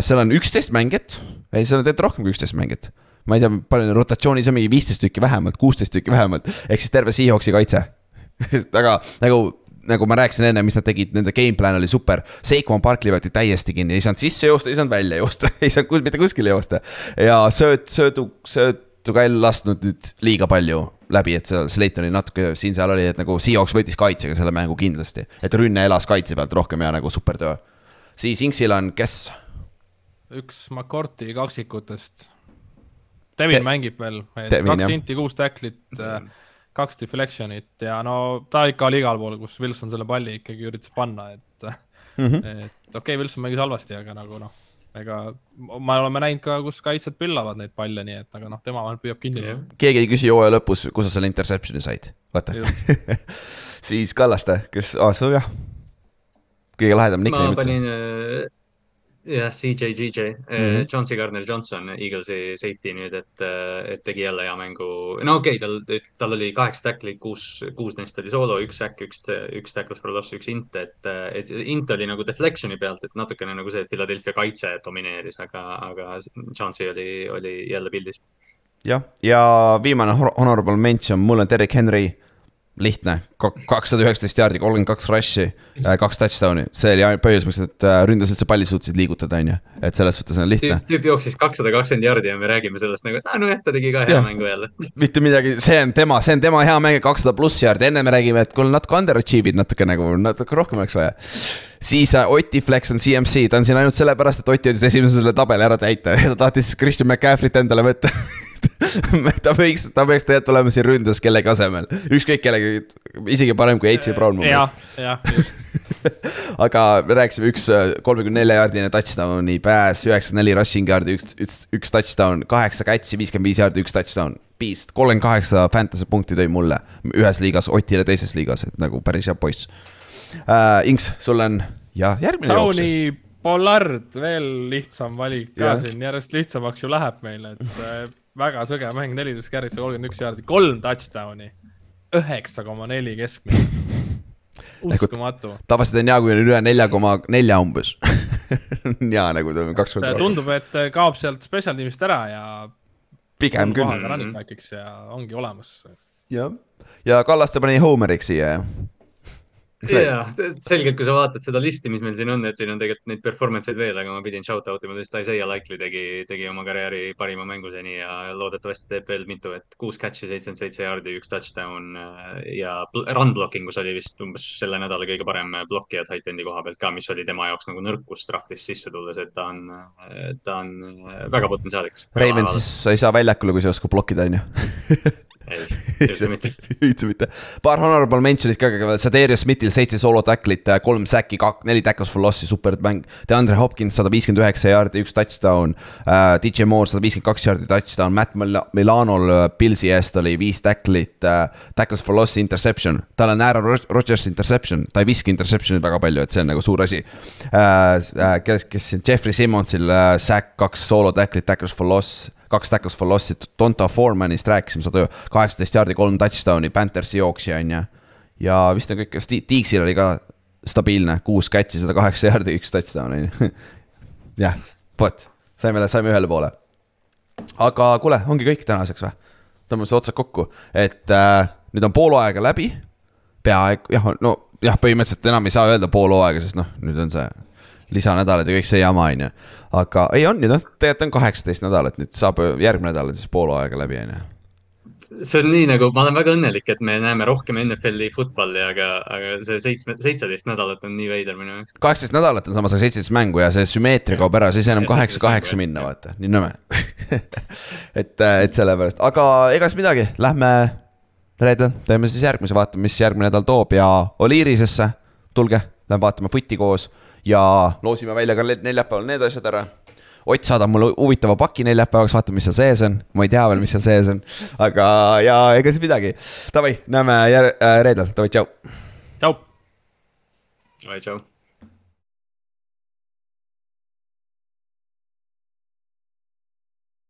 seal on üksteist mängijat, ei, seal on tegelikult rohkem kui üksteist mängijat. ma ei tea, palju neil rotatsioonis on, mingi viisteist tükki vähemalt, kuusteist tükki vähemalt, ehk siis terve Seahawksi kaitse. (laughs) aga nagu, nagu ma rääkisin enne, mis nad tegid, nende game plan oli super. Seikon Barkley võeti täiesti kinni, ei saanud sisse joosta, ei saanud välja joosta, (laughs) ei saanud kus, mitte kuskile joosta. ja sööt, söödu, söötu ka ei lasknud nüüd liiga palju läbi, et seal Slaytoni natuke siin-seal oli, et nagu Seahawks võitis kaitsega selle mängu kindlasti. et rünne elas kaitse pealt rohkem ja nagu super töö. siis Inksil on kes? üks McCourty kaksikutest. Devin Te- mängib veel, kaks inti, kuus tacklit, kaks deflection'it ja no ta ikka oli igal pool, kus Wilson selle palli ikkagi üritas panna, et mm. -hmm. et okei okay,, Wilson mängis halvasti, aga nagu noh, ega me oleme näinud ka, kus kaitsjad pillavad neid palle, nii et aga noh, tema vähemalt püüab kinni keegi ei küsi hooaja lõpus, kus sa selle interception'i said, vaata. (laughs) siis Kallaste, kes, aa, see jah. kõige lahedam ma nickname üldse. panin äh, jah, CJGJ mm, Mhm. -hmm. Chauncey Gardner Johnson, Eaglesi safety nüüd, et, et tegi jälle hea mängu. no okei okay,, tal, tal oli kaheksa tacklit, kuus, kuus neist oli soolo, üks sack, üks, üks tackles for loss, üks int, et, et int oli nagu deflection'i pealt, et natukene nagu see, Philadelphia kaitse domineeris, aga, aga Chauncey oli, oli jälle pildis. jah, ja viimane honorable mention, mul on Derek Henry. lihtne, kakssada üheksateist jaardi, kolmkümmend kaks rush'i, kaks touchdown'i, see oli põhjus, miks nad äh, ründas üldse palli suutsid liigutada, on ju, et selles suhtes on lihtne. Tüüp, jooksis kakssada kakskümmend jardi ja me räägime sellest nagu, et aa nojah, ta tegi ka hea Jah. mängu jälle. (laughs) mitte midagi, see on tema, see on tema hea mäng, kakssada pluss jaardi, enne me räägime, et kuule natuke underachieve'id natuke nagu, natuke rohkem oleks vaja. siis äh, Oti Flex on CMC, ta on siin ainult sellepärast, et Oti jõudis esimese selle tabeli ära täita. Ja (laughs) ta tahtis Christian McCaffrey't endale võtta (laughs) (laughs) ta võiks, ta peaks tegelikult olema siin ründes kellegi asemel, ükskõik kellega, isegi parem kui H.C. Brown. jah, jah, just. (laughs) aga me rääkisime üks äh, kolmekümne nelja jaardine touchdown'i pääs, üheksakümmend neli rushing yard'i, üks, üks, üks touchdown, kaheksa catch'i, viiskümmend viis jaardi, üks touchdown. Beast, kolmkümmend kaheksa fantasy punkti tõi mulle ühes liigas, Otile teises liigas, et nagu päris hea poiss uh,. Inks, sul on ja järgmine jooks. Towni Pollard, veel lihtsam valik ka siin, järjest lihtsamaks ju läheb meil, et äh, väga sõge mäng, neliteist carry't, kolmkümmend üks jaardi, kolm touchdown'i, üheksa koma neli keskmine. uskumatu. tavaliselt on hea, kui on üle nelja koma nelja umbes. (laughs) hea nagu kaks korda rohkem. tundub, et kaob sealt special tiimist ära ja pigem küll. back'iks ja ongi olemas. jah, ja Kallaste pani Homeriks siia, jah. Ja selgelt, kui sa vaatad seda listi, mis meil siin on, et siin on tegelikult neid performance eid veel, aga ma pidin shout out ima, sest Isaiah Likely tegi, tegi oma karjääri parima mängu seni ja loodetavasti teeb veel mitu, et kuus catch'i, seitsekümmend seitse jaardi, üks touchdown äh, ja run blocking us oli vist umbes selle nädala kõige parem blokkija tight end'i koha pealt ka, mis oli tema jaoks nagu nõrkus draft'is sisse tulles, et ta on, ta on äh, väga potentsiaaliks. Raven, siis sa ei saa väljakule, kui sa ei oska blokkida, on ju. (laughs) ei (laughs) (laughs) üldse mitte. üldse mitte. paar honorable mention'it ka kõigepealt, Sadeerius Smithil seitse solo tacklit, kolm säki, neli tackles for loss'i, super mäng. DeAndre Hopkins sada viiskümmend üheksa jaardi, üks touchdown uh,. DJ Moore sada viiskümmend kaks jaardi touchdown, Matt Mil- Milanol uh, Pilsi eest oli viis tacklit uh,, tackles for loss'i interception. tal on Aaron Rod- Rodgers interception, ta ei viska interception'it väga palju, et see on nagu suur asi uh,. Uh, kes, kes siin, Jeffrey Simmonsil uh, sack, kaks solo tacklit, tackles for loss kaks tackles for loss'i, Donta Foremanist rääkisime, sada kaheksateist jaardi, kolm touchdown'i, Panthersi jooksja on ju. ja vist on kõik, kas Ti- Tiigsil oli ka stabiilne, kuus catch'i, sada kaheksa jaardi, üks touchdown on ju. (laughs) jah, vot, saime, saime ühele poole. aga kuule, ongi kõik tänaseks või? tõmbame see otsad kokku, et äh, nüüd on pool aega läbi. peaaegu jah, no jah, põhimõtteliselt enam ei saa öelda pool hooaega, sest noh, nüüd on see lisanädalad ja kõik see jama on ju. aga ei on nüüd noh, tegelikult on kaheksateist nädalat, nüüd saab järgmine nädal siis pool hooaega läbi on ju. see on nii nagu, ma olen väga õnnelik, et me näeme rohkem NFL-i football'i, aga, aga see seitsme, seitseteist nädalat on nii veider minu jaoks. kaheksateist nädalat on samas, aga seitseteist mängu ja see sümmeetria kaob ära, siis enam kaheksa, 17 kaheksa minna, vaata, nii nõme. (laughs) et, et sellepärast, aga ega siis midagi, lähme reedel, teeme siis järgmise, vaatame, mis järgmine nädal toob ja Oliirisesse tulge, lähme vaatame footi koos ja loosime välja ka neljapäeval need asjad ära. Ott saadab mulle huvitava paki neljapäevaks, vaatame, mis seal sees on, ma ei tea veel, mis seal sees on, aga ja ega siis midagi. Davai, näeme jär- äh, reedel, davai, tšau. tšau. oi, tšau.